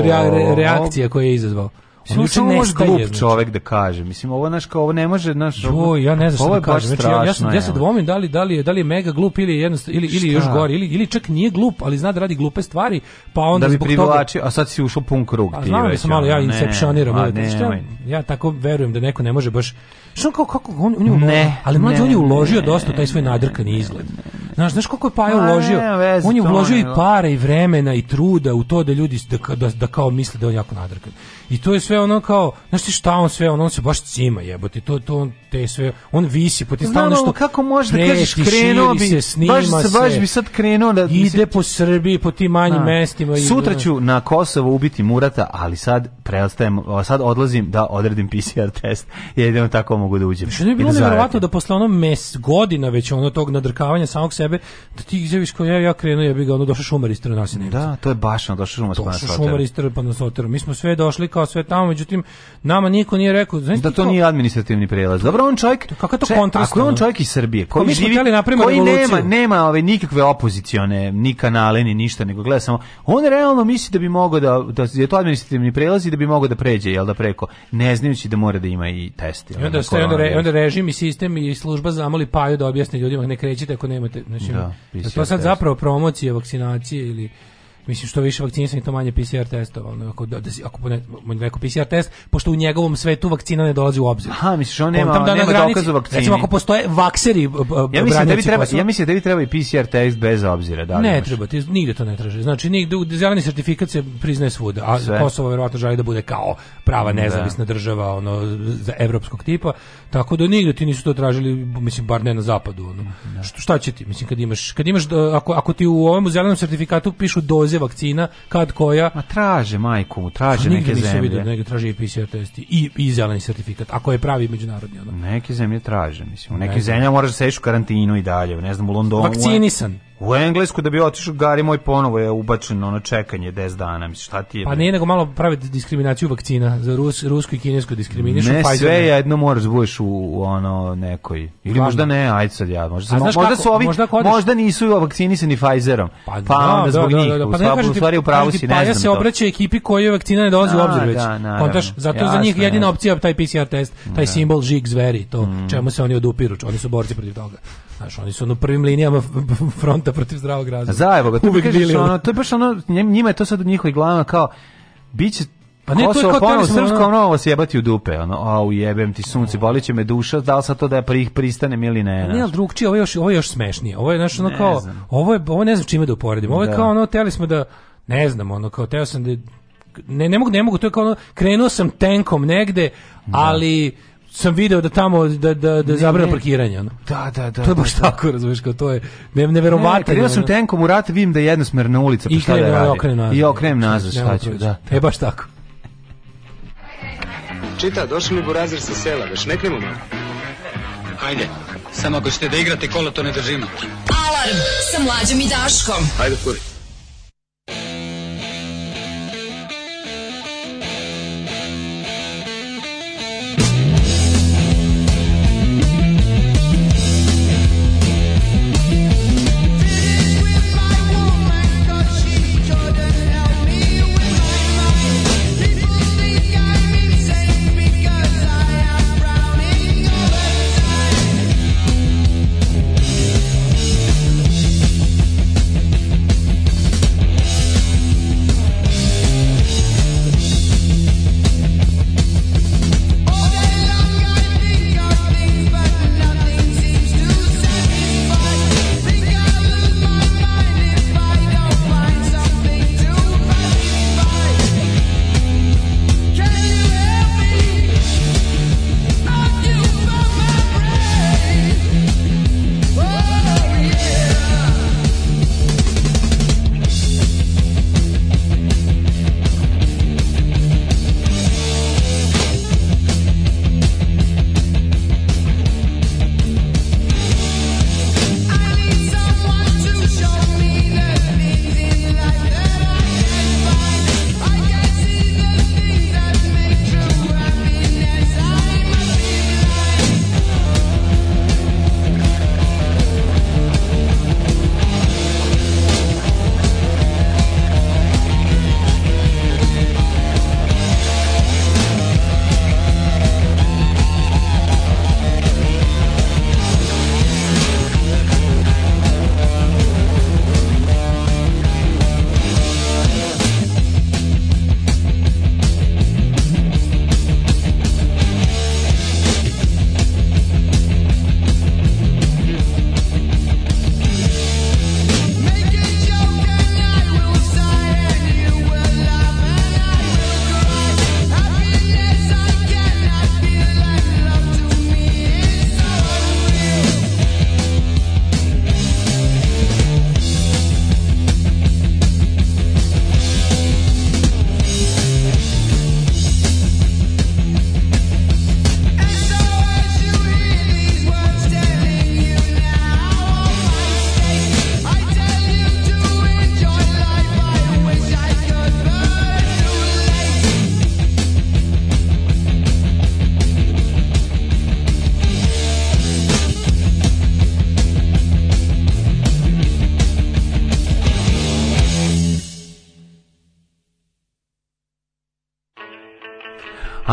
reakcija koje je izazvao. Mislim, uopšte ne može glup znači. čovek da kaže. Mislim, ovo, naš, kao, ovo ne može... Naš, jo, ja ne znam što da kažem. Znači, ja, ja, sam, ja se dvomim da li, da, li je, da li je mega glup ili, jednostavno, ili, ili još gori, ili, ili čak nije glup, ali zna da radi glupe stvari, pa onda da zbog toga... a sad si ušao pun krug. A znam da sam malo, ja incepcioniram. Znači, ja tako verujem da neko ne može baš... Što kao kako on, on je ne, ali mlađi on je uložio ne, dosta taj svoj nadrkani izgled. Znaš, znaš koliko je Paja uložio? Ne, vez, on je uložio i pare i vremena i truda u to da ljudi da, da, da kao misle da je on jako nadrkan. I to je sve ono kao, znaš ti šta on sve, on, on se baš cima jebote, to, to on te sve, on visi, poti da, da, stalno nešto kako možeš da kažeš krenuo bi, se, snima baš, se, baš bi sad krenuo da... Ide mislim, po Srbiji, po tim manjim na. Da. mestima. I, Sutra ću na Kosovo ubiti Murata, ali sad preostajem, sad odlazim da odredim PCR test, jedino tako mogu da uđem. Što je bilo nevjerovatno da posle ono mes godina već ono tog nadrkavanja samog sebe tebe da ti izjaviš kao ja ja krenuo ja bih ga ono došao šumar istero nas Da, to je baš ono došao šumar pa nas. Šumar istero pa nas otero. Mi smo sve došli kao sve tamo, međutim nama niko nije rekao, znači da to ko... nije administrativni prelaz. Dobro, on čovjek. Kako je to kontrast? Ako je on čovjek iz Srbije, pa koji pa mi živi, koji nema nema ove nikakve opozicione, ni kanale ni ništa, nego gleda samo on realno misli da bi mogao da da je to administrativni prelaz i da bi mogao da pređe jel da preko, ne znajući da mora da ima i test. I onda, onda, onda, režim i sistem i služba zamoli paju da objasni ljudima ne krećite ako nemate Znači, da, to sad zapravo promocije vakcinacije ili Mislim što više vakcinisanih to manje PCR testova, ono ako da, da ako pone, neko PCR test, pošto u njegovom svetu vakcina ne dolazi u obzir. Aha, misliš on pa nema, da nema dokaza vakcine. Recimo ako postoje vakseri, ja mislim da bi treba, ja mislim da bi treba i PCR test bez obzira, da. Ne imaš. treba, ti nigde to ne traže. Znači nigde zeleni sertifikat se priznaje svuda, a Sve. Kosovo verovatno želi da bude kao prava da. nezavisna da. država, ono za evropskog tipa, tako da nigde ti nisu to tražili, mislim bar ne na zapadu, ono. Da. Šta, šta će ti? Mislim kad imaš, kad imaš da, ako ako ti u ovom zelenom sertifikatu pišu doze doze vakcina, kad koja. Ma traže majku traže neke zemlje. Vidio, neke traže i PCR test i, i zeleni sertifikat, ako je pravi međunarodni. Ono. Neke zemlje traže, mislim. U nekim ne zemljama moraš da sediš u karantinu i dalje, ne znam, u Londonu. Vakcinisan. U Englesku da bi otišao Gari moj ponovo je ubačen ono čekanje 10 dana, misliš šta ti je? Pa nije nego malo prave diskriminaciju vakcina za Rus, rusku i kinesku diskriminišu Ne, Pfizer sve ne. jedno moraš da budeš u, u, ono nekoj. Ili Glavno. možda ne, ajde sad ja, možda, A, možda su ovi možda, možda nisu vakcinisani Pfizerom. Pa, pa da, onda da, zbog da, njih, da, da, pa ne, u stvari u pravu si, ne znam. Pa ja se obraća ekipi kojoj vakcina ne dolazi da, u obzir već. Kontaš, zato jasno, za njih jedina opcija taj PCR test, taj simbol žig zveri, to mm. čemu se oni odupiru, oni su borci protiv toga. Znaš, oni su na prvim linijama fronta protiv zdravog razuma. Zajevo ga, to, kažeš, ono, to je baš ono, njima je to sad u njihovih glavama kao, biće pa ne, Kosovo, to je kao ponovno srpsko, ono, vas jebati u dupe, ono, a ujebem ti sunce, da. boli će me duša, da li sad to da ja prih pristanem ili ne? A pa ne, ali drugčije, ovo je još, ovo je još smešnije, ovo je, znaš, ono, ne kao, znam. ovo, je, ovo ne znam čime da uporedim, ovo je da. kao, ono, teli smo da, ne znam, ono, kao, teo sam da, ne, ne mogu, ne mogu, to je kao, ono, krenuo sam tenkom negde, da. ali sam video da tamo da da da zabrana parkiranje ono. Da, da, da. To je da, baš da, tako, razumeš, kao to je ne neverovatno. Ne, ja sam tenkom u rat, vidim da je jednosmerna ulica, pa šta da radi. I okrenem nazad, šta ću, da, da. E baš tako. Čita, došli mi burazir sa sela, već ne krenemo malo. Hajde, samo ako ćete da igrate kola, to ne držimo. Alarm sa mlađom i Daškom. Hajde, furi.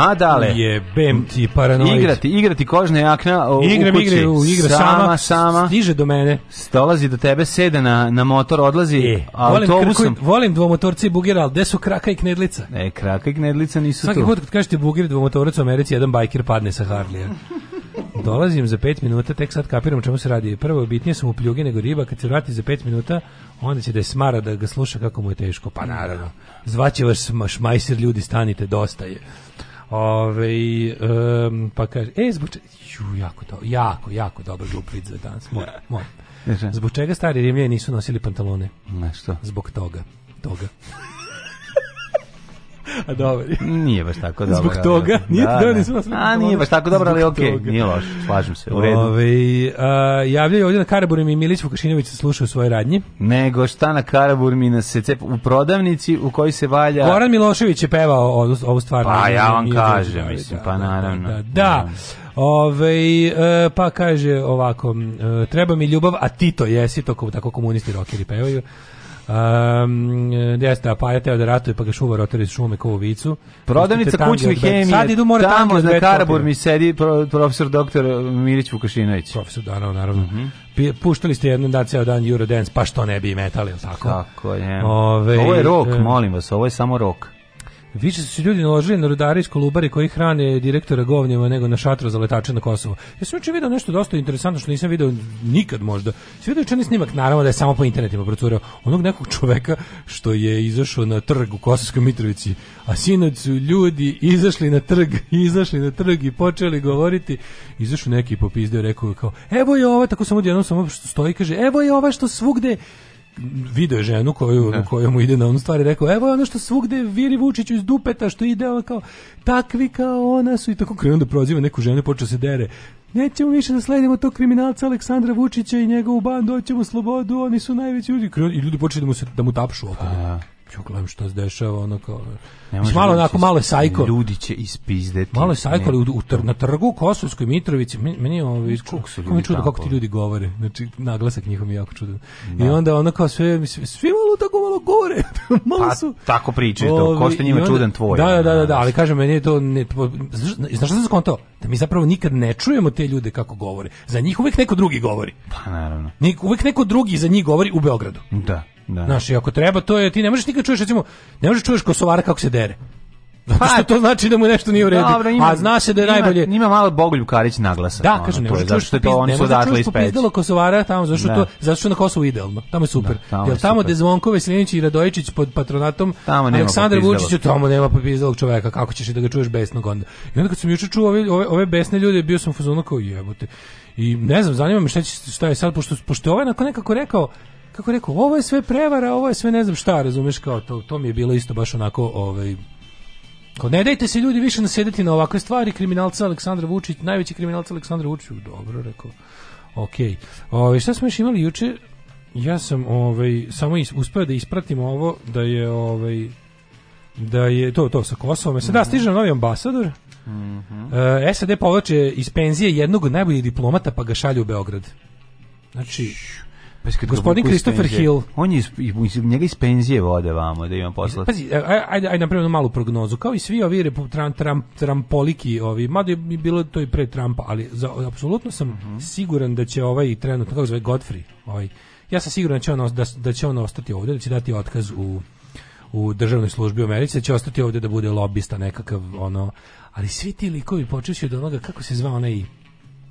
A, Je Jebem ti paranoid. Igrati, igrati kožne jakna uh, u, igram, u Igre, Igram, igra sama, sama, sama. Stiže do mene. Dolazi do tebe, seda na, na motor, odlazi e, autobusom. Volim, krkuj, volim dvomotorce i bugira, ali gde su kraka i knedlica? E, kraka i knedlica nisu Svaki tu. Svaki put kad kažete bugir dvomotorac u Americi, jedan bajker padne sa Harlija. Dolazim za 5 minuta, tek sad kapiram čemu se radi. Prvo, bitnije sam u pljuge nego riba, kad se vrati za 5 minuta, onda će da je smara da ga sluša kako mu je teško. Pa naravno, zvaće vas šmajser ljudi, stanite, dosta je. Ove, um, pa kaže, e, zbog čega, ju, jako, do, jako, jako dobro duplic za danas, moj, moj. Zbog čega stari Rimljani nisu nosili pantalone? Ne, što? Zbog toga, toga. A dobro. Nije baš tako dobro. Zbog toga? Da, nije, da, da, nisam vas A nije baš tako dobro, ali okej, okay, nije loš, slažem se, u redu. Ove, ovaj, a, javljaju ovdje na Karaburmi i Milić Vukašinović se da slušaju svoje radnje. Nego šta na Karaburmi na se cep, u prodavnici u kojoj se valja... Goran Milošević je pevao ovu, ovu stvar. Pa ja vam kažem, mislim, da, pa naravno. Da, da. da. Ove, ovaj, e, pa kaže ovako, e, treba mi ljubav, a ti to jesi, to tako komunisti rokeri pevaju. Um, jeste, a Paja od da ratuje, pa ga šuva rotar iz šume kao vicu. Prodavnica kućne hemije, sad idu mora tamo na Karabur mi sedi pro, profesor doktor Milić Vukašinović. Profesor, da, da naravno. Mm -hmm. Puštali ste jedan dan, ceo dan Eurodance, pa što ne bi i metal, ili tako? Tako, je. Ove, ovo je rok, e, molim vas, ovo je samo rok. Više su se ljudi naložili na rudare iz Kolubare koji hrane direktora govnjeva nego na šatro za letače na Kosovo. Ja sam juče video nešto dosta interesantno što nisam video nikad možda. Svi video juče snimak, naravno da je samo po internetima procurao, onog nekog čoveka što je izašao na trg u Kosovskoj Mitrovici, a sinoć su ljudi izašli na trg, izašli na trg i počeli govoriti. Izašao neki popizdeo, rekao kao, evo je ova, tako samo odjednom samo što stoji, kaže, evo je ova što svugde video je ženu koju, da. koju mu ide na onu stvar rekao, evo ono što svugde viri Vučiću iz dupeta, što ide ono kao, takvi kao ona su i tako krenuo da proziva neku ženu, počeo se dere. Nećemo više da sledimo tog kriminalca Aleksandra Vučića i njegovu bandu, hoćemo slobodu, oni su najveći ljudi. I ljudi počeli da mu, se, da mu tapšu oko. Pa, da ju gledam što se dešava, ono kao... malo onako, malo je sajko. Ljudi će ispizdeti. Malo je sajko, ali u, u, tr, na trgu u Kosovskoj Mitrovici, meni je ovo čudo čudo kako ti ljudi govore. Znači, naglasak njihov je jako čudan. Da. I onda ono kao sve, svi, svi malo tako malo govore. malo pa, su... Pa, tako pričaju to, ko što njima onda, čudan tvoj. Da, da, da, da, da ali kažem, meni je to... Ne, znaš, šta se sam skontao? Da mi zapravo nikad ne čujemo te ljude kako govore. Za njih uvek neko drugi govori. Pa, naravno. Nik, uvek neko drugi za njih govori u Beogradu. Da. Da. Znaš, i ako treba, to je, ti ne možeš nikad čuješ, recimo, ne možeš čuješ Kosovara kako se dere. Pa što to znači da mu nešto nije u redu. Dobro, ima, a zna se da je ima, najbolje. Nima malo Bogoljub Karić naglasa. Da, ono, kažem, je, možeš čuti to oni su da odatle iz Peći. Kosovara tamo zašto da. to zato što na Kosovu idealno. Tamo je da, super. Da, tamo Jel tamo da Zvonko Veselinić i Radojičić pod patronatom tamo Aleksandar Vučić tamo nema popizdalog čoveka kako ćeš i da ga čuješ besnog onda. I onda kad sam juče čuo ove, ove, ove besne ljude bio sam u fazonu kao jebote. I ne znam, zanima me šta, će, šta je sad, pošto, pošto je ovaj nekako rekao, kako rekao, ovo je sve prevara, ovo je sve ne znam šta, razumeš kao to, to mi je bilo isto baš onako, ovaj Kao ne dajte se ljudi više nasediti na ovakve stvari, kriminalca Aleksandra Vučić, najveći kriminalca Aleksandra Vučić, dobro rekao. Okej. Okay. Ovaj, šta smo još imali juče? Ja sam ovaj samo uspeo da ispratim ovo da je ovaj da je to to sa Kosovom. E Sada mm -hmm. stiže novi ambasador. Mm -hmm. e, SAD povlače iz penzije jednog od najboljih diplomata pa ga šalju u Beograd. Znači, Pa Gospodin Christopher Hill. On je iz, njega iz penzije vode vamo da ima posla. Pazi, ajde, ajde napravimo malu prognozu. Kao i svi ovi Trump, Trump, Trumpoliki, ovi, mada je bilo to i pre Trumpa, ali za, apsolutno sam mm -hmm. siguran da će ovaj trenutno, kako zove Godfrey, ovaj, ja sam siguran da će, on, da, da će on ostati ovdje, da će dati otkaz u u državnoj službi u Americi, da će ostati ovdje da bude lobista nekakav, ono, ali svi ti likovi počeši od onoga, kako se zvao onaj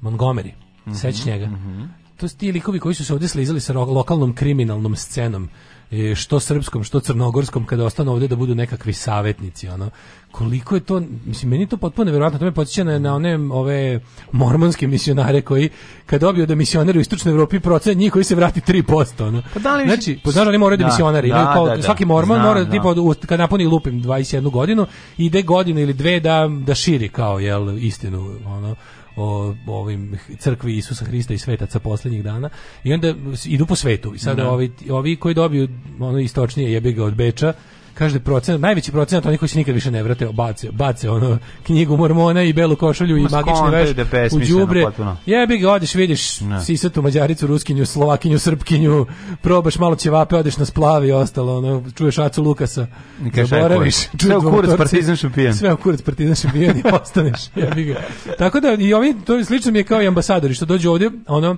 Montgomery, mm -hmm, sećaš njega? Mm -hmm to su ti likovi koji su se ovdje slizali sa lokalnom kriminalnom scenom e, što srpskom, što crnogorskom kada ostanu ovde da budu nekakvi savjetnici ono. Koliko je to, mislim, meni je to potpuno nevjerojatno, to me podsjeća na, na one ove mormonske misionare koji kad dobiju da misionari u istočnoj Evropi procen njih koji se vrati 3%. Ono. Pa da li znači, pa znaš, da oni moraju da, da misionari, da, kao, da, da, svaki mormon zna, mora da. tipa kad napuni lupim 21 godinu, ide godinu ili dve da da širi kao jel istinu, ono o, ovim crkvi Isusa Hrista i svetaca poslednjih dana i onda idu po svetu i sada da. ovi, ovi koji dobiju ono istočnije jebi od Beča kaže procenat, najveći procenat onih koji se nikad više ne vrate, bace, bace ono knjigu Mormona i belu košulju i magični veš u đubre. Jebi ga, odeš, vidiš ne. tu mađaricu, ruskinju, slovakinju, srpkinju, probaš malo ćevape, odeš na splavi i ostalo, ono, čuješ Acu Lukasa, zaboraviš. Sve u kurac partizan šampion. Sve u kurac partizan šampion i ostaneš, jebi ga. Tako da, i ovi, to slično mi je kao i ambasadori, što dođu ovdje, ono,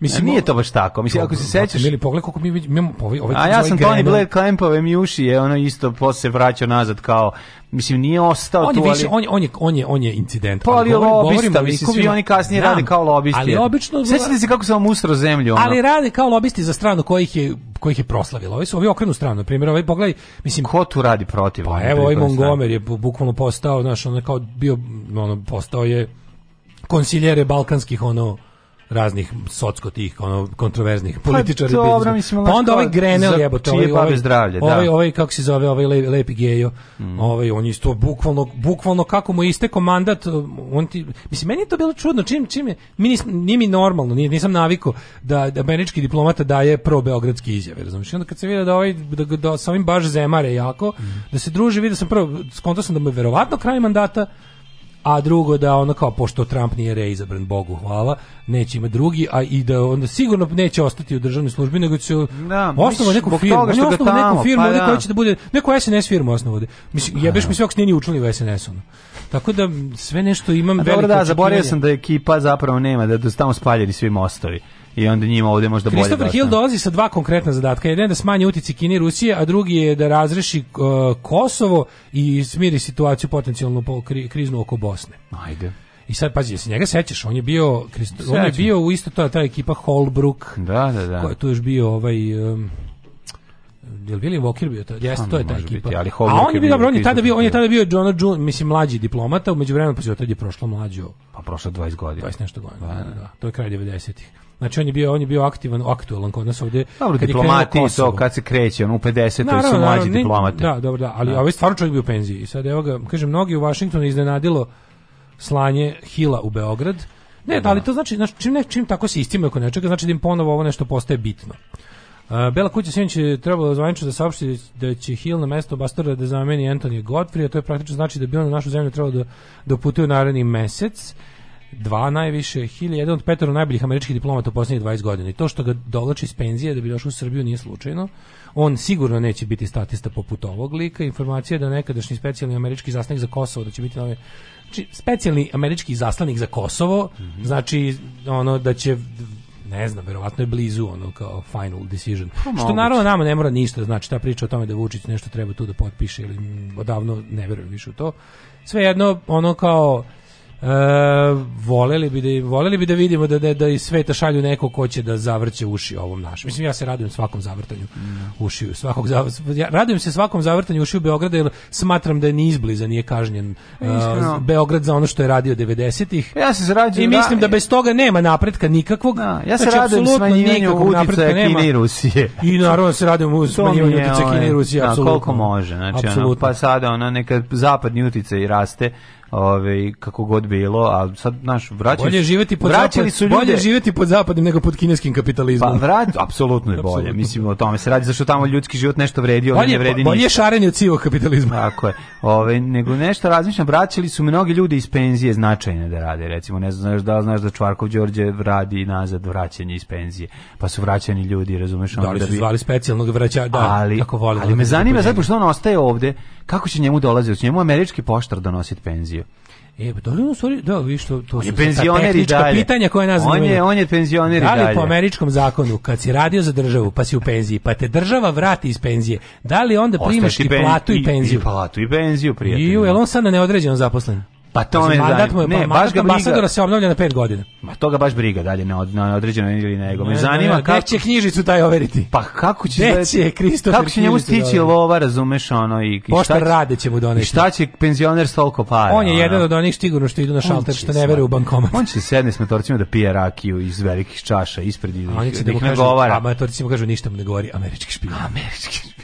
Mislim, nije to baš tako. Mislim, ako se sećaš... Ili pogledaj koliko mi imamo... Ovaj-, ovaj, a ja sam Tony Blair Klempove Mjuši je ono isto posle se vraćao nazad kao... Mislim, nije ostao on tu, više, ali... On je, on je, on je incident. Pa, ali govorim, lobista, mislim, svi oni kasnije rade kao lobisti. Ali obično... Sećate se kako sam ustro zemlju, ono? Ali rade kao lobisti za stranu kojih je kojih je proslavilo. Ovi su ovi okrenu stranu, na primjer, ovaj pogledaj, mislim ko tu radi protiv? Pa evo ovaj Montgomery je bukvalno postao, znaš, on kao bio ono postao je konsiljere balkanskih ono raznih socsko tih ono kontroverznih pa političara pa, dobro, mislim, pa onda ovaj Grenel jebote ovaj, ovaj, zdravlje, ovaj, da. ovaj ovaj kako se zove ovaj le, lepi gejo mm. ovaj on isto bukvalno bukvalno kako mu iste komandat on ti mislim meni je to bilo čudno čim čim je mi nis, nije mi normalno nije, nisam naviko da, da američki diplomata daje pro beogradske izjave razumiješ onda kad se vidi da ovaj da, da, da sa ovim baš zemare jako mm. da se druži vidi da sam prvo skontao sam da mu je verovatno kraj mandata a drugo da ono kao pošto Trump nije reizabran Bogu hvala neće imati drugi a i da onda sigurno neće ostati u državnoj službi nego će da, osnovati neku firmu on je neku firmu pa, da. će da bude neku SNS firmu osnovati mislim da. jebeš da. mi se ok nije učlani u SNS ono tako da sve nešto imam a veliko dobro da zaboravio sam da ekipa zapravo nema da su tamo spaljeni svi mostovi i onda njima ovde možda bolje Christopher da Hill dolazi sa dva konkretna zadatka. Jedan je da smanji utici Kine i Rusije, a drugi je da razreši uh, Kosovo i smiri situaciju potencijalnu po kri, kriznu oko Bosne. Ajde. I sad pazi, jesi njega sećaš, on je bio Christo, on je bio u isto to ta ekipa Holbrook. Da, da, da. Ko je tu još bio ovaj um, Jel William Walker bio to? Jeste, pa, to je ta ekipa. Biti, ali Holbrook a on je bio, dobro, on je tada bio, on je tada bio John June, mislim mlađi diplomata, u međuvremenu pa tad je prošlo mlađo. Pa prošlo 20 godina. 20 nešto godina. Pa, da, da, da. To je kraj 90-ih. Znači on je bio on je bio aktivan, aktualan kod nas ovdje. Dobro, diplomati je to kad se kreće, on u 50 naravno, su mlađi naravno, diplomate. Da, dobro, da, ali da. ovaj stvarno čovjek bio u penziji. I sad evo ga, kažem, mnogi u Vašingtonu iznenadilo slanje Hila u Beograd. Ne, da, da li to znači, znači čim, ne, čim tako se istime oko nečega, znači da im ponovo ovo nešto postaje bitno. Uh, Bela kuća sinoć je trebalo zvanično da saopšti da će Hill na mesto Bastora da zameni Antonija Godfrey, a to je praktično znači da bi on u našu zemlju trebalo da, da putuje u naredni mesec dva najviše, Hill je jedan od petoro najboljih američkih diplomata u posljednjih 20 godina i to što ga dolači iz penzije da bi došao u Srbiju nije slučajno. On sigurno neće biti statista poput ovog lika. Informacija da nekadašnji specijalni američki zastanak za Kosovo da će biti novi znači specijalni američki zaslanik za Kosovo, mm -hmm. znači ono da će ne znam, verovatno je blizu ono kao final decision. Pa, Što naravno nama ne mora ništa, da znači ta priča o tome da Vučić nešto treba tu da potpiše ili odavno ne verujem više u to. Svejedno ono kao E, voleli bi da voleli bi da vidimo da da, da iz sveta šalju neko ko će da zavrće uši ovom našem. Mislim ja se radujem svakom zavrtanju mm. ušiju, svakog zav... ja radujem se svakom zavrtanju ušiju Beograda jer smatram da je ni izbliza nije kažnjen uh, Beograd za ono što je radio 90-ih. Ja se radujem i da- mislim da bez toga nema napretka nikakvog. Da, ja se znači, radujem smanjivanju uticaja Kine i Rusije. I naravno se radujem uz smanjivanju ovaj- uticaja Kine i Rusije da, apsolutno. koliko može, znači ono, pa sada ona neka zapadni uticaj raste, Ove, ovaj, kako god bilo, a sad naš vraćali bolje živeti pod vraćali su ljude. bolje živeti pod zapadnim nego pod kineskim kapitalizmom. Pa vrat, apsolutno je bolje. Mislim o tome se radi zašto tamo ljudski život nešto vredi, on ne vredi Bolje ništa. šarenje od sivog kapitalizma. Tako je. Ove, nego nešto razmišljam, vraćali su mnogi ljudi iz penzije značajne da rade, recimo, ne znaš da znaš da Čvarkov Đorđe radi nazad vraćanje iz penzije, pa su vraćani ljudi, razumeš, da, da bi... zvali specijalnog vraća, da, ali, kako volim. Ali da me da zanima zato što on ostaje ovde, kako će njemu dolaziti, će njemu američki poštar donositi penzije penziju. E, li on sorry, da, vi što to su penzioneri dalje. pitanja koje nas on je, on je penzioner dalje. Da li po američkom zakonu, kad si radio za državu, pa si u penziji, pa te država vrati iz penzije, da li onda primaš i platu i, i penziju? I platu i penziju, prijatelj. I, jel on sad na da neodređeno zaposlen? Pa to me mandat mu je, ne, pa, baš ga ambasadora da se obnavlja na 5 godina. Ma to ga baš briga dalje na, od, na određeno ili nego. Me zanima ne, ne, kako će knjižicu taj overiti. Pa kako će Neće, da, kako će njemu da stići lova, razumeš ono i, i šta rade će mu doneti. Šta će penzioner toliko para? On je ono. jedan od onih sigurno što idu na šalter što ne veruje u bankomat. On će sedne s motorcima da pije rakiju iz velikih čaša ispred i da, da ih ne govara. A motorci mu kažu ništa mu ne govori američki špijun. Američki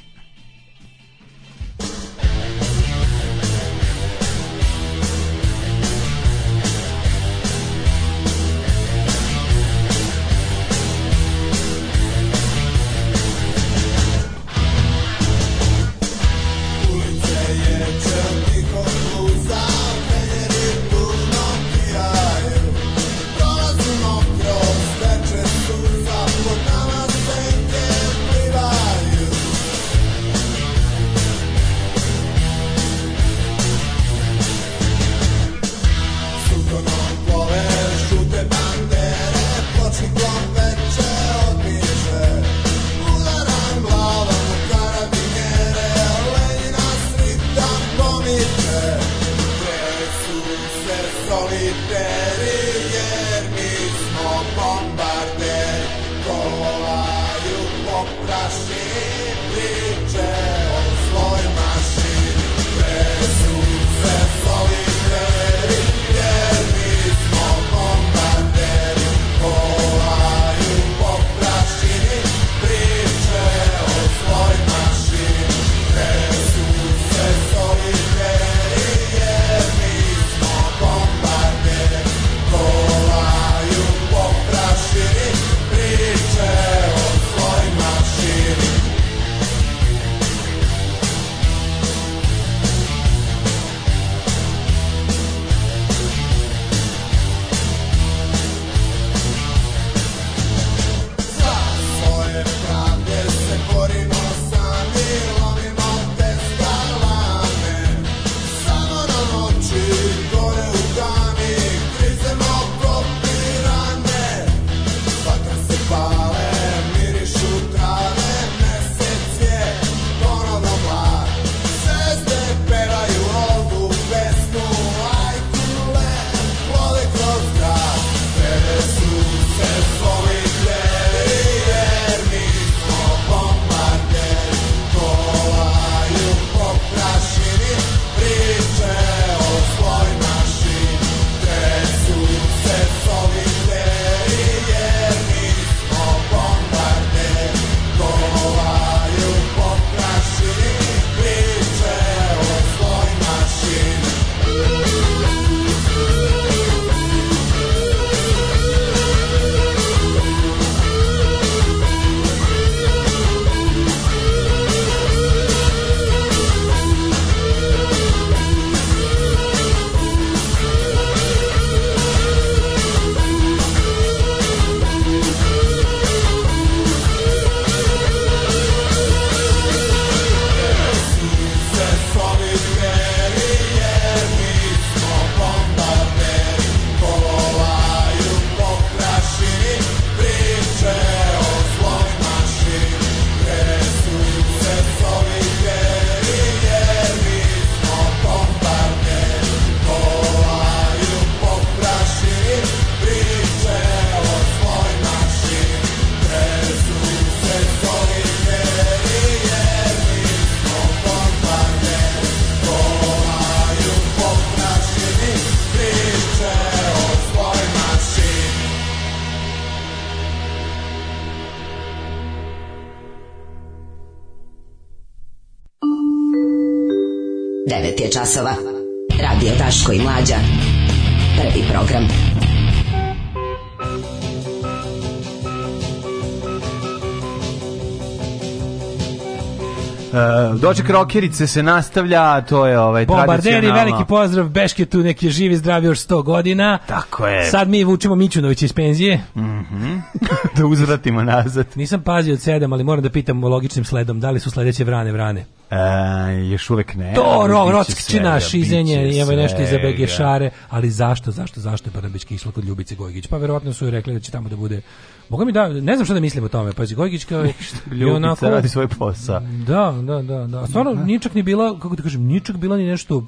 doček rokerice se nastavlja, to je ovaj Bombarderi, veliki pozdrav, Beške tu neki živi zdravi još 100 godina. Tako je. Sad mi vučemo Mićunović iz penzije. Mhm. da uzvratimo nazad. Nisam pazio od sedam, ali moram da pitam logičnim sledom, da li su sledeće vrane vrane? E, još uvek ne. To, ro, rockčina, šizenje, evo nešto iza da. Begešare, ali zašto, zašto, zašto je Brnabić kisla kod Ljubice Gojgić? Pa verovatno su joj rekli da će tamo da bude Boga mi da, ne znam šta da mislim o tome, pazi, Gojgić kao je onako... radi svoj posao. Da, da, da, da. Stvarno, da. ničak ni bila, kako da kažem, ničak bila ni nešto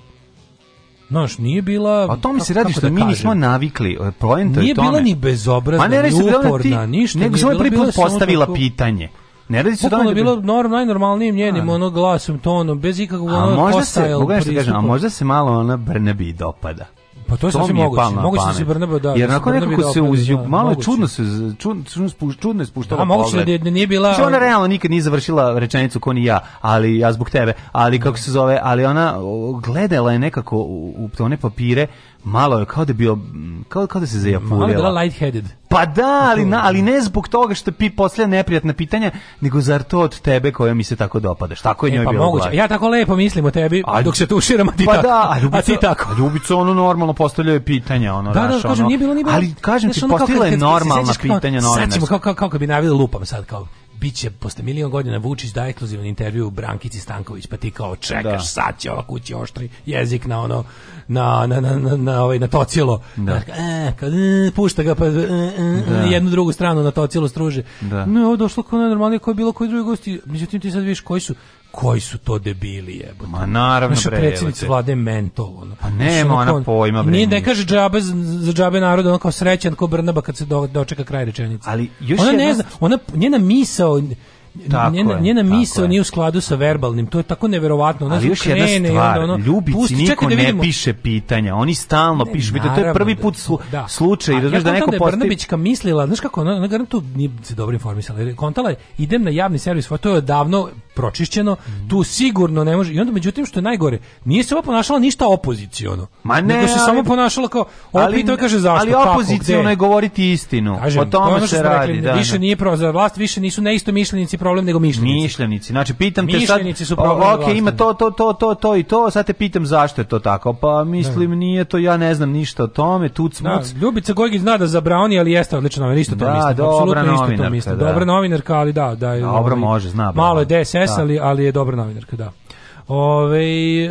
Znaš, nije bila... A to mi se radi što da mi kažem. nismo navikli. E, poenta je tome. Nije bila ni bezobrazna, pa da ni uporna, ti, ništa. Nego je prvi put postavila pitanje Ne radi se o tome da bilo norm, najnormalnijim njenim a, ono glasom, tonom, bez ikakvog a ono možda se, da kažem, a možda se malo ona Brnebi dopada. Pa to je sasvim moguće. Moguće da se Brnebi da. Jer da nakon nekako se uzjub, da, malo čudno se čudno čudno je spuštala. A moguće da da nije bila. Znači ona realno nikad nije završila rečenicu ko ni ja, ali ja zbog tebe, ali kako se zove, ali ona gledala je nekako u, u one papire malo je kao da bio kao, kao da se zajapurila. Malo je bila lightheaded. Pa da, ali, na, ali ne zbog toga što pi poslije neprijatna pitanja, nego zar to od tebe koja mi se tako dopadaš. Tako je e, njoj pa bilo moguće. Ja tako lepo mislim o tebi, a, dok se tuširam, a ti pa tako. Da, a, ljubica, a ti tako. ljubica ono normalno postavljaju pitanja. Ono, da, da, kažem, ono, nije bilo, nije bilo. Ali kažem ti, ono, normalna pitanja. Sad ćemo, kao, kao, kao, kao bi navili lupam sad, kao biće posle milion godina Vučić daje ekskluzivan intervju Brankici Stanković, pa ti kao čekaš, da. sad će ova kući oštri jezik na ono, na, na, na, na, na, ovaj, na tocilo. Da. e, kad, e, pušta ga, pa e, e da. jednu drugu stranu na to tocilo struže. Da. No, došlo kao najnormalnije koji bilo koji drugi gosti, međutim ti sad vidiš koji su, koji su to debili jebote. Ma naravno Naša predsjednica vlade mentol. Ono. Pa nema ona pojma. Bre, nije ne kaže džabe, za džabe naroda, ona kao srećan, kao Brnaba kad se do, dočeka kraj rečenice. Ali još ona jedna... ne zna, ona, njena misao Tako njena, njena misao nije u skladu sa verbalnim, to je tako neverovatno. Ona Ali još jedna stvar, ono, ljubici pusti, niko da ne piše pitanja, oni stalno ne, pišu pitanja, to je prvi da, put slu, da. slučaj. A, da, ja da neko da je postavi... Brnabićka mislila, znaš kako, ona, ona garantu nije se dobro informisala, kontala je, idem na javni servis, pa to je davno pročišćeno, mm. tu sigurno ne može, i onda međutim što je najgore, nije se ova ponašala ništa opoziciono. Ma ne, nego se ali, samo ponašala kao, ovo ali, pitao kaže zašto, ali opoziciono je govoriti istinu, Kažem, o tome se radi. Da, više nije pro, za vlast više nisu neistomišljenici problem nego mišljenici. Mišljenici. Znači pitam te sad su problem. O, okay, ima to to to to to i to, sad te pitam zašto je to tako. Pa mislim da. nije to ja ne znam ništa o tome, tu smuc. Da, Ljubica Gojgić zna da za Brauni, ali jeste odlično, ali isto to da, mislim. Apsolutno isto to mislim. Da. Dobra novinarka, ali da, da Dobro ovaj, može, zna. Malo je DSS, da. ali ali je dobra novinarka, da. Ovaj e,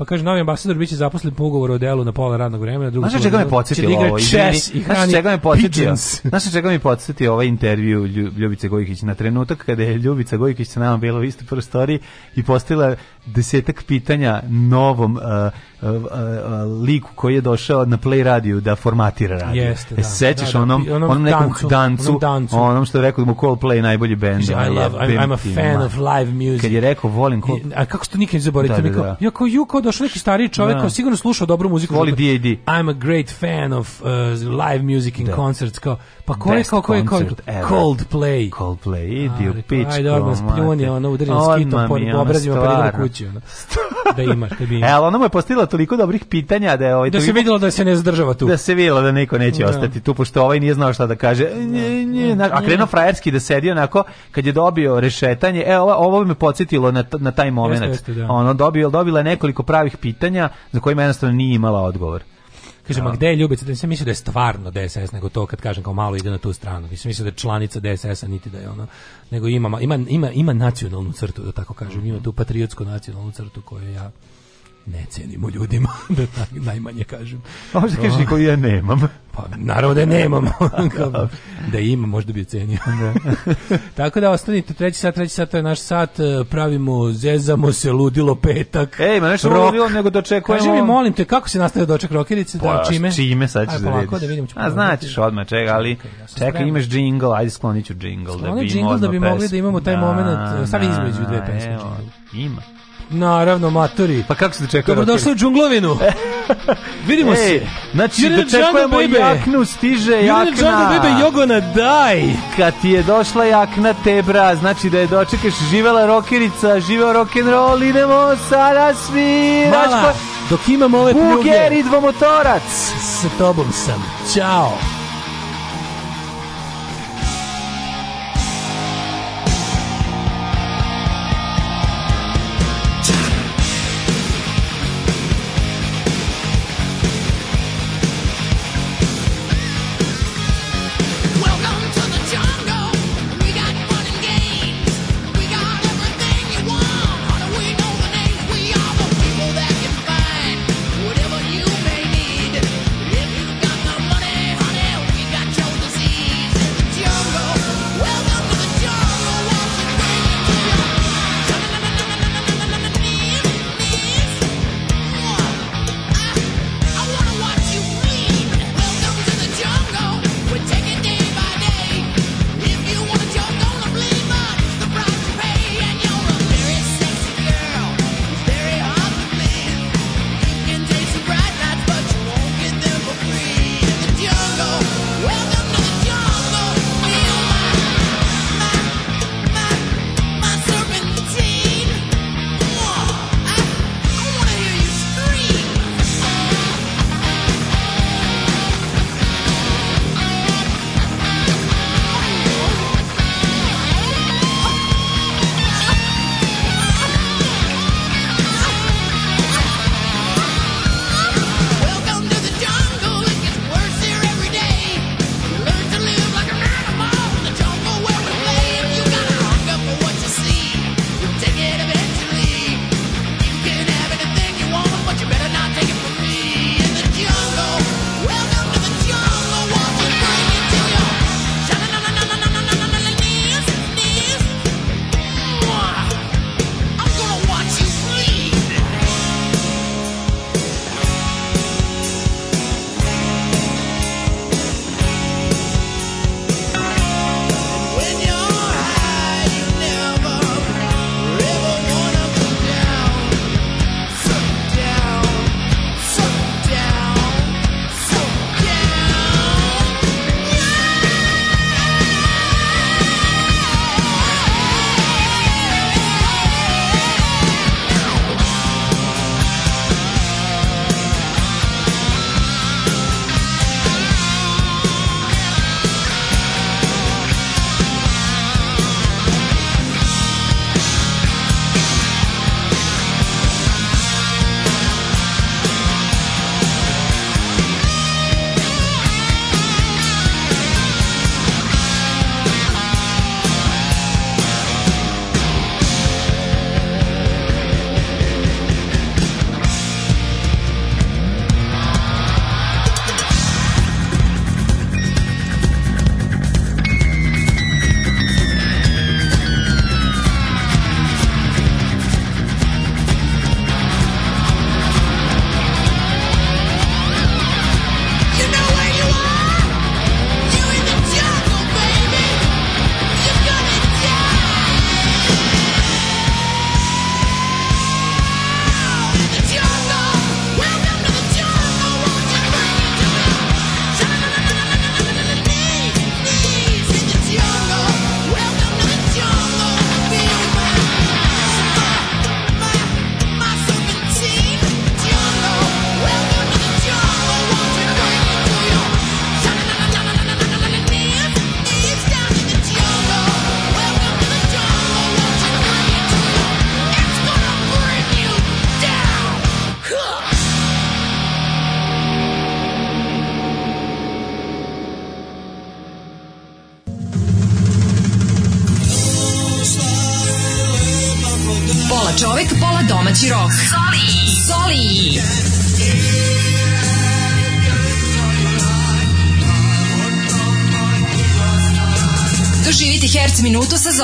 Pa kaže novi ambasador biće zaposlen po ugovoru o delu na pola radnog vremena, drugo. Znaš čega me podsjetilo da ovo? Čes i hrani. Znaš čega me podsjetilo? Znaš čega me podsjetio ovaj intervju Ljubice Gojkić na trenutak kada je Ljubica Gojkić sa nama bila u istoj prostoriji i postavila desetak pitanja novom uh, Eh, liku koji je došao na Play radio da formatira radio. Jeste, e, da. E, sećaš da, da, onom, onom, onom nekom dancu, dancu, onom, dancu. onom što je rekao da mu Coldplay najbolji bend. I love, I'm, I'm a fan of live music. Kad je rekao, volim Coldplay. A kako što nikad ne zaboravite? Da, da, da. Ja kao Juko, došao neki stari čovek da. sigurno slušao dobru muziku. Voli D.A.D. I'm a great fan of uh, live music and da. concerts. Kao, Pa ko je kao ko je Coldplay. Coldplay, idi u pičku. Ajde, odmah spljuni, ono, udari na skitom, pod obrazima, pa ide na kući. Ono. Da imaš, da bi imaš. E, ona mu je postavila toliko dobrih pitanja da je... Ovaj, da se vidjelo da se ne zadržava tu. Da se vidjelo da niko neće da. ostati tu, pošto ovaj nije znao šta da kaže. Da. Nje, nje, da. a krenuo frajerski da sedi onako, kad je dobio rešetanje, e, ovo, me podsjetilo na, na taj moment. Ono, dobio, dobila je nekoliko pravih pitanja za kojima jednostavno nije imala odgovor. Kaže, ma da. gde je Ljubica? Da nisam mislio da je stvarno DSS, nego to kad kažem kao malo ide na tu stranu. Nisam mislio da je članica DSS-a, niti da je ono, nego ima, ima, ima, ima nacionalnu crtu, da tako kažem. Ima mhm. tu patriotsku nacionalnu crtu koju ja ne cenimo ljudima, da tak, najmanje kažem. A možda kažeš ovaj. koji ja nemam. Pa naravno da je nemam. da, da ima, možda bi ocenio. Da. Tako da ostanite, treći sat, treći sat, to je naš sat, e, pravimo, zezamo se, ludilo petak. Ej, ma nešto ludilo, nego dočekujemo. Kaži mi, molim te, kako se nastaje doček rokerice? Da, pa, da, čime? čime, sad ćeš da vidiš. Da vidim, ću A znaćeš da odmah čega, ali okay, čekaj, imaš džingl, ajde sklonit ću džingl. Skloni da bi džingl da bi mogli pesmi. da imamo taj moment, stavi između dve pesme. Evo, ima. Naravno, matori. Pa kako se dočekuje? Dobrodošli u džunglovinu. Vidimo Ej, se. Znači, Jurina dočekujemo bebe. jaknu, stiže jakna. Jurina Džango bebe, jogona, daj! Kad ti je došla jakna tebra, znači da je dočekaš, živela rokerica, živeo rock'n'roll, idemo sada svi. Mala, dok imamo ove pljuge. Bugeri dvomotorac. S tobom sam. Ćao.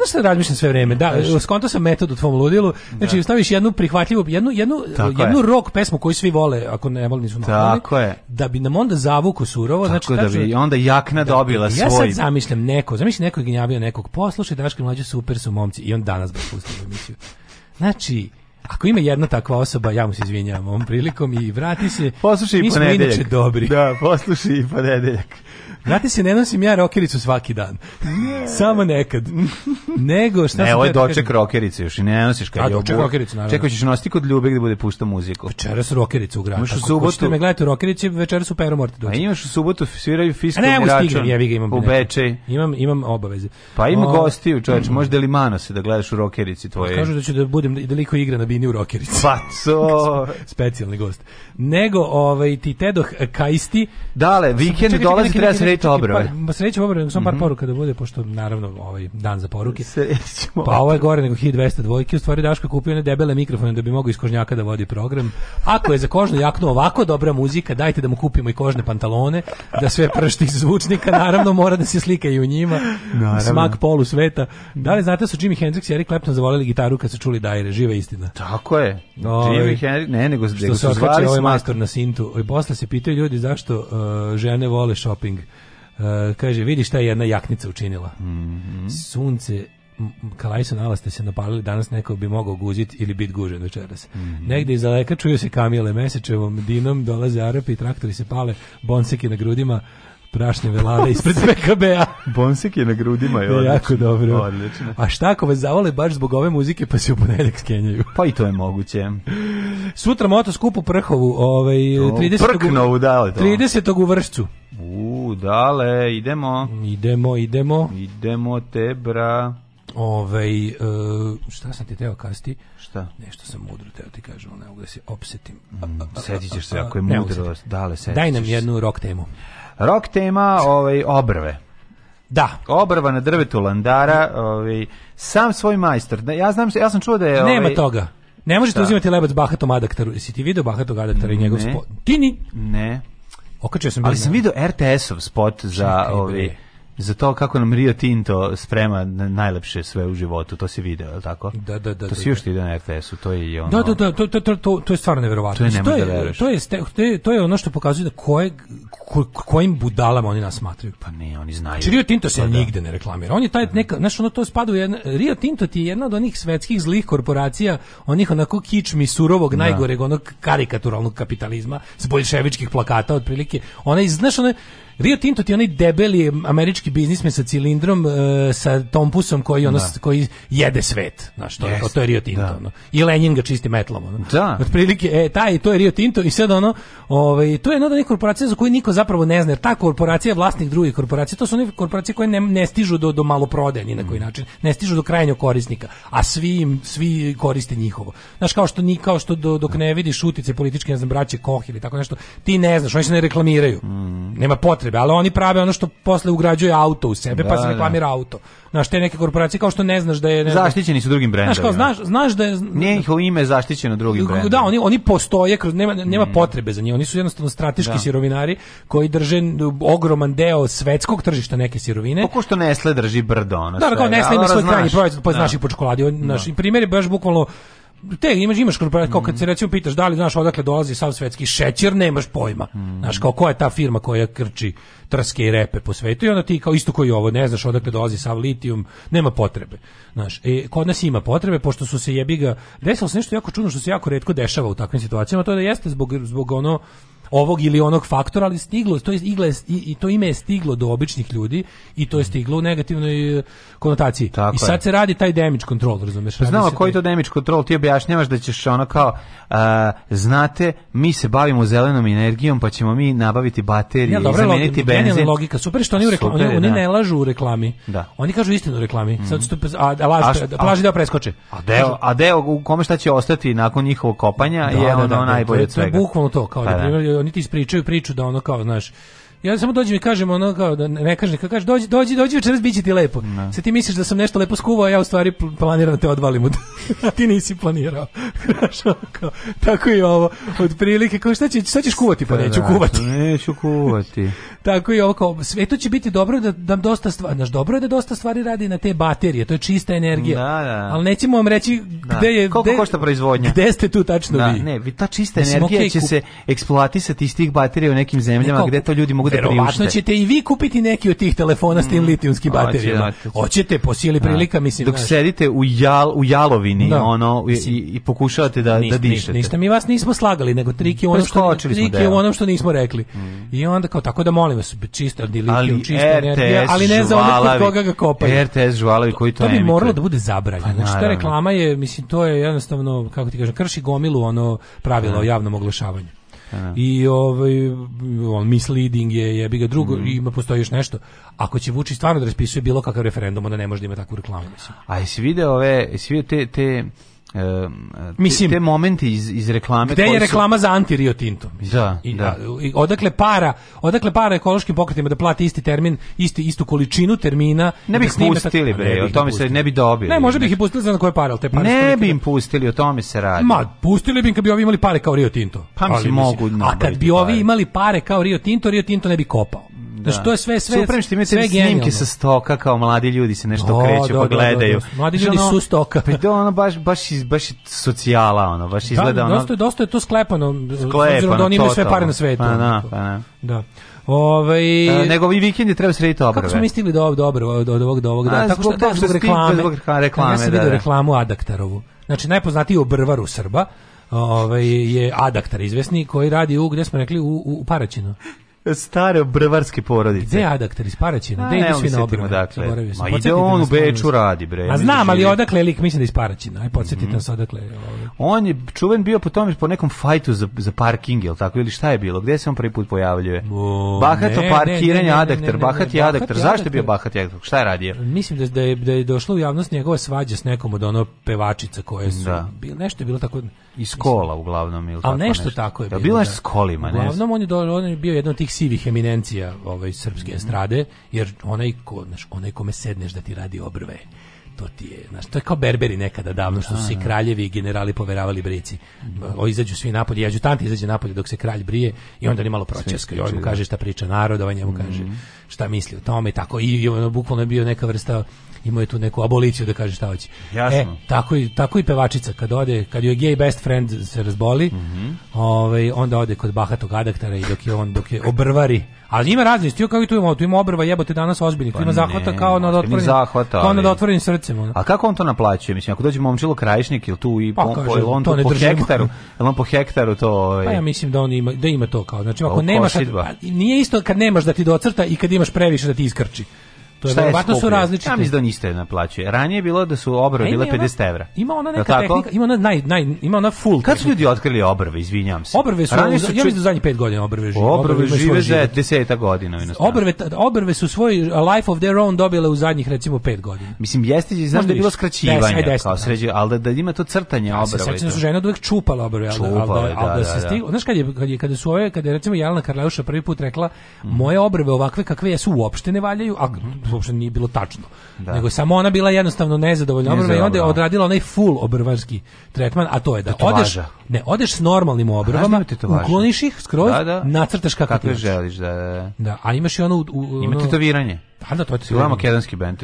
znaš što da razmišljam sve vrijeme? Da, skonto sam metod u tvom ludilu. Znači, da. staviš jednu prihvatljivu, jednu, jednu, Tako jednu je. rock pesmu koju svi vole, ako ne vole, nisu Tako je. Da bi nam onda zavuko surovo. Tako znači, da bi onda jakna da, dobila da, svoj. Ja sad zamišljam neko, zamišljam neko je gnjavio nekog, poslušaj Daško mlađe, super su momci i on danas bi pustio emisiju. Znači, ako ima jedna takva osoba, ja mu se izvinjavam ovom prilikom i vrati se. Poslušaj i ponedeljak. Mi smo inače dobri. Da, poslušaj i ponedeljak. Znate se, ne nosim ja rokericu svaki dan. Samo nekad. Nego, šta ne, ovo je da doček rokerice još i ne nosiš kad A, je doček rokericu, naravno. Čekaj, ćeš nositi kod ljube gde da bude pušta muziku. Večeras rokericu u gradu. Imaš u subotu. Da me gledate rokerici, večeras u Peromorte dođe. A imaš u subotu sviraju fiskalni račun. Ne, mogu stigam, ja ga imam. U Bečej. Imam, imam obaveze. Pa ima o... Ovaj, gostiju, čoveč, mm. možda Limano se da gledaš u rokerici pa tvoje. Kažu da ću da budem da igra na bini u rokerici. Pa to. Specijalni gost. Nego, ovaj, ti Tedoh Kajsti. Dale, vikend dolazi, treba sreću obrove. Ba sreću obrove, nego sam mm -hmm. par mhm. poruka da bude pošto naravno ovaj dan za poruke. Srećemo. Pa ovo je gore nego 1200 dvojke, u stvari Daško kupio ne debele mikrofone da bi mogao iz kožnjaka da vodi program. Ako je za kožnu jaknu ovako dobra muzika, dajte da mu kupimo i kožne pantalone, da sve pršti iz zvučnika, naravno mora da se slika i u njima. Naravno. Smak polu sveta. Da li znate su Jimi Hendrix i Eric Clapton zavolili gitaru kad su čuli Dire, da živa istina. Tako je. Ovi, ovaj, Jimi Hendrix, ne, nego, što nego su zvali ovaj majstor na Sintu. I posle se pitaju ljudi zašto uh, žene vole shopping. Eh, kaže, vidi šta je jedna jaknica učinila. Mm -hmm. Sunce kalajsa nala ste se napalili, danas neko bi mogao guziti ili biti gužen večeras. Mm -hmm. Negde iz daleka čuju se kamile mesečevom dinom, dolaze Arapi i traktori se pale, bonseki na grudima, prašnje velave ispred PKB-a. Bonsik je na grudima, je da, jako dobro. Odlično. A šta ako vas zavole baš zbog ove muzike pa se u ponedeljak skenjaju? Pa i to je moguće. Sutra moto skupu prhovu, ovaj, 30. Prknovu, da, to. 30. u vršcu. U, dale, idemo. Idemo, idemo. Idemo te, bra. Ovaj, e, šta sam ti teo kasti? Šta? Nešto sam mudro teo ti kažem, ne mogu da se opsetim. Mm, Sjetit ćeš se ako je mudro. Dale, Daj nam jednu rock temu. Rok tema, ovaj, obrve. Da. Obrva na drvetu Landara, ovaj, sam svoj majstor. Da, ja znam, ja sam čuo da je... Ovaj, Nema toga. Ne možete šta? Da. uzimati lebac bahatom adaktaru. Jesi ti video bahatog adaktara i njegov spot? Ti ni? Ne. Okačio sam... Ali sam video RTS-ov spot za... ovaj za to kako nam Rio Tinto sprema najlepše sve u životu, to se video, je li tako? Da, da, da. To da, si da, još da, ide na RTS-u, to je i ono... Da, da, da, to, to, to, to je stvarno neverovatno. To je, znači, da to, je, da to, je, to, je, to je ono što pokazuje da koje, ko, kojim budalama oni nas smatraju. Pa ne, oni znaju. Znači, Rio Tinto se pa da. nigde ne reklamira. On je taj mhm. neka, znaš, ono to spada u jedna... Rio Tinto ti je jedna od onih svetskih zlih korporacija, onih onako kičmi surovog, da. najgoreg, onog karikaturalnog kapitalizma, s bolševičkih plakata, otprilike. Ona, znaš, ona, Rio Tinto ti onaj debeli američki biznismen sa cilindrom, uh, sa tompusom koji, ono, da. koji jede svet. Znaš, to, yes. to je Rio Tinto. Da. Ono. I Lenin ga čisti metlom. Ono. Da. Otprilike, e, taj, to je Rio Tinto i sad ono, ovaj, to je jedna od korporacija za koju niko zapravo ne zna. Jer ta korporacija je vlasnik drugih korporacija, To su one korporacije koje ne, ne stižu do, do maloprodaje ni na koji mm. način. Ne stižu do krajnjeg korisnika. A svi, svi koriste njihovo. Znaš, kao što, ni, kao što do, dok ne vidiš utice političke, ne znam, braće Koh ili tako nešto, ti ne znaš, oni se ne reklamiraju. Mm. Nema potrebe upotrebe, ali oni prave ono što posle ugrađuje auto u sebe, da, pa se da, da. reklamira da. auto. Znaš, te neke korporacije kao što ne znaš da je... Ne Zaštićeni su drugim brendovima. Znaš, kao, znaš, znaš da je... Njihovo ime zaštićeno drugim da, brendovima. Da, oni, oni postoje, kroz, nema, nema mm. potrebe za njih, oni su jednostavno strateški da. sirovinari koji drže ogroman deo svetskog tržišta neke sirovine. Kako pa što Nestle drži brdo, ono što Da, kao Nestle ima svoj krajnji proizvod, pa znaš i po čokoladi. Naš primjer je baš bukvalno te imaš imaš korporacije kao kad se mm. recimo pitaš da li znaš odakle dolazi sav svetski šećer nemaš pojma mm. znaš kao koja je ta firma koja krči trske i repe po svetu i onda ti kao isto koji ovo ne znaš odakle dolazi sav litijum nema potrebe znaš e, kod nas ima potrebe pošto su se jebiga desilo se nešto jako čudno što se jako retko dešava u takvim situacijama to da jeste zbog zbog ono ovog ili onog faktora, ali stiglo, to je igle, i to ime je stiglo do običnih ljudi i to je stiglo u negativnoj eh, konotaciji. Tako I sad je. se radi taj damage control, razumeš? Pa znamo koji to damage control, ti objašnjavaš da ćeš ono kao, uh, znate, mi se bavimo zelenom energijom, pa ćemo mi nabaviti baterije ja, dobra, i zameniti benzin. logika, super što oni u reklami, super, oni, da. ne lažu u reklami. Da. Oni kažu istinu u reklami. Mm Sad što, a, a, laž, a, a, plaži deo preskoče. A deo, a deo u kome šta će ostati nakon njihovog kopanja da, je da, ono da, da najbolje od svega. To je bukvalno to, kao pa da, da, oni ti ispričaju priču da ono kao, znaš, ja samo dođem i kažem ono kao da ne kaže kako kaže dođi dođi dođi večeras biće ti lepo. No. Da. Se ti misliš da sam nešto lepo skuvao, a ja u stvari planiram da te odvalim od. ti nisi planirao. kao, tako i ovo. Od prilike kao šta ćeš šta ćeš kuvati pa, pa neću da, kuvati. Neću kuvati. Tako i ovo kao, sve to će biti dobro da, nam dosta stvari, znaš, dobro je da dosta stvari radi na te baterije, to je čista energija. Da, da. Ali nećemo vam reći da. gde je... Koliko gde, košta proizvodnja? Gde ste tu tačno da, vi? Ne, vi ta čista Mislim, da energija okay, će kup... se eksploatisati iz tih baterija u nekim zemljama Neko, gde to ljudi mogu da priušte. Verovatno ćete i vi kupiti neki od tih telefona s tim mm, litijonskim baterijama. Hoćete, po sili da. prilika, mislim. Dok znaš. sedite u, jal, u jalovini ono, i, i pokušavate da, nis, da dišete. Ništa, mi vas nismo slagali, nego pa ono triki u ono što, nismo rekli. Mm. I onda kao, tako da molim molim vas, čista dilitijum, čista energija, ali ne za onog kod koga ga kopaju. RTS žvalavi koji to, to bi moralo da bude zabranjeno. Pa znači, ta reklama je, mislim, to je jednostavno, kako ti kažem, krši gomilu ono pravilo o da. javnom oglašavanju. Aha. Da. I ovaj on misleading je jebi ga drugo mm. ima postoji još nešto. Ako će Vučić stvarno da raspisuje bilo kakav referendum, onda ne može da ima takvu reklamu mislim. A jesi video ove, jesi video te te Ehm, mislim, te momenti iz, iz reklame gde je reklama su... za anti Rio Tinto da, I, da. I odakle para odakle para ekološkim pokretima da plati isti termin isti, istu količinu termina ne bih da pustili bre, ne o tome se ne bi dobili ne, može bih ih pustili za na koje pare, ali te pare ne bi da- im pustili, o tome se radi ma, pustili bi im kad bi ovi imali pare kao Rio Tinto pa mislim, mislim mogu a kad bi ovi imali pare kao Rio Tinto Rio Tinto ne bi kopao da. što je sve sve Super što imate sve snimke sa stoka kao mladi ljudi se nešto o, kreću da, pa gledaju. Da, da, mladi ljudi ono, su stoka. Pa da ono baš baš iz, baš socijala ono, baš da, izgleda ono. Dosta je, dosta je to sklepano, sklepano da oni imaju sve pare na svetu. Pa, da, pa, na. Da. da. Ovaj e, nego i vikendi treba srediti obrve. Kako smo mi stigli do da ovog dobro, od ovog do ovog da. Tako što da zbog reklame. Zbog reklame, ja sam vidio reklamu Adaktarovu. Znači najpoznatiji u Srba, ovaj je Adaktar izvesni koji radi u gde smo rekli u, u Paraćinu stare brvarske porodice. Gde je adakter iz Paraćina? Gde idu svi na obrane? Dakle. Ma ide on u Beču radi, bre. A da znam, ali odakle lik mislim da je iz Paraćina. Aj, podsjetite mm -hmm. nas odakle. Ovaj. On je čuven bio po tome, po nekom fajtu za, za parking, ili tako, ili šta je bilo? Gde se on prvi put pojavljuje? O, bahato ne, parkiranje, ne, ne, adakter, bahat je adakter. Zašto je bio bahat je adakter? Šta je radio? Mislim da, da, je, da je došlo u javnost njegova svađa s nekom od ono pevačica koje su... Da. Bil, nešto je bilo tako... Iz kola uglavnom ili tako nešto. Ali nešto tako je bilo. Bilo je da. s kolima, ne Uglavnom on je bio jedan od tih svih sivih eminencija ovaj, srpske mhm. estrade, jer onaj, ko, znaš, onaj kome sedneš da ti radi obrve, to ti je, znaš, to je kao berberi nekada davno, što su da, se da. kraljevi i generali poveravali brici. Mhm. O, izađu svi napolje, ađutant izađe napolje dok se kralj brije i onda ni malo pročeska. I on mu da. kaže šta priča narod, ovaj njemu kaže mhm. šta misli o tome tako. I, i ono, bukvalno je bio neka vrsta imao je tu neku aboliciju da kaže šta hoće. E, Jasno. E, tako i tako i pevačica kad ode, kad joj gay best friend se razboli, mm -hmm. ovaj onda ode kod bahatog adaktara i dok je on dok je obrvari. Ali ima raznih stio kao i tu ima, tu ima obrva jebote danas ozbiljnih, tu pa ima zahvata kao na otvorenim. Zahvata, kao na otvorenim srcem. Ono. A kako on to naplaćuje? Mislim ako dođe momčilo krajišnik ili tu i pa, po, kaže, on to, to po hektaru, jel on po hektaru to ovaj. Pa ja mislim da on ima da ima to kao. Znači ako pa nemaš nije isto kad nemaš da ti docrta i kad imaš previše da ti iskrči. To je verovatno su različite. Ja mislim da niste naplaćuje. Ranije je bilo da su obrve bile 50 €. Ima ona neka da tehnika, ima ona naj naj ima ona full. Kad su ljudi otkrili obrve, izvinjavam se. Obrve su, Ranije su ja mislim da zadnjih 5 godina obrve žive. Obrve, žive za 10 godina u Obrve obrve su svoj uh, life of their own dobile u zadnjih recimo 5 godina. Mislim jeste i znaš da je bilo skraćivanje, des, kao da. sređe, al da, da ima to crtanje obrve. Sećam se da su žene uvek čupala obrve, al da, al da-, da, da, se stiglo. Znaš kad je kad je kada su ove, kada je recimo Jelena Karleuša prvi put rekla mhm. moje obrve ovakve kakve jesu uopšte ne valjaju, a uopšte nije bilo tačno. Da. Nego samo ona bila jednostavno nezadovoljna obrvom i onda je odradila onaj full obrvarski tretman, a to je da, da odeš, ne, odeš s normalnim obrvama, da ukloniš ih skroz, da, da. nacrtaš kako, kako ti želiš. Da, da, da. da, a imaš i ono... U, u, Ima tetoviranje. Da, da, to je tetoviranje. makedonski band,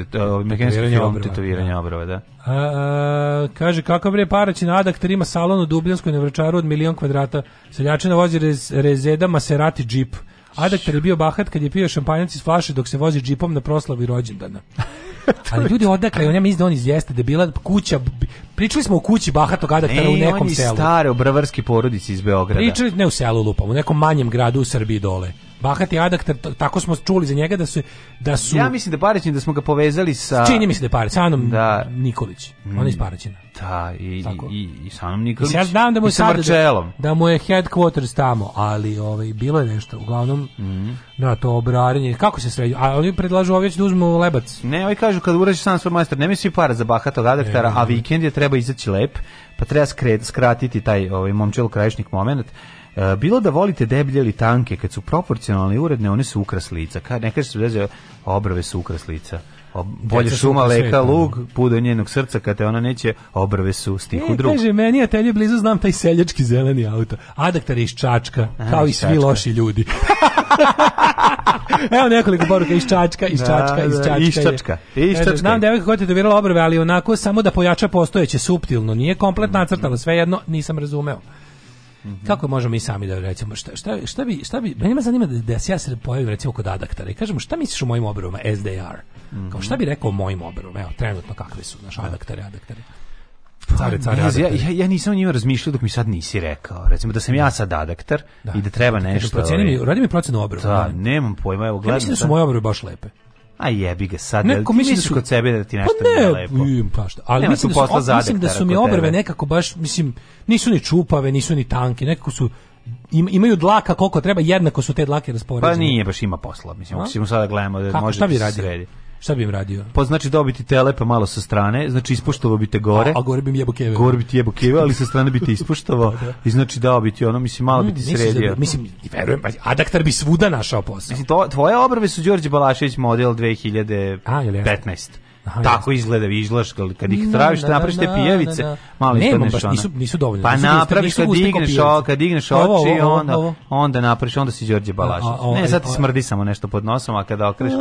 makedonski film, tetoviranje obrva, da. A, kaže, kakav bre paraći nadakter ima salon u Dubljanskoj na Vračaru od milion kvadrata, seljačina vozi rez, rezeda Maserati džip, Adaktar je bio bahat kad je pio šampanjac iz flaše dok se vozi džipom na proslavi rođendana. Ali ljudi odakle, on ja mislim da on iz jeste debila da kuća. Pričali smo o kući bahatog Adaktara ne, u nekom on je selu. Ne, stare porodici iz Beograda. Pričali ne u selu lupam, u nekom manjem gradu u Srbiji dole. Bahati Adak, tako smo čuli za njega da su... Da su ja mislim da Paraćin, da smo ga povezali sa... Čini mi se da je Paraćin, sa Anom da, Nikolić. Mm, on je iz Paraćina. Da, i, i, i, i sa Anom Nikolić. I ja znam da mu, sad, da, da mu je headquarters tamo, ali ovaj, bilo je nešto. Uglavnom, mm. na da, to obraranje. Kako se sređu? A oni predlažu ovdje da uzmu lebac. Ne, ovi kažu kad urađeš sam svoj majstor, ne misli para za Bahatog Adaktara, a vikend je treba izaći lep, pa treba skret, skratiti taj ovaj, momčil krajišnik moment E, bilo da volite deblje ili tanke, kad su proporcionalne i uredne, one su ukras lica. Kad neka da se veze, obrve su ukras lica. Bolje šuma leka da. lug, put njenog srca, kad te ona neće, obrve su stihu e, Kaže, meni ja telje blizu znam taj seljački zeleni auto. Adaktar je iz Čačka, A, kao i svi čačka. loši ljudi. Evo nekoliko poruka iz Čačka, iz da, Čačka, iz Čačka. Iz Čačka. Iz Čačka. Znam devojka koja ti dovirala obrve, ali onako samo da pojača postojeće suptilno. Nije komplet nacrtala, sve jedno nisam razumeo. Mhm. Kako možemo i sami da recimo šta šta šta bi šta bi mene zanima da, da se ja se pojavim recimo kod adaktara i kažem šta misliš o mojim obrvama SDR? Mm -hmm. Kao šta bi rekao o mojim obrvama? Evo trenutno kakve su naš pa- adaktare, adaktare. Pa, care, care, ne, ja, ja, ja nisam o njima razmišljao dok mi sad nisi rekao. Recimo da sam ja sad adaktar da. i da treba nešto. Proceni mi, ovaj- radi mi procenu obrva. Da, da, nemam pojma, evo gledam. Ja mislim da su moje obrve baš lepe. A jebi ga sad. Neko misli da su kod sebe da ti pa nešto pa ne, lepo. Pa šta, ali mislim, da su, zadek, mislim da su mi obrve nekako baš, mislim, nisu ni čupave, nisu ni tanke, nekako su im, imaju dlaka koliko treba, jednako su te dlake raspoređene. Pa nije baš ima posla, mislim, ako si sada gledamo da Kako, može šta da bi radio? sredi. Šta bi im radio? Pa znači dobiti telepa malo sa strane, znači ispoštovao bi te gore. A, a gore bi mi jebo keve. Gore bi ti jebo keve, ali sa strane bi te ispoštovao. Da, da. I znači dao bi ti ono, mislim, malo mm, bi ti sredio. Da, mislim, verujem, adaktar bi svuda našao posao. Mislim, to, tvoje obrve su Đorđe Balašević model 2015. A, Aha, tako izgleda izlaš kad ih tražiš da napraviš te pijavice na, na, na. malo Nemam, baš, nisu nisu dovoljne pa da napraviš kad digneš o kad digneš oči onda onda napraviš onda si Đorđe Balašić ne sad ti smrdi samo nešto pod nosom a kada okreš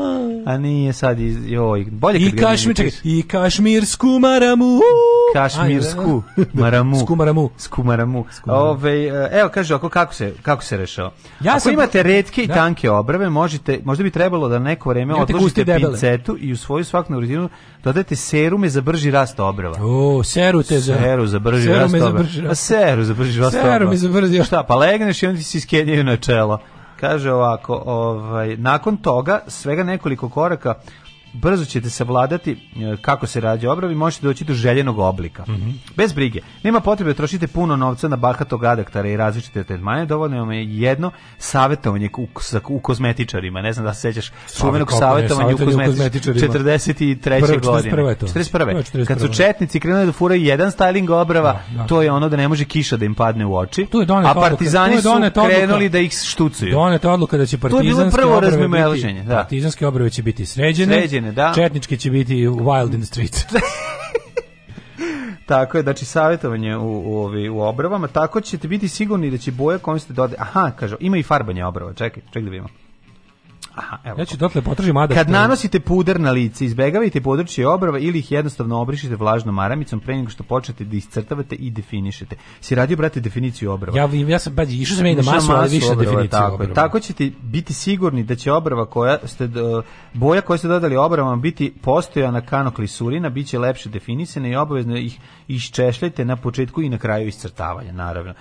a nije sad joj bolje kad i kašmir i kašmirsku maramu kašmirsku da, da. maramu. Skumaramu. Skumaramu. Skumaramu. Ove, eh, evo kaže ako kako se kako se rešao. Ja ako sam... imate retke i da. tanke obrve, možete možda bi trebalo da neko vreme ja odložite pincetu i u svoju svakodnevnu rutinu dodajte serume za brži rast obrva. O, seru te za seru za brži seru rast obrva. A seru za brži rast obrva. Seru mi za brži. rast Šta, pa legneš i onda ti se iskedjaju na čelo. Kaže ovako, ovaj, nakon toga svega nekoliko koraka brzo ćete savladati e, kako se rađa obravi, možete doći do željenog oblika. Mm -hmm. Bez brige, nema potrebe da trošite puno novca na bahatog adaktara i različite tretmane, dovoljno vam je jedno savjetovanje u, u kozmetičarima, ne znam da se sećaš čuvenog savjetovanja u kozmetičarima 43. godine. 41. Kad su četnici krenuli da furaju jedan styling obrava, da, da. to je ono da ne može kiša da im padne u oči, tu je a partizani su krenuli da ih štucuju. Doneta odluka da će partizanske obrave biti, da. partizanske obrave će biti sređene, sređene godine, da. Četnički će biti Wild in the Street. Tako je, znači savjetovanje u, u, u obrovama, tako ćete biti sigurni da će boja kojom ste dodali. Aha, kaže, ima i farbanje obrova, čekaj, čekaj da vidimo. Aha, evo. Ja ću dotle potražim Ada. Kad nanosite puder na lice, izbegavajte područje obrava ili ih jednostavno obrišite vlažnom maramicom pre nego što počnete da iscrtavate i definišete. Si radio brate definiciju obrava? Ja ja sam baš išao sam i na masu, ali više obrava, definiciju tako, obrava. Tako ćete biti sigurni da će obrva koja ste boja koju ste dodali obrvama biti postojana kanoklisurina, biće lepše definisane i obavezno ih iščešljajte na početku i na kraju iscrtavanja, naravno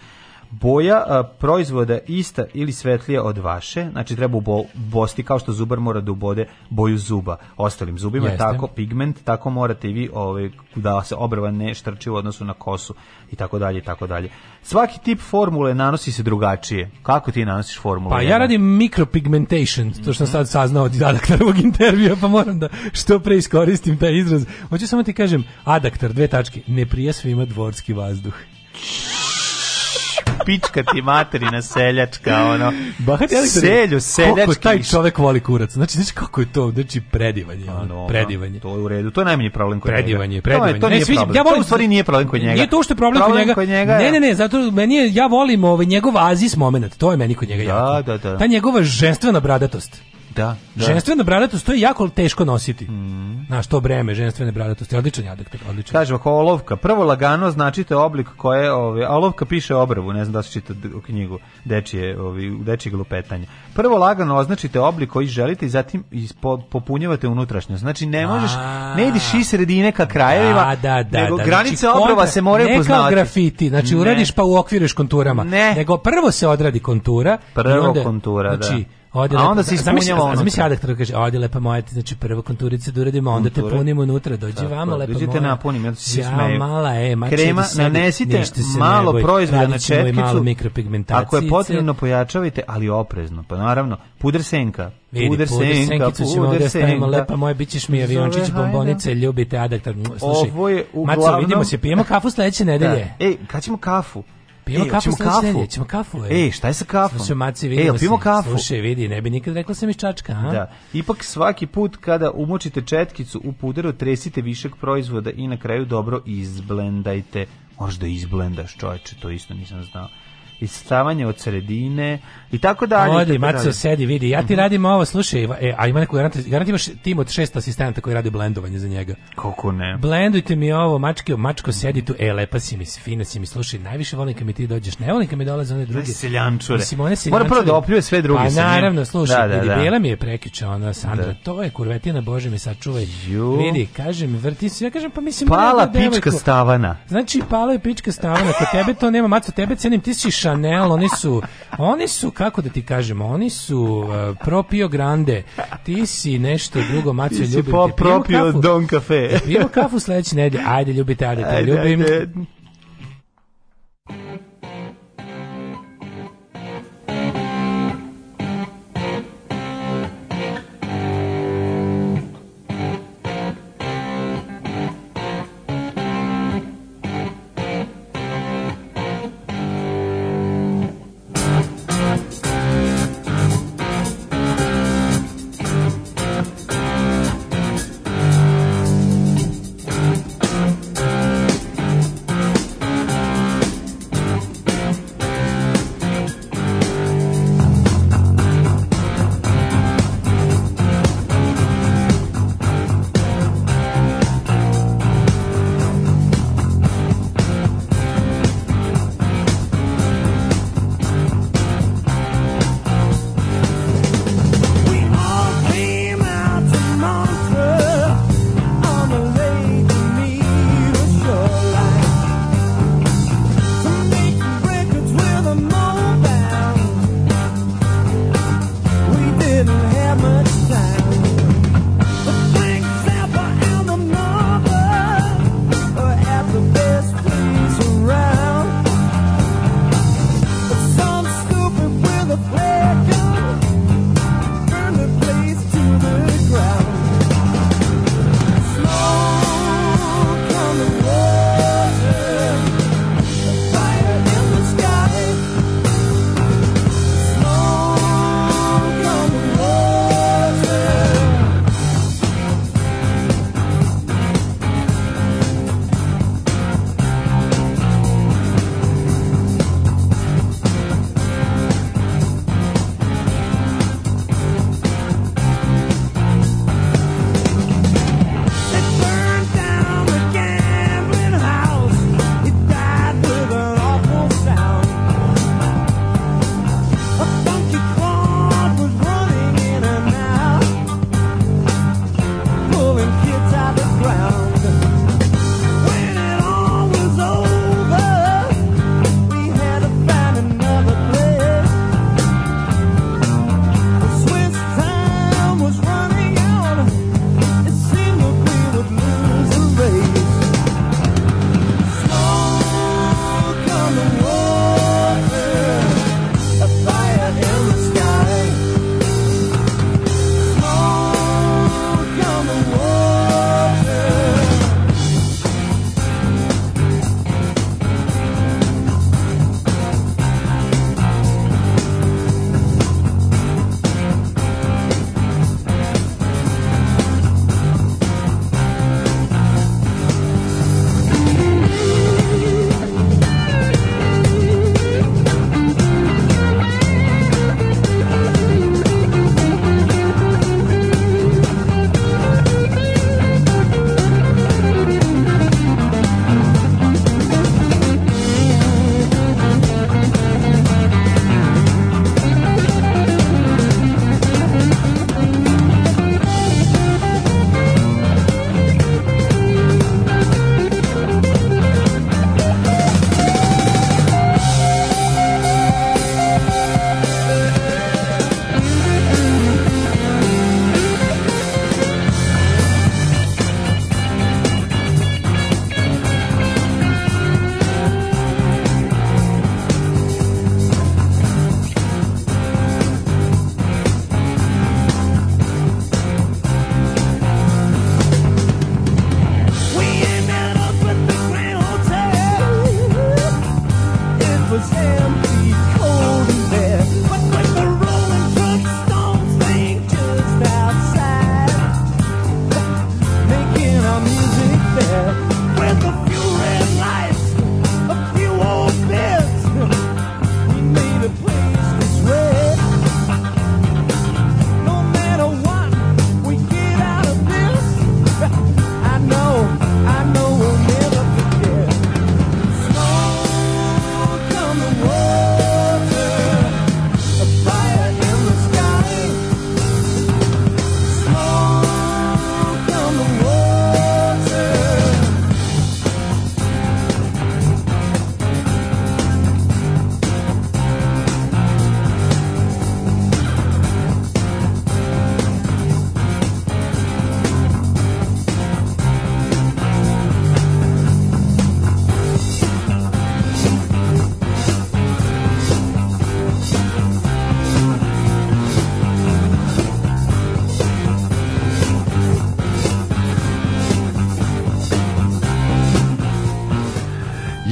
boja a, proizvoda ista ili svetlija od vaše, znači treba u bosti kao što zubar mora da ubode boju zuba ostalim zubima, Jeste. tako pigment, tako morate i vi ovaj, da se obrva ne štrči u odnosu na kosu i tako dalje i tako dalje. Svaki tip formule nanosi se drugačije. Kako ti nanosiš formule? Pa ja radim micropigmentation, to što sam sad saznao od adaktarovog intervjua, pa moram da što pre iskoristim taj izraz. Hoću samo ti kažem, adaktar, dve tačke, ne prije svima dvorski vazduh pička ti materina seljačka, ono. Bahat Selju, seljački. Kako taj čovek voli kurac? Znači, znači kako je to, znači predivanje, ono, predivanje. To je u redu, to je najmanji problem kod predivanje, njega. Predivanje, predivanje. Ne, sviđa, ja volim, to u stvari nije problem kod njega. Nije to što je problem, problem kod njega. ne, ne, ne, zato meni je, ja volim ovaj njegov azis moment, to je meni kod njega da, jako. Da, da. Ta njegova ženstvena bradatost. Da, da. Ženstvena bradatost to je jako teško nositi. Mm. Na što breme ženstvene bradatosti, odličan jadak, odličan. Kaže ako olovka, prvo lagano značite oblik koje ove, ovaj, a olovka piše obravu, ne znam da se čita u knjigu dečije, ovi ovaj, dečije glupetanje. Prvo lagano označite oblik koji želite i zatim ispo, popunjavate unutrašnjost. Znači ne možeš a, ne ideš iz sredine ka krajevima, da, da, da, nego da, znači, granice znači, obrova se moraju ne Kao grafiti, znači ne. uradiš pa uokviriš konturama, ne. nego prvo se odradi kontura prvo onda, kontura, da. znači, da Ode, a onda pa se ispunjava ono. Zamisli adektor kaže, ode lepa moja, znači prvo konturice da uradimo, onda te punimo unutra, dođi vama lepa moja. Dođite napunim, ja se smeju. mala, e, mače, Krema, nanesite malo proizvoda na četkicu. Ako je potrebno, pojačavajte, ali oprezno. Pa naravno, puder senka, Vidi, puder senka, puder senka. lepa moja, bit ćeš mi aviončić, bombonice, ljubite adektor. Slušaj, Ovo je uglavnom... Maco, vidimo se, pijemo kafu sledeće da. nedelje. Ej, kad ćemo kafu? Pijemo e, kafu kafu. ćemo kafu. Ej, e, šta je sa kafom? Slušaj, maci, vidimo e, pijemo kafu. Slušaj, vidi, ne bi nikad rekla sam iz čačka, a? Da. Ipak svaki put kada umočite četkicu u puderu, tresite višak proizvoda i na kraju dobro izblendajte. Možda izblendaš, čoveče, to isto nisam znao istavanje od sredine i tako dalje. Ode, Maco, sedi, vidi, ja ti mm -hmm. radim ovo, slušaj, e, a ima neko, garant, garant imaš tim od šest asistenta koji radi blendovanje za njega. Kako ne? Blendujte mi ovo, mačke, mačko, sedi tu, e, lepa si mi, fina si mi, slušaj, najviše volim kad mi ti dođeš, ne volim kad mi dolaze one druge. Seljančure. Mislim, one seljančure. Mora prvo da opljuje sve druge. Pa naravno, slušaj, da, da, vidi, da. Bela mi je prekiča, ona, Sandra, da. to je kurvetina, Bože mi, sačuvaj. Ju. Vidi, kažem, vrti se, ja kažem, pa mislim... Pala pička stavana. Znači, pala je pička stavana, kod tebe to nema, Maco, tebe cenim, ti si Chanel, oni su, oni su, kako da ti kažemo, oni su uh, propio grande, ti si nešto drugo, Maćo ljubim te. Ti si propio Don Cafe. Pijemo kafu sledeće nedelje, ajde, ljubite, ajde, te ajde, ljubim. Ajde.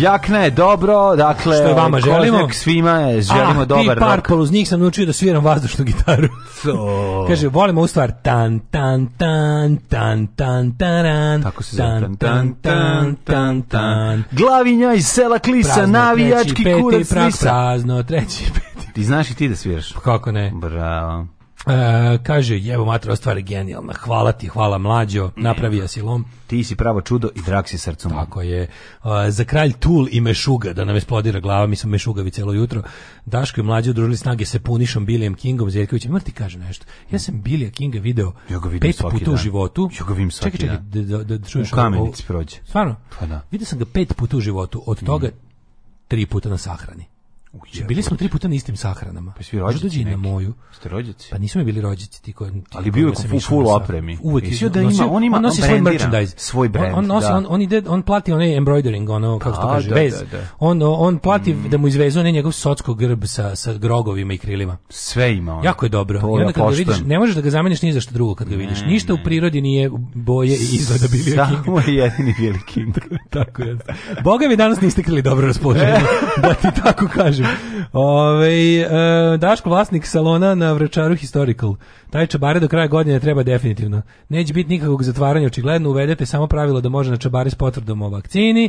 Jakna je dobro, dakle, što je vama ovaj, želimo? svima je, želimo A, dobar rock. Purple, uz njih sam naučio da sviram vazdušnu gitaru. To. Kaže, volimo u stvar. Tan, tan, tan, tan, tan, taran. Tako se zove. Tan, tan, tan, tan, tan. Glavinja iz sela Klisa, prazno navijački treći, kurac peti, prak, Prazno, treći, peti. Ti znaš i ti da sviraš? Pa kako ne? Bravo. E, kaže, jevo matra, stvar je genijalna. Hvala ti, hvala mlađo, napravi da. si lom. Ti si pravo čudo i drag si srcom. Tako je. E, za kralj Tul i Mešuga, da nam esplodira glava, mi smo Mešugavi celo jutro. Daško i mlađo družili snage se punišom Bilijem Kingom, Zjerkovićem. Mora da ti kaže nešto. Ja sam Bilija Kinga video ja ga vidim pet puta u životu. Ja ga vidim svaki čekaj, čekaj, dan. Da, da, da, da čuješ u kamenici prođe. Stvarno? Pa da. Vidio sam ga pet puta u životu. Od toga mm. tri puta na sahrani. Uj, bili smo tri puta na istim sahranama. Pa svi rođaci na moju. Ste rođaci? Pa nismo bili rođaci ti koji... Ali bio je full, full opremi. Uvek je. da ima, on ima on nosi svoj merchandise. Svoj brand, on, on, nosi, da. on, on, ide, on plati onaj embroidering, ono, kako to kaže, da, vez. Da, da. On, on plati mm. da mu izvezu onaj njegov socko grb sa, sa grogovima i krilima. Sve ima on. Jako je dobro. To I onda kad ga vidiš, ne možeš da ga zameniš ni za što drugo kad ga vidiš. Ništa u prirodi nije boje i izgleda da Billy King. Samo jedini Billy King. Tako je. Boga mi danas niste krili dobro raspoloženje. Da ti tako kažem. Ove, e, Daško, vlasnik salona na Vračaru Historical. Taj čabare do kraja godine treba definitivno. Neće biti nikakvog zatvaranja, očigledno uvedete samo pravilo da može na čabare s potvrdom o vakcini.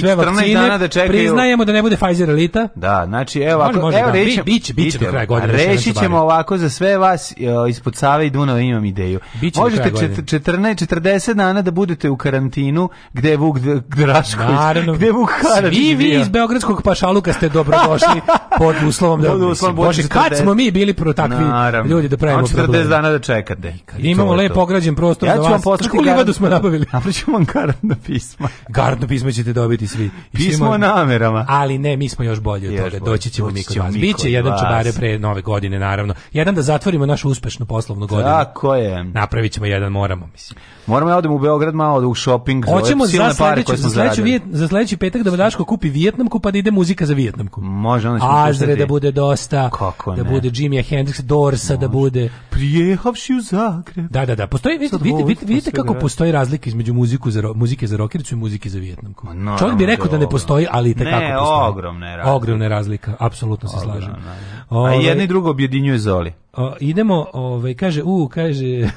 Sve I vakcine, dana da čekaju. Priznajemo da ne bude Pfizer elita. Da, znači evo, može, ako, može, evo da, reći, biće, biće do kraja godine. Reći ćemo ovako za sve vas e, ispod Save i Dunava imam ideju. Biće Možete 14 40 dana da budete u karantinu gde je Vuk Drašković, Naravno, gde je Vuk Karadžić. Svi vi iz beogradskog pašaluka ste dobrodošli pod uslovom da. Pod uslovom, Bože, kad smo mi bili pro takvi Naravno. ljudi da pravimo 60 dana da čekate. I imamo lepo ograđen prostor ja za vas. Ja ću vam livadu smo nabavili. Napravićemo vam garantno pismo. Garantno pismo ćete dobiti svi. Pismo o namerama. Ali ne, mi smo još bolji od toga. Doći ćemo mi kod vas. Biće jedan čubare pre nove godine, naravno. Jedan da zatvorimo našu uspešnu poslovnu godinu. Tako je. Napravit ćemo jedan, moramo, mislim. Moramo ja odem u Beograd malo u shopping. Hoćemo za sledeću, za sledeću, za sledeći petak da Daško kupi Vijetnamku pa da ide muzika za Vijetnamku. Može, ona Azre da bude dosta. Kako da ne? Da bude Jimi Hendrix, Dorsa da bude. Pri prijehavši u Zagreb. Da, da, da. Postoji, vidite, vidite, vidite, vidite kako da- postoji razlika između muziku za, muzike za rokericu i muzike za vjetnamku. No, Čovjek bi da rekao da ne postoji, ali te kako postoji. Ogromne razlike. Ogromne razlika, apsolutno se slažem. A ovaj, jedno i drugo objedinjuje zoli. O, idemo, ovaj kaže, u, kaže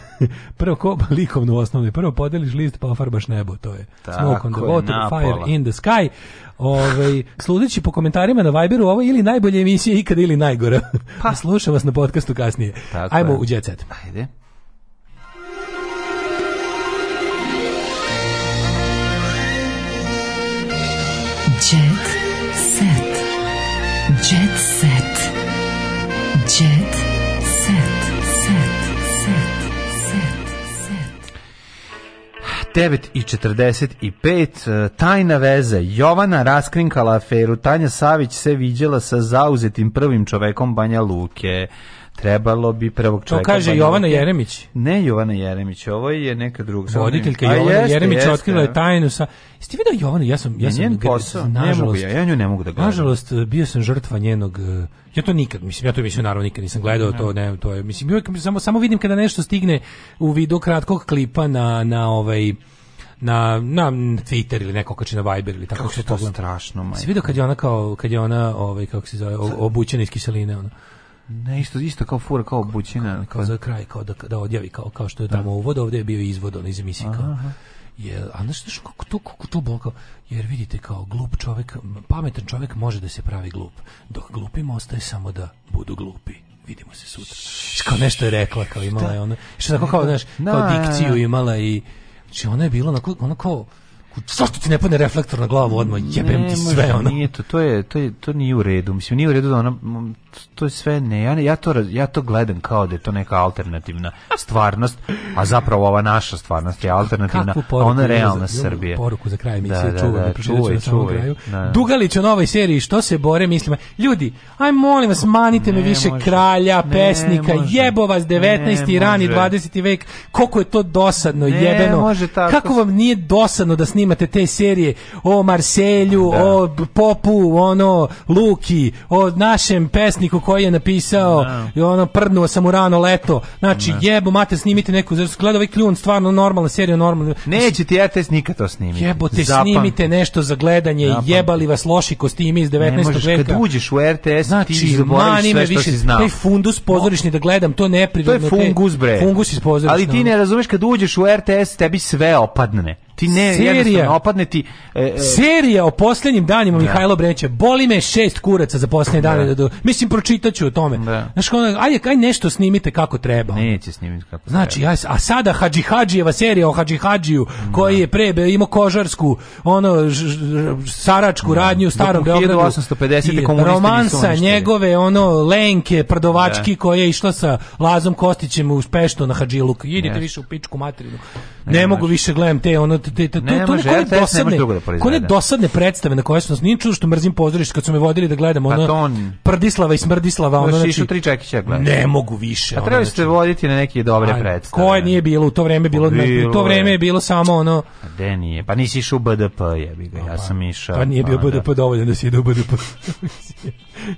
prvo ko pa likovnu osnovu, prvo podeliš list pa ofarbaš nebo, to je. Tako Smoke on the water, fire in the sky. Ovaj sludeći po komentarima na Viberu ovo ili najbolje emisije ikad ili najgore. Pa slušam vas na podkastu kasnije. Tako Ajmo je. u Jet Set. Ajde. Jet Set. Jet Set. 9 i 45, e, tajna veza, Jovana raskrinkala aferu, Tanja Savić se viđela sa zauzetim prvim čovekom Banja Luke, trebalo bi prvog čovjeka. To kaže da Jovana Jeremić. Ne Jovana Jeremić, ovo je neka druga. Voditeljka Jovana jeste, Jeremić jeste, otkrila je tajnu sa... Jeste vidio Jovanu? Ja sam... Ja sam njen posao, nažalost, ne mogu ja, ja nju ne mogu da gledam. Nažalost, bio sam žrtva njenog... Eh, ja to nikad, mislim, ja to mislim, naravno nikad nisam gledao, ne. to ne, to je, mislim, uvijek, samo, samo vidim kada nešto stigne u vidu kratkog klipa na, na ovaj, na, na Twitter ili neko kači na Viber ili tako kako se to gleda. strašno, majko. Si vidio kad je ona kao kad je ona ovaj kako se zove obučena iz kiseline ona. Ne, isto, isto kao fura, kao bućina. Kao, kao za kraj, kao da, da odjavi, kao, kao što je tamo da. uvod, ovdje je bio izvod, on iz emisije, kao. Je, a znaš, znaš kako to, kako to bol, kao, jer vidite kao glup čovjek, pametan čovjek može da se pravi glup, dok glupima ostaje samo da budu glupi vidimo se sutra. Kao nešto je rekla, kao imala je ona, što tako kao, znaš, kao dikciju imala i, znači ona je bila onako, ona kao, zašto ti ne padne reflektor na glavu odmah, jebem ti sve ona. Nije to, to je, to je, to nije u redu, mislim, nije u redu da ona to je sve ne, ja, ja, to, ja to gledam kao da je to neka alternativna stvarnost, a zapravo ova naša stvarnost je alternativna, a ona je realna za, Srbije. poruku za kraj da, emisije, da, da, čuvaj, da, čuvaj, čuvaj. Da, Dugalić u novoj seriji, što se bore, mislim ljudi, aj molim vas, manite ne me više može, kralja, ne pesnika, može, jebo vas 19. i rani 20. vek, koliko je to dosadno, ne jebeno, može tako. kako vam nije dosadno da snimate te serije o Marselju, da. o Popu, ono, Luki, o našem pesniku, umetniku koji je napisao no. Da. i ono prdnuo sam u rano leto. Znači no. Da. jebo mate snimite neku znači gleda ovaj kljun stvarno normalna serija normalna. Neće ti ja nikad to snimiti. Jebote Zapam. snimite nešto za gledanje Zapam. jebali vas loši kostimi iz 19. Ne možeš, veka. Kad uđeš u RTS znači, ti zaboraviš sve što si znao. Taj fundus pozorišni da gledam to ne To je fungus bre. Fungus iz pozorišnog. Ali ti ne razumeš kad uđeš u RTS tebi sve opadne. Ti ne, serija, opadne ti... E, e, serija o posljednjim danima da. Mihajlo Breće Boli me šest kuraca za posljednje dane. Da. da do, mislim, pročitaću o tome. Da. Znaš, ono, ajde, aj nešto snimite kako treba. Neće snimiti kako znači, treba. a sada Hadži Hadžijeva serija o Hadži Hadžiju, koji je pre imao kožarsku, ono, ž, ž, saračku da. radnju u Starom Beogradu. 1850. Romansa njegove, ono, Lenke, Prdovački, da. koja je išla sa Lazom Kostićem uspešno na Hadžiluk. Idite yes. više u pičku materinu. Ne, ne mogu više gledam te, ono, te, te, ne to, to može, ne, RTS dosadne, dugo da proizvede. Kone dosadne predstave na koje su nas, nije čudo što mrzim pozorište kad su me vodili da gledam, ono, pa on, Prdislava i Smrdislava, ono, znači, tri čekića gledam. Ne mogu više. A pa trebali ste znači, voditi na neke dobre predstave. Koje nije bilo, u to vreme bilo, bilo u to vreme je bilo samo ono... A de nije, pa nisi išao u BDP, jebi ga, ja pa- sam išao. Pa nije bio pa BDP da. dovoljno da si ide u BDP.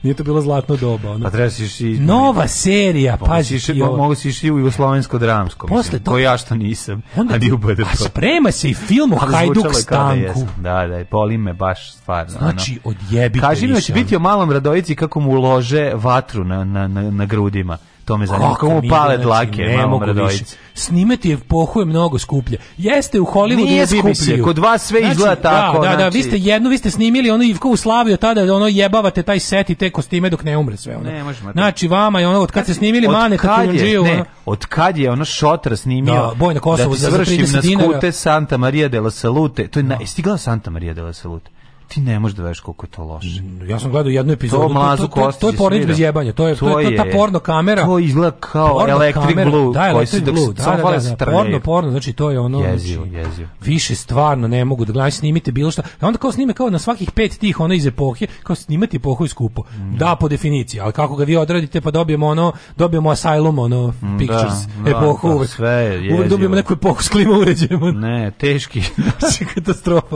Nije to bila zlatna doba. Ono. A treba si i... Nova serija, pazi ti ovo. Mogu si išli u jugoslovensko-dramsko, mislim, koja ja što nisam, onda, a nije u BDP. A sprema se i film o Hajduk da Stanku. Da, da, polim me baš stvarno. Znači, odjebite Kaži mi da će biti o malom Radojici kako mu ulože vatru na, na, na, na grudima to me zanima. Kako mu znači, pale dlake, ne mogu više. Snimati je pohuje mnogo skuplje. Jeste u Hollywoodu Nije skuplje, kod vas sve znači, izgleda da, tako. Da, da, znači... vi ste jedno, vi ste snimili ono Ivko u Slaviju, tada ono jebavate taj set i te kostime dok ne umre sve ono. Ne, možemo. Znači vama je ono, od kad znači, ste snimili od Mane Hatunđiju. Ne, ono, od kad je ono Šotra snimio da, boj na Kosovu da ti za, za 30 dinara. Da na skute Santa Maria della Salute. To je, no. na, stigla Santa Maria della Salute? ti ne možeš da veš koliko je to loše. Ja sam gledao jednu epizodu. To, mlazu to, to, to, to je pornić bez jebanja. To je, to, je, to, je, ta porno kamera. To izgleda kao porno Electric kamera, Blue. Da, Electric koji Blue. Da, da, da, da, da, porno, porno, znači to je ono... Jezio, znači, jezio. Više stvarno ne mogu da gledam, snimite bilo šta. A onda kao snime kao na svakih pet tih ona iz epohije, kao snimati epohu i skupo. Mm. Da, po definiciji, ali kako ga vi odradite pa dobijemo ono, dobijemo Asylum, ono, Pictures, da, epohu. Da, sve je uvek dobijemo neku epohu s klima uređajima. Ne, teški. katastrofa.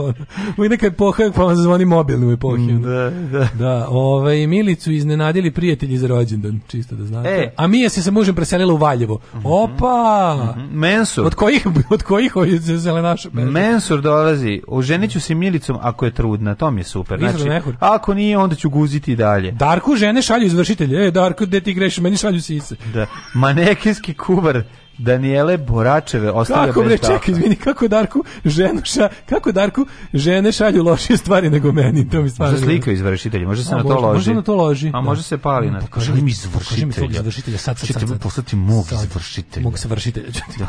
Uvek neka epoha, pa zvoni mobilni u epohi. Mm, da, da. Da, ovaj, Milicu iznenadili prijatelji za rođendan, čisto da znate. E. A Mija se sa mužem preselila u Valjevo. Mhm, Opa! Mm -hmm. Mensur. Od kojih, od kojih se zelenaša? Mensur dolazi. Oženiću se Milicom ako je trudna, to mi je super. Znači, ako nije, onda ću guziti dalje. Darku žene šalju izvršitelje. E, Darku, gde ti greš, meni šalju sise. Da. Manekinski kuvar Daniele Boračeve ostavlja kako, bez Kako čekaj, izvini, kako Darku ženuša, kako Darku žene šalju lošije stvari nego meni, to mi stvarno. Može slika izvršitelja, može se a, na to loži. Može na to loži. A da. može se pali mm, na to. Kaže mi izvršitelja. mi svog izvršitelja sad sad. Čete poslati mog izvršitelja. Mog izvršitelja. Da.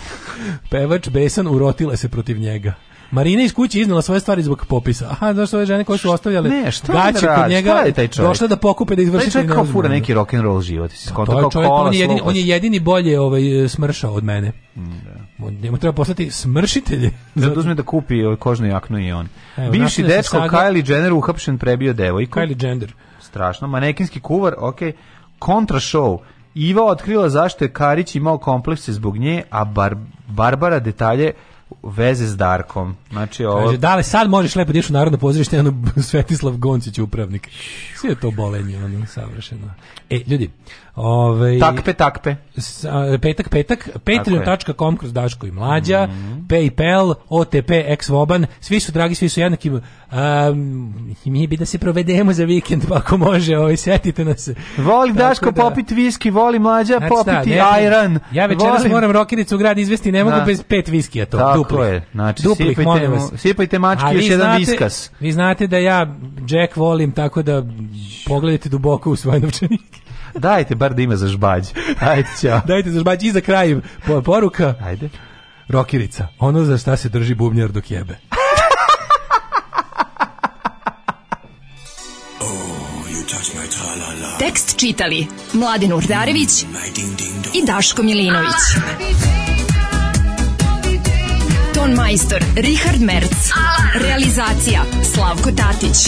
Pevač besan urotile se protiv njega. Marina iz kuće iznala svoje stvari zbog popisa. Aha, zašto ove žene koje su ostavljale gaće kod njega je taj došle da pokupe da izvrše taj čovjek kao fura neki rock and roll život. Pa to, to je čovjek, on je jedini, on je jedini bolje ovaj smršao od mene. Da. Njemu treba poslati smršitelje. Zato da, da uzme da kupi ovaj, kožnu jaknu i on. Evo, Bivši dečko Kylie Jenner uhapšen prebio devojku. Kylie Jenner. Strašno. Manekinski kuvar, okej. Kontra show. Iva otkrila zašto je Karić imao komplekse zbog nje, a Bar Barbara detalje veze s Darkom. Znači ovo... Kaže, da li sad možeš lepo dišu da narodno pozorište, ono Svetislav Goncić upravnik. Sve je to bolenje, ono, savršeno. E, ljudi, Ove, ovaj, takpe, takpe. S, a, petak, petak, patreon.com kroz Daško i Mlađa, mm -hmm. Paypal, OTP, Exvoban, svi su dragi, svi su jednaki. Um, mi bi da se provedemo za vikend, pa ako može, ovaj, setite nas. Voli Daško da, popiti viski, voli Mlađa znači, popiti da, ne, Iron. Ja večeras volim. moram rokinicu u grad izvesti, ne mogu da. bez pet viskija to, Tako duplih. Je. Znači, duplih, sipajte, vas. Sipajte mački a još znate, jedan viskas. Vi znate da ja Jack volim, tako da pogledajte duboko u svoj novčanik. Dajte bar da ime za žbađ. Ajde, ćao. Dajte za žbađ i za kraj poruka. Ajde. Rokirica, ono za šta se drži bubnjar dok jebe. Oh, Tekst čitali Mladin Urdarević mm, i Daško Milinović. Ton majstor Richard Merc. Realizacija Slavko Tatić